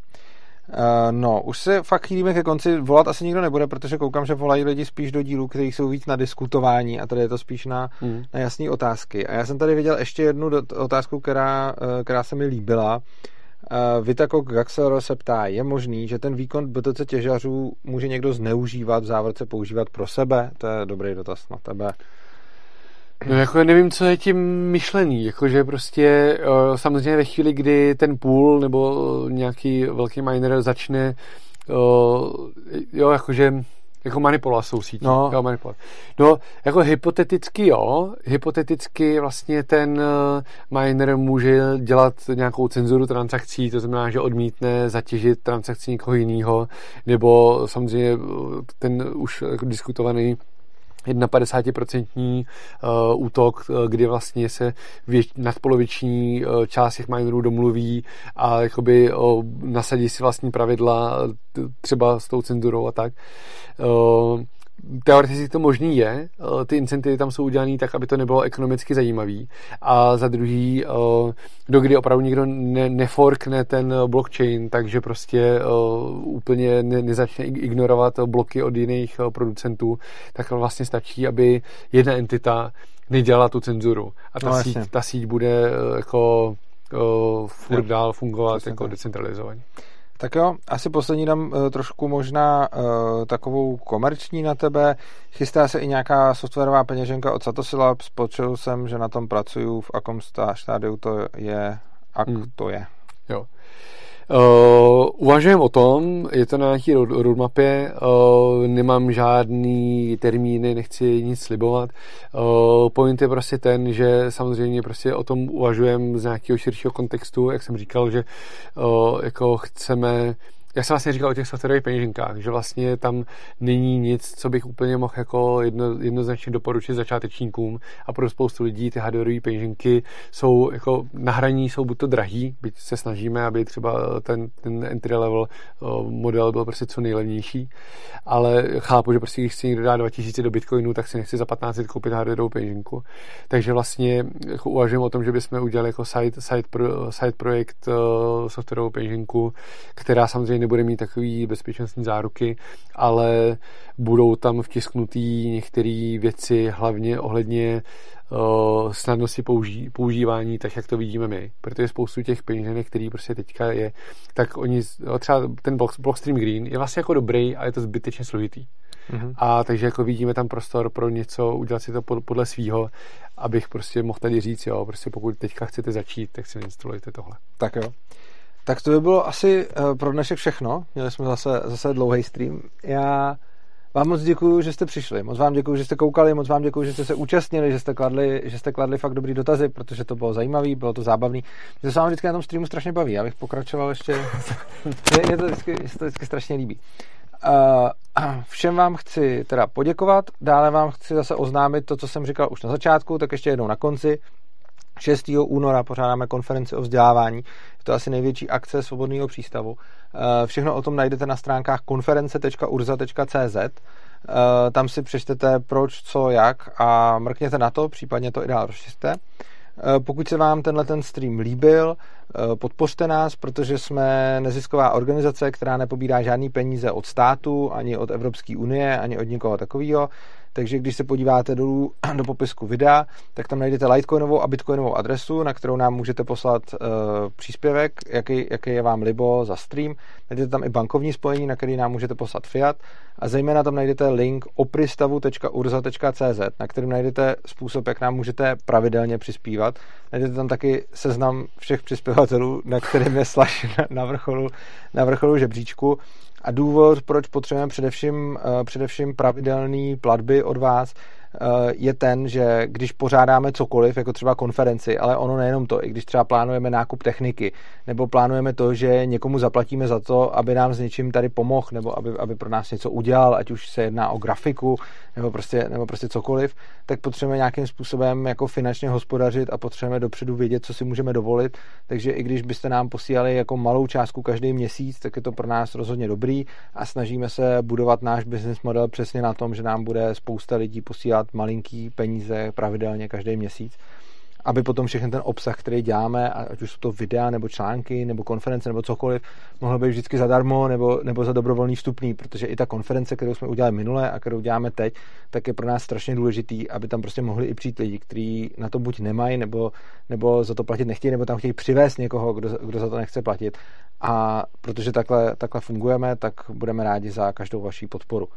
Uh, no, už se fakt chýlíme ke konci. Volat asi nikdo nebude, protože koukám, že volají lidi spíš do dílů, kteří jsou víc na diskutování a tady je to spíš na, mm. na jasné otázky. A já jsem tady viděl ještě jednu otázku, která, uh, která se mi líbila. Uh, Vitako Gaxero se ptá, je možný, že ten výkon BTC těžařů může někdo zneužívat, v závorce používat pro sebe? To je dobrý dotaz na tebe. No jako nevím, co je tím myšlený, jakože prostě samozřejmě ve chvíli, kdy ten půl nebo nějaký velký miner začne jo, jakože jako manipulovat jsou sítí. No. Jo, manipulovat. no, jako hypoteticky jo, hypoteticky vlastně ten miner může dělat nějakou cenzuru transakcí, to znamená, že odmítne zatěžit transakci někoho jiného, nebo samozřejmě ten už jako diskutovaný 51% uh, útok, uh, kdy vlastně se věč, nadpoloviční uh, část těch minerů domluví a jakoby nasadí si vlastní pravidla třeba s tou cenzurou a tak. Teoreticky to možný je, eh, ty incentivy tam jsou udělané tak, aby to nebylo ekonomicky zajímavý. A za druhý, eh, dokdy opravdu nikdo ne, neforkne ten blockchain, takže prostě eh, úplně ne, nezačne ignorovat bloky od jiných producentů, tak vlastně stačí, aby jedna entita nedělala tu cenzuru. A ta, no, síť, ta síť bude jako furt dál fungovat jako decentralizovaně. Tak jo, asi poslední dám uh, trošku možná uh, takovou komerční na tebe. Chystá se i nějaká softwarová peněženka od Satoshi Labs. Počul jsem, že na tom pracuju, v akom stádiu to je, ak hmm. to je. Jo. Uh, uvažujeme o tom, je to na nějaký roadmapě, uh, nemám žádný termíny, nechci nic slibovat. Uh, point je prostě ten, že samozřejmě prostě o tom uvažujeme z nějakého širšího kontextu, jak jsem říkal, že uh, jako chceme jak jsem vlastně říkal o těch softwarových peněženkách, že vlastně tam není nic, co bych úplně mohl jako jedno, jednoznačně doporučit začátečníkům a pro spoustu lidí ty hardwareové peněženky jsou jako na hraní, jsou buď to drahý, byť se snažíme, aby třeba ten, ten entry level eh, model byl prostě co nejlevnější, ale chápu, že prostě když chci někdo dát 2000 do bitcoinu, tak si nechci za 15 koupit hardwareovou peněženku. Takže vlastně jako uvažujeme o tom, že bychom udělali jako side, side, pro, side projekt uh, softwarovou peněženku, která samozřejmě nebude mít takový bezpečnostní záruky, ale budou tam vtisknutý některé věci, hlavně ohledně uh, snadnosti použí, používání, tak jak to vidíme my. Protože spoustu těch peněženek, který prostě teďka je, tak oni, třeba ten Blockstream Green je vlastně jako dobrý, ale je to zbytečně složitý. Mm-hmm. A takže jako vidíme tam prostor pro něco, udělat si to podle svýho, abych prostě mohl tady říct, jo, prostě pokud teďka chcete začít, tak si instalujte tohle. Tak jo. Tak to by bylo asi uh, pro dnešek všechno. Měli jsme zase, zase dlouhý stream. Já vám moc děkuji, že jste přišli. Moc vám děkuji, že jste koukali, moc vám děkuji, že jste se účastnili, že jste kladli, že jste kladli fakt dobrý dotazy, protože to bylo zajímavý, bylo to zábavný. Mě se vám vždycky na tom streamu strašně baví. Já bych pokračoval ještě. *laughs* Mě to vždycky, to vždycky strašně líbí. Uh, *clears throat* všem vám chci teda poděkovat, dále vám chci zase oznámit to, co jsem říkal už na začátku, tak ještě jednou na konci. 6. února pořádáme konferenci o vzdělávání. Je to asi největší akce svobodného přístavu. Eh, všechno o tom najdete na stránkách konference.urza.cz. Eh, tam si přečtete proč, co, jak a mrkněte na to, případně to i dál rozšířte. Eh, pokud se vám tenhle ten stream líbil, podpořte nás, protože jsme nezisková organizace, která nepobírá žádný peníze od státu, ani od Evropské unie, ani od nikoho takového. Takže když se podíváte dolů *clears throat* do popisku videa, tak tam najdete Litecoinovou a Bitcoinovou adresu, na kterou nám můžete poslat uh, příspěvek, jaký, jaký je vám libo za stream. Najdete tam i bankovní spojení, na který nám můžete poslat fiat a zejména tam najdete link opristavu.urza.cz, na kterém najdete způsob, jak nám můžete pravidelně přispívat. Najdete tam taky seznam všech přispěvatelů, na kterým je slash *laughs* na vrcholu, na vrcholu žebříčku a důvod, proč potřebujeme především, eh, především pravidelné platby od vás, je ten, že když pořádáme cokoliv, jako třeba konferenci, ale ono nejenom to, i když třeba plánujeme nákup techniky, nebo plánujeme to, že někomu zaplatíme za to, aby nám s něčím tady pomohl, nebo aby, aby pro nás něco udělal, ať už se jedná o grafiku, nebo prostě, nebo prostě cokoliv, tak potřebujeme nějakým způsobem jako finančně hospodařit a potřebujeme dopředu vědět, co si můžeme dovolit. Takže i když byste nám posílali jako malou částku každý měsíc, tak je to pro nás rozhodně dobrý a snažíme se budovat náš business model přesně na tom, že nám bude spousta lidí posílat posílat malinký peníze pravidelně každý měsíc, aby potom všechny ten obsah, který děláme, ať už jsou to videa, nebo články, nebo konference, nebo cokoliv, mohlo být vždycky zadarmo, nebo, nebo za dobrovolný vstupný, protože i ta konference, kterou jsme udělali minule a kterou děláme teď, tak je pro nás strašně důležitý, aby tam prostě mohli i přijít lidi, kteří na to buď nemají, nebo, nebo za to platit nechtějí, nebo tam chtějí přivést někoho, kdo, kdo za to nechce platit. A protože takhle, takhle fungujeme, tak budeme rádi za každou vaší podporu.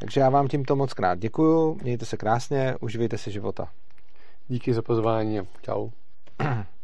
Takže já vám tímto moc krát děkuju, mějte se krásně, uživejte si života. Díky za pozvání a čau. *clears throat*